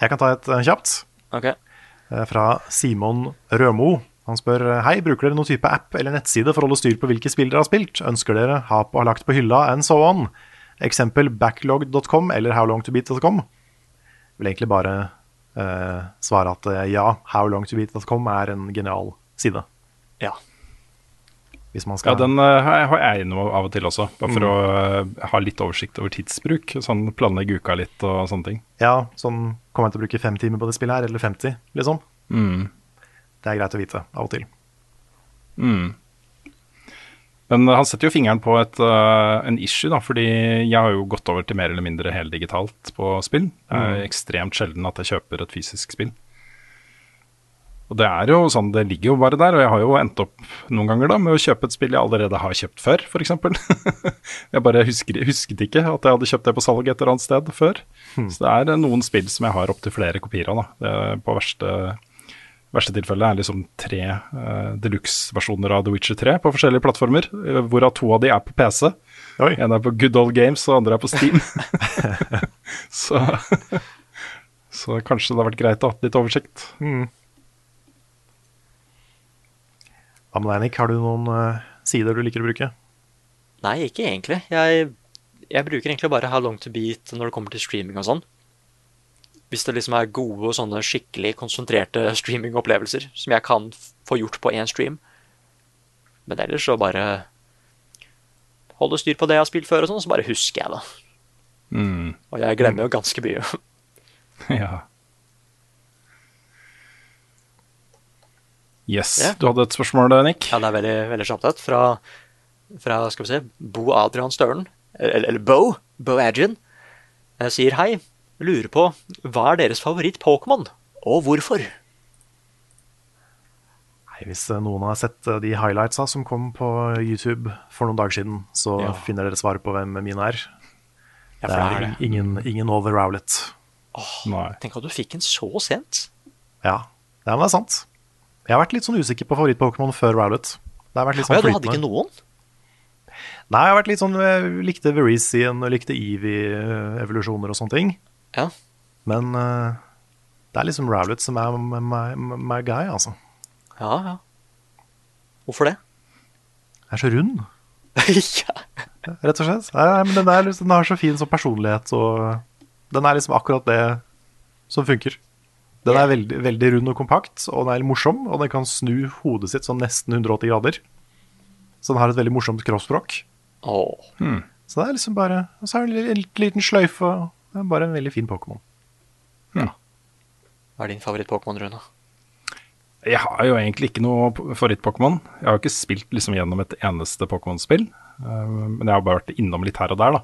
Jeg kan ta et uh, kjapt Ok. eh, fra Simon Rømo. Han spør Hei, bruker dere noen type app eller nettside for å holde styr på hvilke spill dere har spilt? Ønsker dere ha på, har lagt på hylla and so on? Eksempel backlog.com eller howlongtobeat.com. vil egentlig bare eh, svare at eh, ja, howlongtobeat.com er en genial side. Ja. Hvis man Ja, den eh, har jeg- innom av og til også, bare for å eh, ha litt oversikt over tidsbruk. Sånn planlegge uka litt og sånne ting. Ja, sånn kommer jeg til å bruke fem timer på det spillet her, eller 50, liksom. Mm. Det er greit å vite av og til. Mm. Men han setter jo fingeren på et, uh, en issue, da, fordi jeg har jo gått over til mer eller mindre heldigitalt på spill. Det er ekstremt sjelden at jeg kjøper et fysisk spill. Og det er jo sånn, det ligger jo bare der, og jeg har jo endt opp noen ganger da med å kjøpe et spill jeg allerede har kjøpt før, f.eks. <laughs> jeg bare husker, husket ikke at jeg hadde kjøpt det på salg et eller annet sted før. Så det er noen spill som jeg har opptil flere kopier av. da. Det på verste, verste tilfelle er liksom tre uh, deluxe-versjoner av The Witcher 3 på forskjellige plattformer, eh, hvorav to av de er på PC. Oi. En er på Good Old Games, og andre er på Steam. <laughs> <laughs> så, så kanskje det har vært greit å ha litt oversikt. Hva Nick? Har du noen uh, sider du liker å bruke? Nei, ikke egentlig. Jeg, jeg bruker egentlig bare How Long To Beat når det kommer til streaming og sånn. Hvis det liksom er gode og sånne skikkelig konsentrerte <laughs> streamingopplevelser som jeg kan få gjort på én stream. Men ellers så bare holde styr på det jeg har spilt før, og sånn, så bare husker jeg det. Mm. Og jeg glemmer jo ganske mye. <laughs> ja. Yes. Ja. Du hadde et spørsmål, Nick? Ja, det er veldig, veldig kjapt et. Fra, fra skal vi se, Bo Adrian Støren, eller, eller Bo, Bo Adrian, eh, sier hei. Lurer på hva er deres favoritt-Pokémon, og hvorfor? Nei, Hvis eh, noen har sett eh, de highlightsa som kom på YouTube for noen dager siden, så Ja. finner dere svaret på hvem mine er. Ja, Det er det er det. ingen, ingen Over Rowlet. Åh, Tenk at du fikk en så sent. Ja, ja, men det er sant. Jeg har vært litt sånn usikker på favoritt-Pokémon før Rowlet. Det har vært litt sånn ja, du hadde ikke noen? Nei, jeg har vært litt sånn jeg likte Verizien og likte Eevee-evolusjoner og sånne ting. Ja. Men uh, det er liksom Rowlet som er my, my, my guy, altså. Ja, ja. Hvorfor det? Den er så rund, <laughs> ja. rett og slett. Nei, nei, men den, er, liksom- den har så fin sånn personlighet, og den er liksom akkurat det som funker. Den er veldig, veldig rund og kompakt, og den er litt morsom, og den kan snu hodet sitt sånn nesten 180 grader. Så den har et veldig morsomt kroppsspråk. Åh. Så det er liksom bare Og så er det en liten- sløyfe, og det er bare en veldig fin Pokémon. Hva er din favoritt-Pokémon, Rune? Jeg har jo egentlig ikke noe favoritt-Pokémon. Jeg har jo ikke spilt liksom gjennom et eneste Pokémon-spill. eh, Men jeg har bare vært innom litt her og der, da.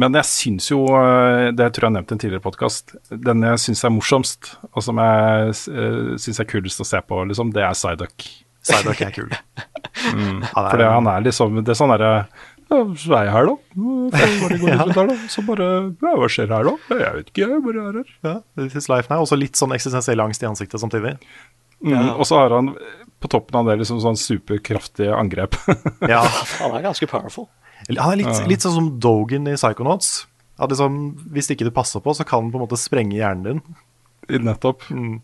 Men jeg syns jo, eh, det tror jeg jeg nevnte i en tidligere podkast, den jeg syns er morsomst, og som jeg uh, syns er kulest å se på, liksom, det er Psyduck. Psyduck er kul. Mm. Han er- Fordi han er liksom Det er sånn derre ja, så er jeg her, da. Går <laughs> rundt her, da. Så bare Ja, hva skjer her, da? Jeg vet ikke, jeg bare er her. Ja, This is life now. Også litt sånn eksistensiell angst i ansiktet samtidig. Mm, Og så har han på toppen av det liksom sånn superkraftige angrep. Ja, <laughs> Han er ganske powerful. Han er litt, litt sånn som Dogan i Psychonauts. At liksom, hvis ikke du passer på, så kan den på en måte sprenge hjernen din. Nettopp. Mm.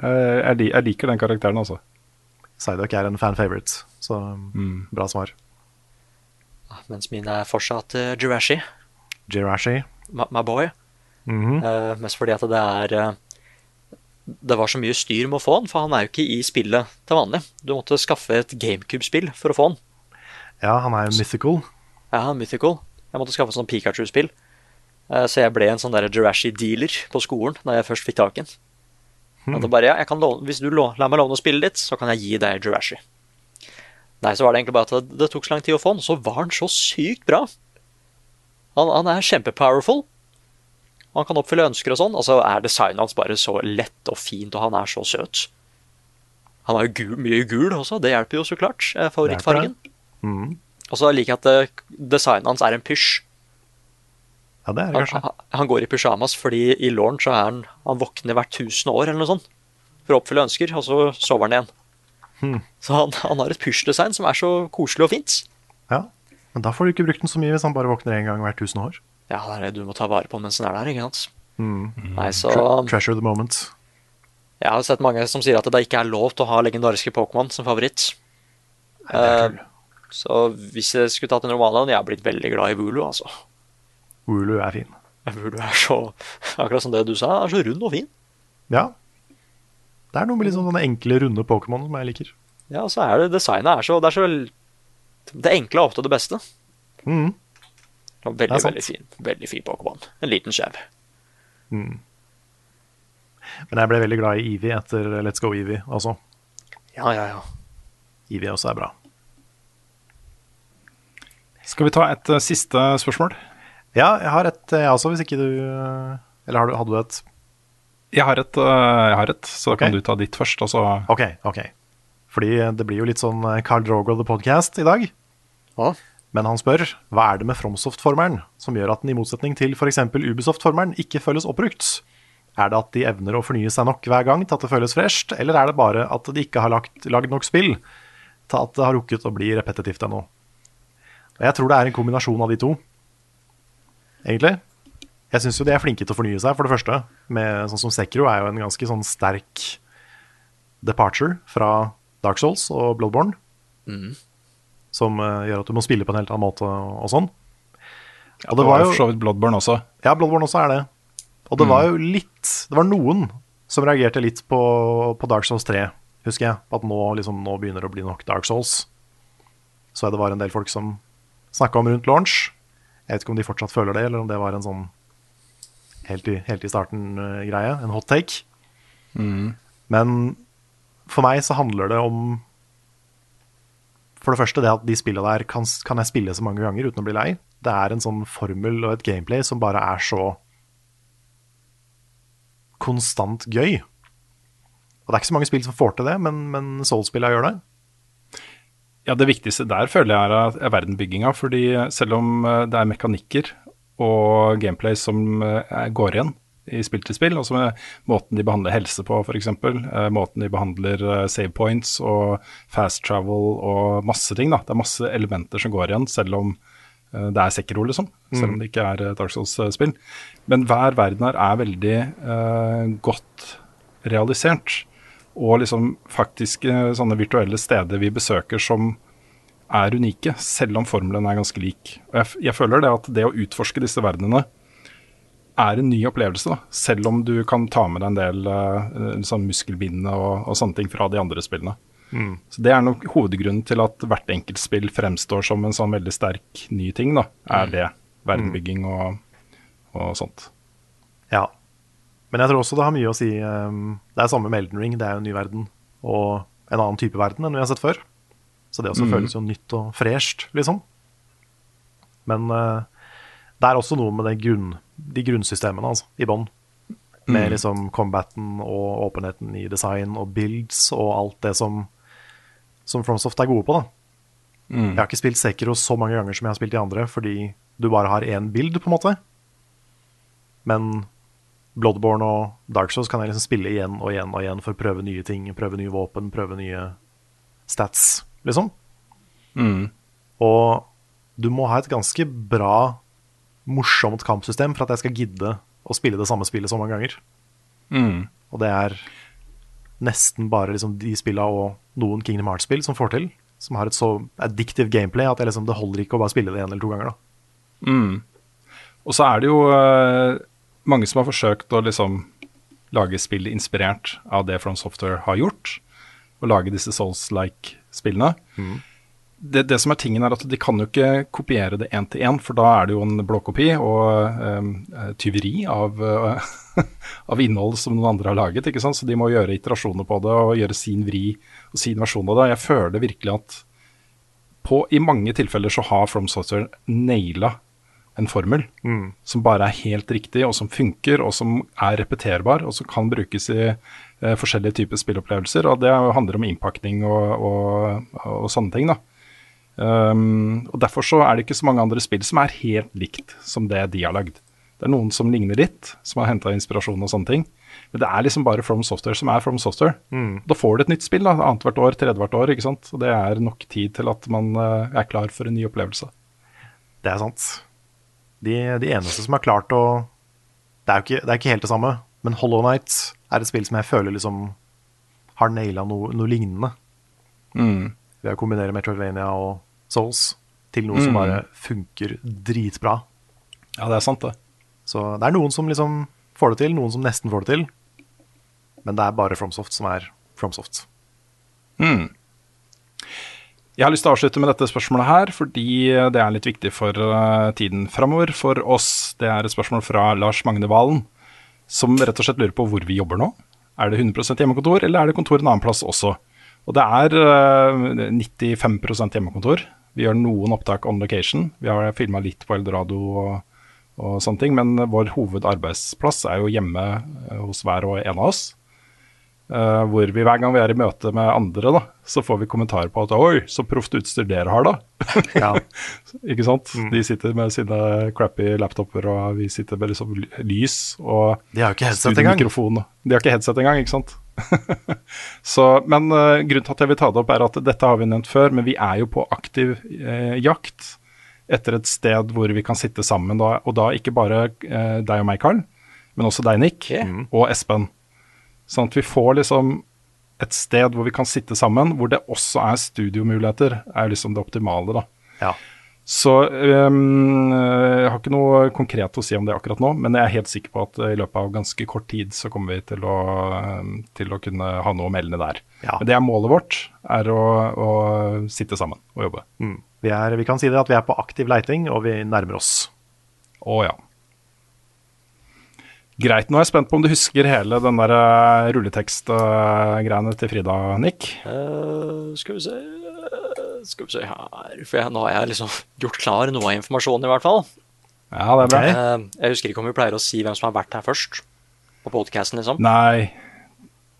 Jeg, jeg, jeg liker den karakteren, altså. Psyduck er en fan favorite, så Mm. bra svar. Mens mine er fortsatt uh, Jirashi. Jirashi. my, my boy. Mm -hmm. uh, mest fordi at det er uh, Det var så mye styr med å få han, for han er jo ikke i spillet til vanlig. Du måtte skaffe et GameCube-spill for å få han. Ja, han er jo mythical. Ja, han er Mythical. Jeg måtte skaffe et sånt Pikachu-spill. Eh, Så jeg ble en sånn der Jurassic-dealer på skolen da jeg først fikk tak i den. Hmm. Bare, ja, jeg kan låne, hvis du lå, lar meg låne spillet ditt, så kan jeg gi deg Jurassic. Nei, så var det egentlig bare at det, det tok så lang tid å få den, så var han så sykt bra. Han, han er kjempepowerful. Han kan oppfylle ønsker og sånn, og så er designet hans bare så lett og fint, og han er så søt. Han er jo gul, mye gul også, det hjelper jo så klart. eh, Favorittfargen. Mhm. Og så liker jeg at eh, designet hans er en pysj. Ja, det er det kanskje. han, han går i pysjamas fordi i låren så er han Han våkner hvert tusen år eller noe sånt for å oppfylle ønsker, og så sover han igjen. Hmm. Så han, han har et pysjdesign som er så koselig og fint. Ja. Men da får du ikke brukt den så mye hvis han bare våkner én gang hvert tusen år. Ja, det er det du må ta vare på mens den er der, ikke sant. Mm. Nei, så treasure the moment. Jeg har sett mange som sier at det ikke er lov til å ha legendariske Pokémon som favoritt. Nei, det er kul. Så hvis jeg skulle tatt en roman, jeg har blitt veldig glad i Vulu, altså. Wooloo er fin. Hvor er så Akkurat som det du sa, er så rund og fin. Ja. Det er noe med sånn sånne enkle, runde Pokémon som jeg liker. Ja, og så er det designet er så Det er så Det enkle er ofte det beste. Mm. Og er veldig, veldig fin. Veldig fin Pokémon. En liten skjev. Mm. Men jeg ble veldig glad i Eevee etter Let's Go Eevee også. Ja, ja, ja. Eevee også er bra. Skal vi ta et uh, siste spørsmål? Ja, jeg har et, jeg også, hvis ikke du eh, Eller har du, hadde du et? Jeg har et, eh, jeg har et så okay. kan du ta ditt først. Altså, Ok, ok. Fordi det blir jo litt sånn eh, Carl Drogo the podcast i dag. Ja. Men han spør hva er det med FromSoft-formelen som gjør at den i motsetning til f.eks. Ubisoft-formelen ikke føles oppbrukt? Er det at de evner å fornye seg nok hver gang til at det føles fresht, eller er det bare at de ikke har lagt, lagd nok spill til at det har rukket å bli repetitivt ennå? Jeg tror det er en kombinasjon av de to, egentlig. Jeg syns jo de er flinke til å fornye seg, for det første. Med, sånn som Sekro er jo en ganske sånn sterk departure fra Dark Souls og Bloodborne. Som uh, gjør at du må spille på en helt annen måte og, sånn. Og det var jo for så vidt Bloodborne også. Ja, Bloodborne også er det. Og det var jo litt Det var noen som reagerte litt på, på Dark Souls 3, husker jeg. At nå, liksom, nå begynner det å bli nok Dark Souls. Så det var en del folk som snakka om rundt launch. Jeg vet ikke om de fortsatt føler det, eller om det var en sånn helt i, helt i starten-greie. En hot take. Men for meg så handler det om For det første det at de spillene der kan, kan jeg spille så mange ganger uten å bli lei. Det er en sånn formel og et gameplay som bare er så konstant gøy. Og det er ikke så mange spill som får til det, men, men Soul-spillene gjør det. Ja, Det viktigste der føler jeg er, er verdenbygginga. fordi selv om eh, det er mekanikker og gameplay som eh, går igjen i spill til spill, altså med måten de behandler helse på f.eks., eh, måten de behandler eh, save points og fast travel og masse ting. da. Det er masse elementer som går igjen, selv om eh, det er Sekiro, liksom. Selv om det ikke er Dark Souls-spill. Men hver verden her er veldig uh, godt realisert. Og liksom faktisk eh, sånne virtuelle steder vi besøker som er unike, selv om formelen er ganske lik. Og jeg, jeg føler det at det å utforske disse verdenene er en ny opplevelse, da. selv om du kan ta med deg en del uh, sånn muskelbindende og, og sånne ting fra de andre spillene. Så Det er nok hovedgrunnen til at hvert enkelt spill fremstår som en sånn veldig sterk ny ting. da, Er det verdenbygging og, og sånt. Ja. Men jeg tror også det har mye å si um, Det er samme med Elden Ring, det er jo en ny verden. Og en annen type verden enn vi har sett før. Så det også føles jo nytt og fresht, liksom. Men uh, det er også noe med det grunn, de grunnsystemene altså, i bånn. Med liksom combaten og åpenheten i design og builds og alt det som, som FromSoft er gode på. da. Jeg har ikke spilt Sekiro så mange ganger som jeg har spilt de andre, fordi du bare har én build, på en måte. Men Bloodborne og Dark Souls kan jeg liksom spille igjen og igjen og igjen for å prøve nye ting, prøve nye våpen, prøve nye stats, liksom. Og du må ha et ganske bra, morsomt kampsystem for at jeg skal gidde å spille det samme spillet så mange ganger. Og det er nesten bare liksom de spilla og noen Kingdom Hearts-spill som får til. Som har et så addictive gameplay at jeg liksom, det holder ikke å bare spille det én eller to ganger. da. Og så er det jo eh, mange som har forsøkt å liksom lage spill inspirert av det From Software har gjort, og lage disse Souls-like-spillene. Det, det som er tingen er at De kan jo ikke kopiere det én til én, for da er det jo en blåkopi og um, tyveri av, uh, <laughs> av innhold som noen andre har laget. ikke sant? Så de må gjøre iterasjoner på det og gjøre sin vri og sin versjon av det. Jeg føler virkelig at på, i mange tilfeller så har From Software naila en formel som bare er helt riktig, og som funker, og som er repeterbar, og som kan brukes i eh, forskjellige typer spillopplevelser. Og det handler om innpakning og, og, og sånne ting, da. Um, og Derfor så er det ikke så mange andre spill som er helt likt som det de har lagd. Det er noen som ligner litt, som har henta inspirasjon og sånne ting. Men det er liksom bare From Software som er From Software. Da får du et nytt spill da, annethvert år, tredjehvert år. ikke sant? Og det er nok tid til at man uh, er klar for en ny opplevelse. Det er sant. De, de eneste som har klart å det er, ikke, det er ikke helt det samme, men Hollow Knight er et spill som jeg føler liksom har naila noe, noe lignende. Ved å kombinere Metroidvania og Souls til noe som bare funker dritbra. Ja, det er sant, det. Så det er noen som liksom får det til, noen som nesten får det til. Men det er bare FromSoft som er FromSoft. Jeg har lyst til å avslutte med dette spørsmålet her, fordi det er litt viktig for eh, tiden framover for oss. Det er et spørsmål fra Lars Magne Valen, som rett og slett lurer på hvor vi jobber nå. Er det 100% hjemmekontor, eller er det kontor en annen plass også? Og det er eh, 95% hjemmekontor. Vi gjør noen opptak on location. Vi har filma litt på Eldorado og, og sånne ting, men vår hovedarbeidsplass er jo hjemme eh, hos hver og en av oss. Eh, hvor vi hver gang vi er i møte med andre, da, så får vi kommentarer på at 'oi, så proft utstyr dere har', da. Ja. <laughs> Ikke sant? De sitter med sine crappy laptoper, og vi sitter med liksom lys og De har jo ikke headset engang. De har ikke headset engang, ikke sant? <laughs> så, men uh, grunnen til at jeg vil ta det opp, er at dette har vi nevnt før, men vi er jo på aktiv uh, jakt etter et sted hvor vi kan sitte sammen, da, og da ikke bare deg og meg, Carl, men også deg, Nick, Ok. og Espen. Sånn at vi får liksom et sted hvor vi kan sitte sammen, hvor det også er studiomuligheter, er liksom det optimale, da. Ja. Så um, jeg har ikke noe konkret å si om det akkurat nå, men jeg er helt sikker på at i løpet av ganske kort tid så kommer vi til å, til å kunne ha noe å melde der. Ja. Men det er målet vårt, er å, å sitte sammen og jobbe. Mm. Vi, er, vi kan si det at vi er på aktiv leiting, og vi nærmer oss. Å ja. Greit, nå er jeg spent på om du husker hele den der uh, rulletekstgreiene til Frida, Nick. Uh, skal vi se eh, Skal vi se her For jeg, nå har jeg liksom gjort klar noe av informasjonen, i hvert fall. Ja, det er bra. Eh, jeg husker ikke om vi pleier å si hvem som har vært her først. På podcasten, liksom. Nei.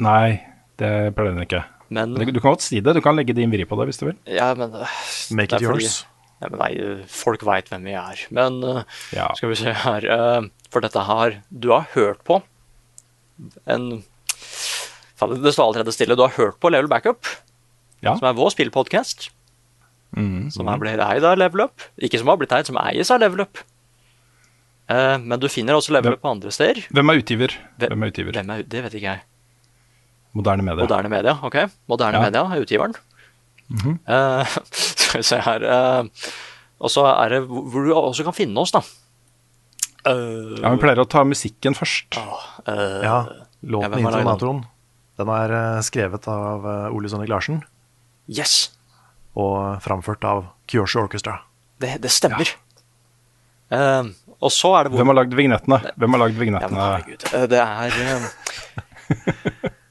Nei, det pleier den ikke. Men, Men Du kan godt si det. Du kan legge din vri på det hvis du vil. ja, men eh, Make it yours. fordi- men nei, folk veit hvem vi er. Men eh, Ja. skal vi se her eh, For dette har Du har hørt på en Det står allerede stille. Du har hørt på Level Backup, Ja. som er vår spillpodkast. Mm, Som er blitt eid av Level Up. Ikke som har blitt eid, som eies av Level Up. Uh, men du finner også Level Hvem- Up på andre steder. Hvem er utgiver? Hvem er utgiver? Hvem er, det vet ikke jeg. Moderne media. Moderne Media, ok. Moderne Ja. Media er utgiveren. Eh, <laughs> skal vi se her eh, Og så er det hvor du også kan finne oss, da. Eh, Ja, Vi pleier å ta musikken først. eh, Ja, Ja, låten i har den? Er eh, skrevet av Ole Sonnik Larsen Yes! og framført av Kyoshi Orchestra. Det, det stemmer. Eh, og så er det hvor Hvem har lagd vignettene? Hvem har lagd Ja, men vignettene? herregud. Det er <laughs>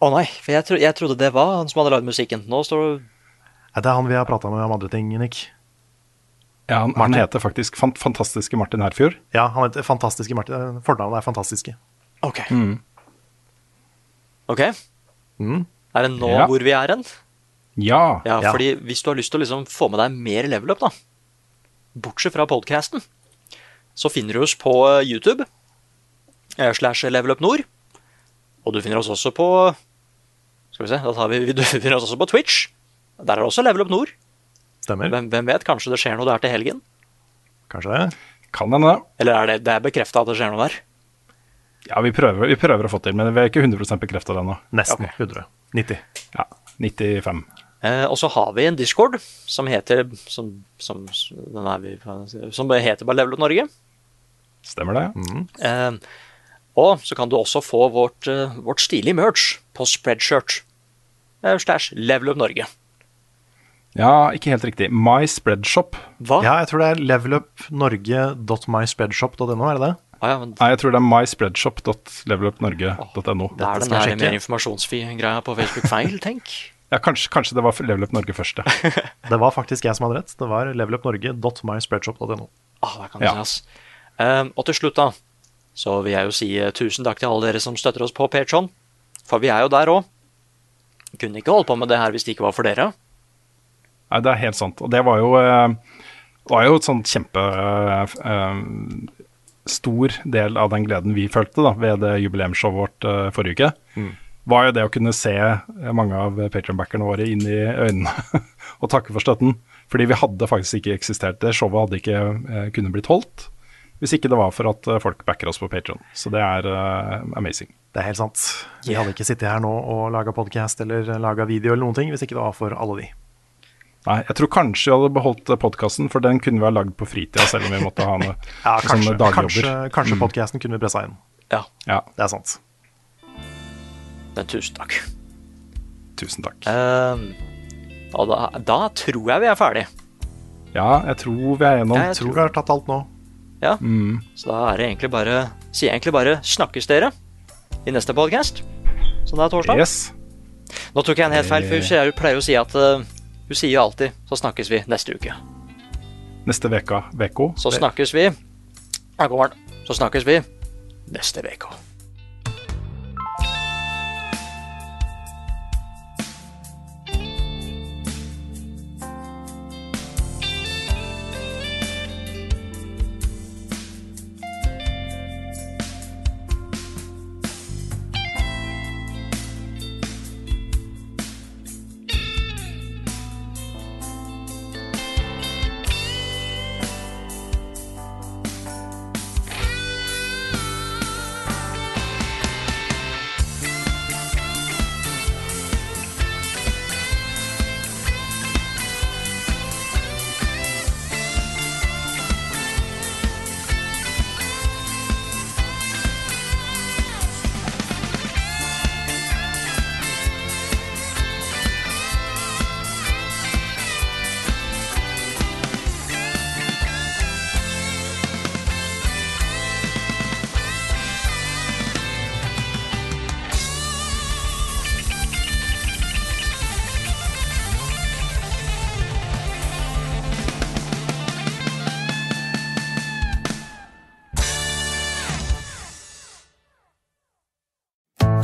eh, Å nei, for jeg, tro, jeg trodde det var han som hadde lagd musikken. Nå står det Er det han vi har prata med om andre ting, Nick? Ja, han, han heter faktisk fant, Fantastiske Martin Herfjord. Ja, han heter Fantastiske Martin. Fornavnet er Fantastiske. OK. Ok, Mm. Er det nå Ja. hvor vi er hen? Ja. Ja, Ja. fordi hvis du har lyst til å liksom få med deg mer level up, da, bortsett fra podcasten, så finner du oss på eh, YouTube, eh, slash level up nord, og du finner oss også på, skal vi se, da tar vi, vi finner oss også på Twitch, der er det også level up nord. Stemmer? Hvem, hvem vet, kanskje det skjer noe der til helgen? Kanskje det? Kan hende. Eller er det, det er bekreftet at det skjer noe der? Ja, vi prøver, vi prøver å få til, men vi er ikke 100% bekrefta ennå. Nesten Okay. 100. 90. Ja, 95. Eh, og så har vi en Discord som heter, som, som, den er vi, som heter bare Level Up Norge. Stemmer det? Mm. Eh, og så kan du også få vårt, eh, vårt stilige merch på Spreadshirt. Eh, slash Level Up Norge. Ja, ikke helt riktig. My Spreadshop. Hva? Ja, jeg tror det er levelupnorge.myspreadshop.no, er det det? Ah, ja, men Nei, jeg tror det er myspreadshop.levelupnorge.no. det er den der mer informasjonsgreia på Facebook feil, <laughs> tenk. Ja, kanskje, kanskje det var Level Up Norge først, ja. <laughs> Det var faktisk jeg som hadde rett. Det var levelupnorge.myspreadshop.no. Ah, der kan det Ja. ses. Eh, og til slutt, da, så vil jeg jo si eh, tusen takk til alle dere som støtter oss på Patreon. For vi er jo der òg. Kunne ikke holdt på med det her hvis det ikke var for dere. Nei, det er helt sant. Og det var jo, eh, var jo et sånt kjempe eh, stor del av den gleden vi følte da, ved det jubileumsshowet vårt eh, forrige uke. Var jo det å kunne se eh, mange av Patreon-backerne våre inn i øynene <laughs> og takke for støtten. Fordi vi hadde faktisk ikke eksistert. Det showet hadde ikke kunnet kunne blitt holdt hvis ikke det var for at eh, folk backer oss på Patreon. Så det er uh, amazing. Det er helt sant. Vi Yeah. hadde ikke sittet her nå og laga podkast eller laga video eller noen ting hvis ikke det var for alle de. Nei, jeg tror kanskje vi hadde beholdt podkasten, for den kunne vi ha lagd på fritida, selv om vi måtte ha noe <laughs> Ja, kanskje, dagjobber. kanskje, kanskje podcasten kunne vi pressa inn. Ja, Ja, Det er sant. men tusen takk. tusen takk. Uh, og da, da tror jeg vi er ferdig. Ja, jeg tror vi er gjennom. Ja, jeg Tror vi har tatt alt nå. Ja, så da er det egentlig bare Sier egentlig bare 'snakkes dere' i neste podcast. Så det er torsdag. Yes. Nå tok jeg en helt feil, for hun pleier å si at uh, Hun sier jo alltid 'så snakkes vi neste uke'. Neste veka, veko. Så snakkes vi Her kommer den. Så snakkes vi neste uke.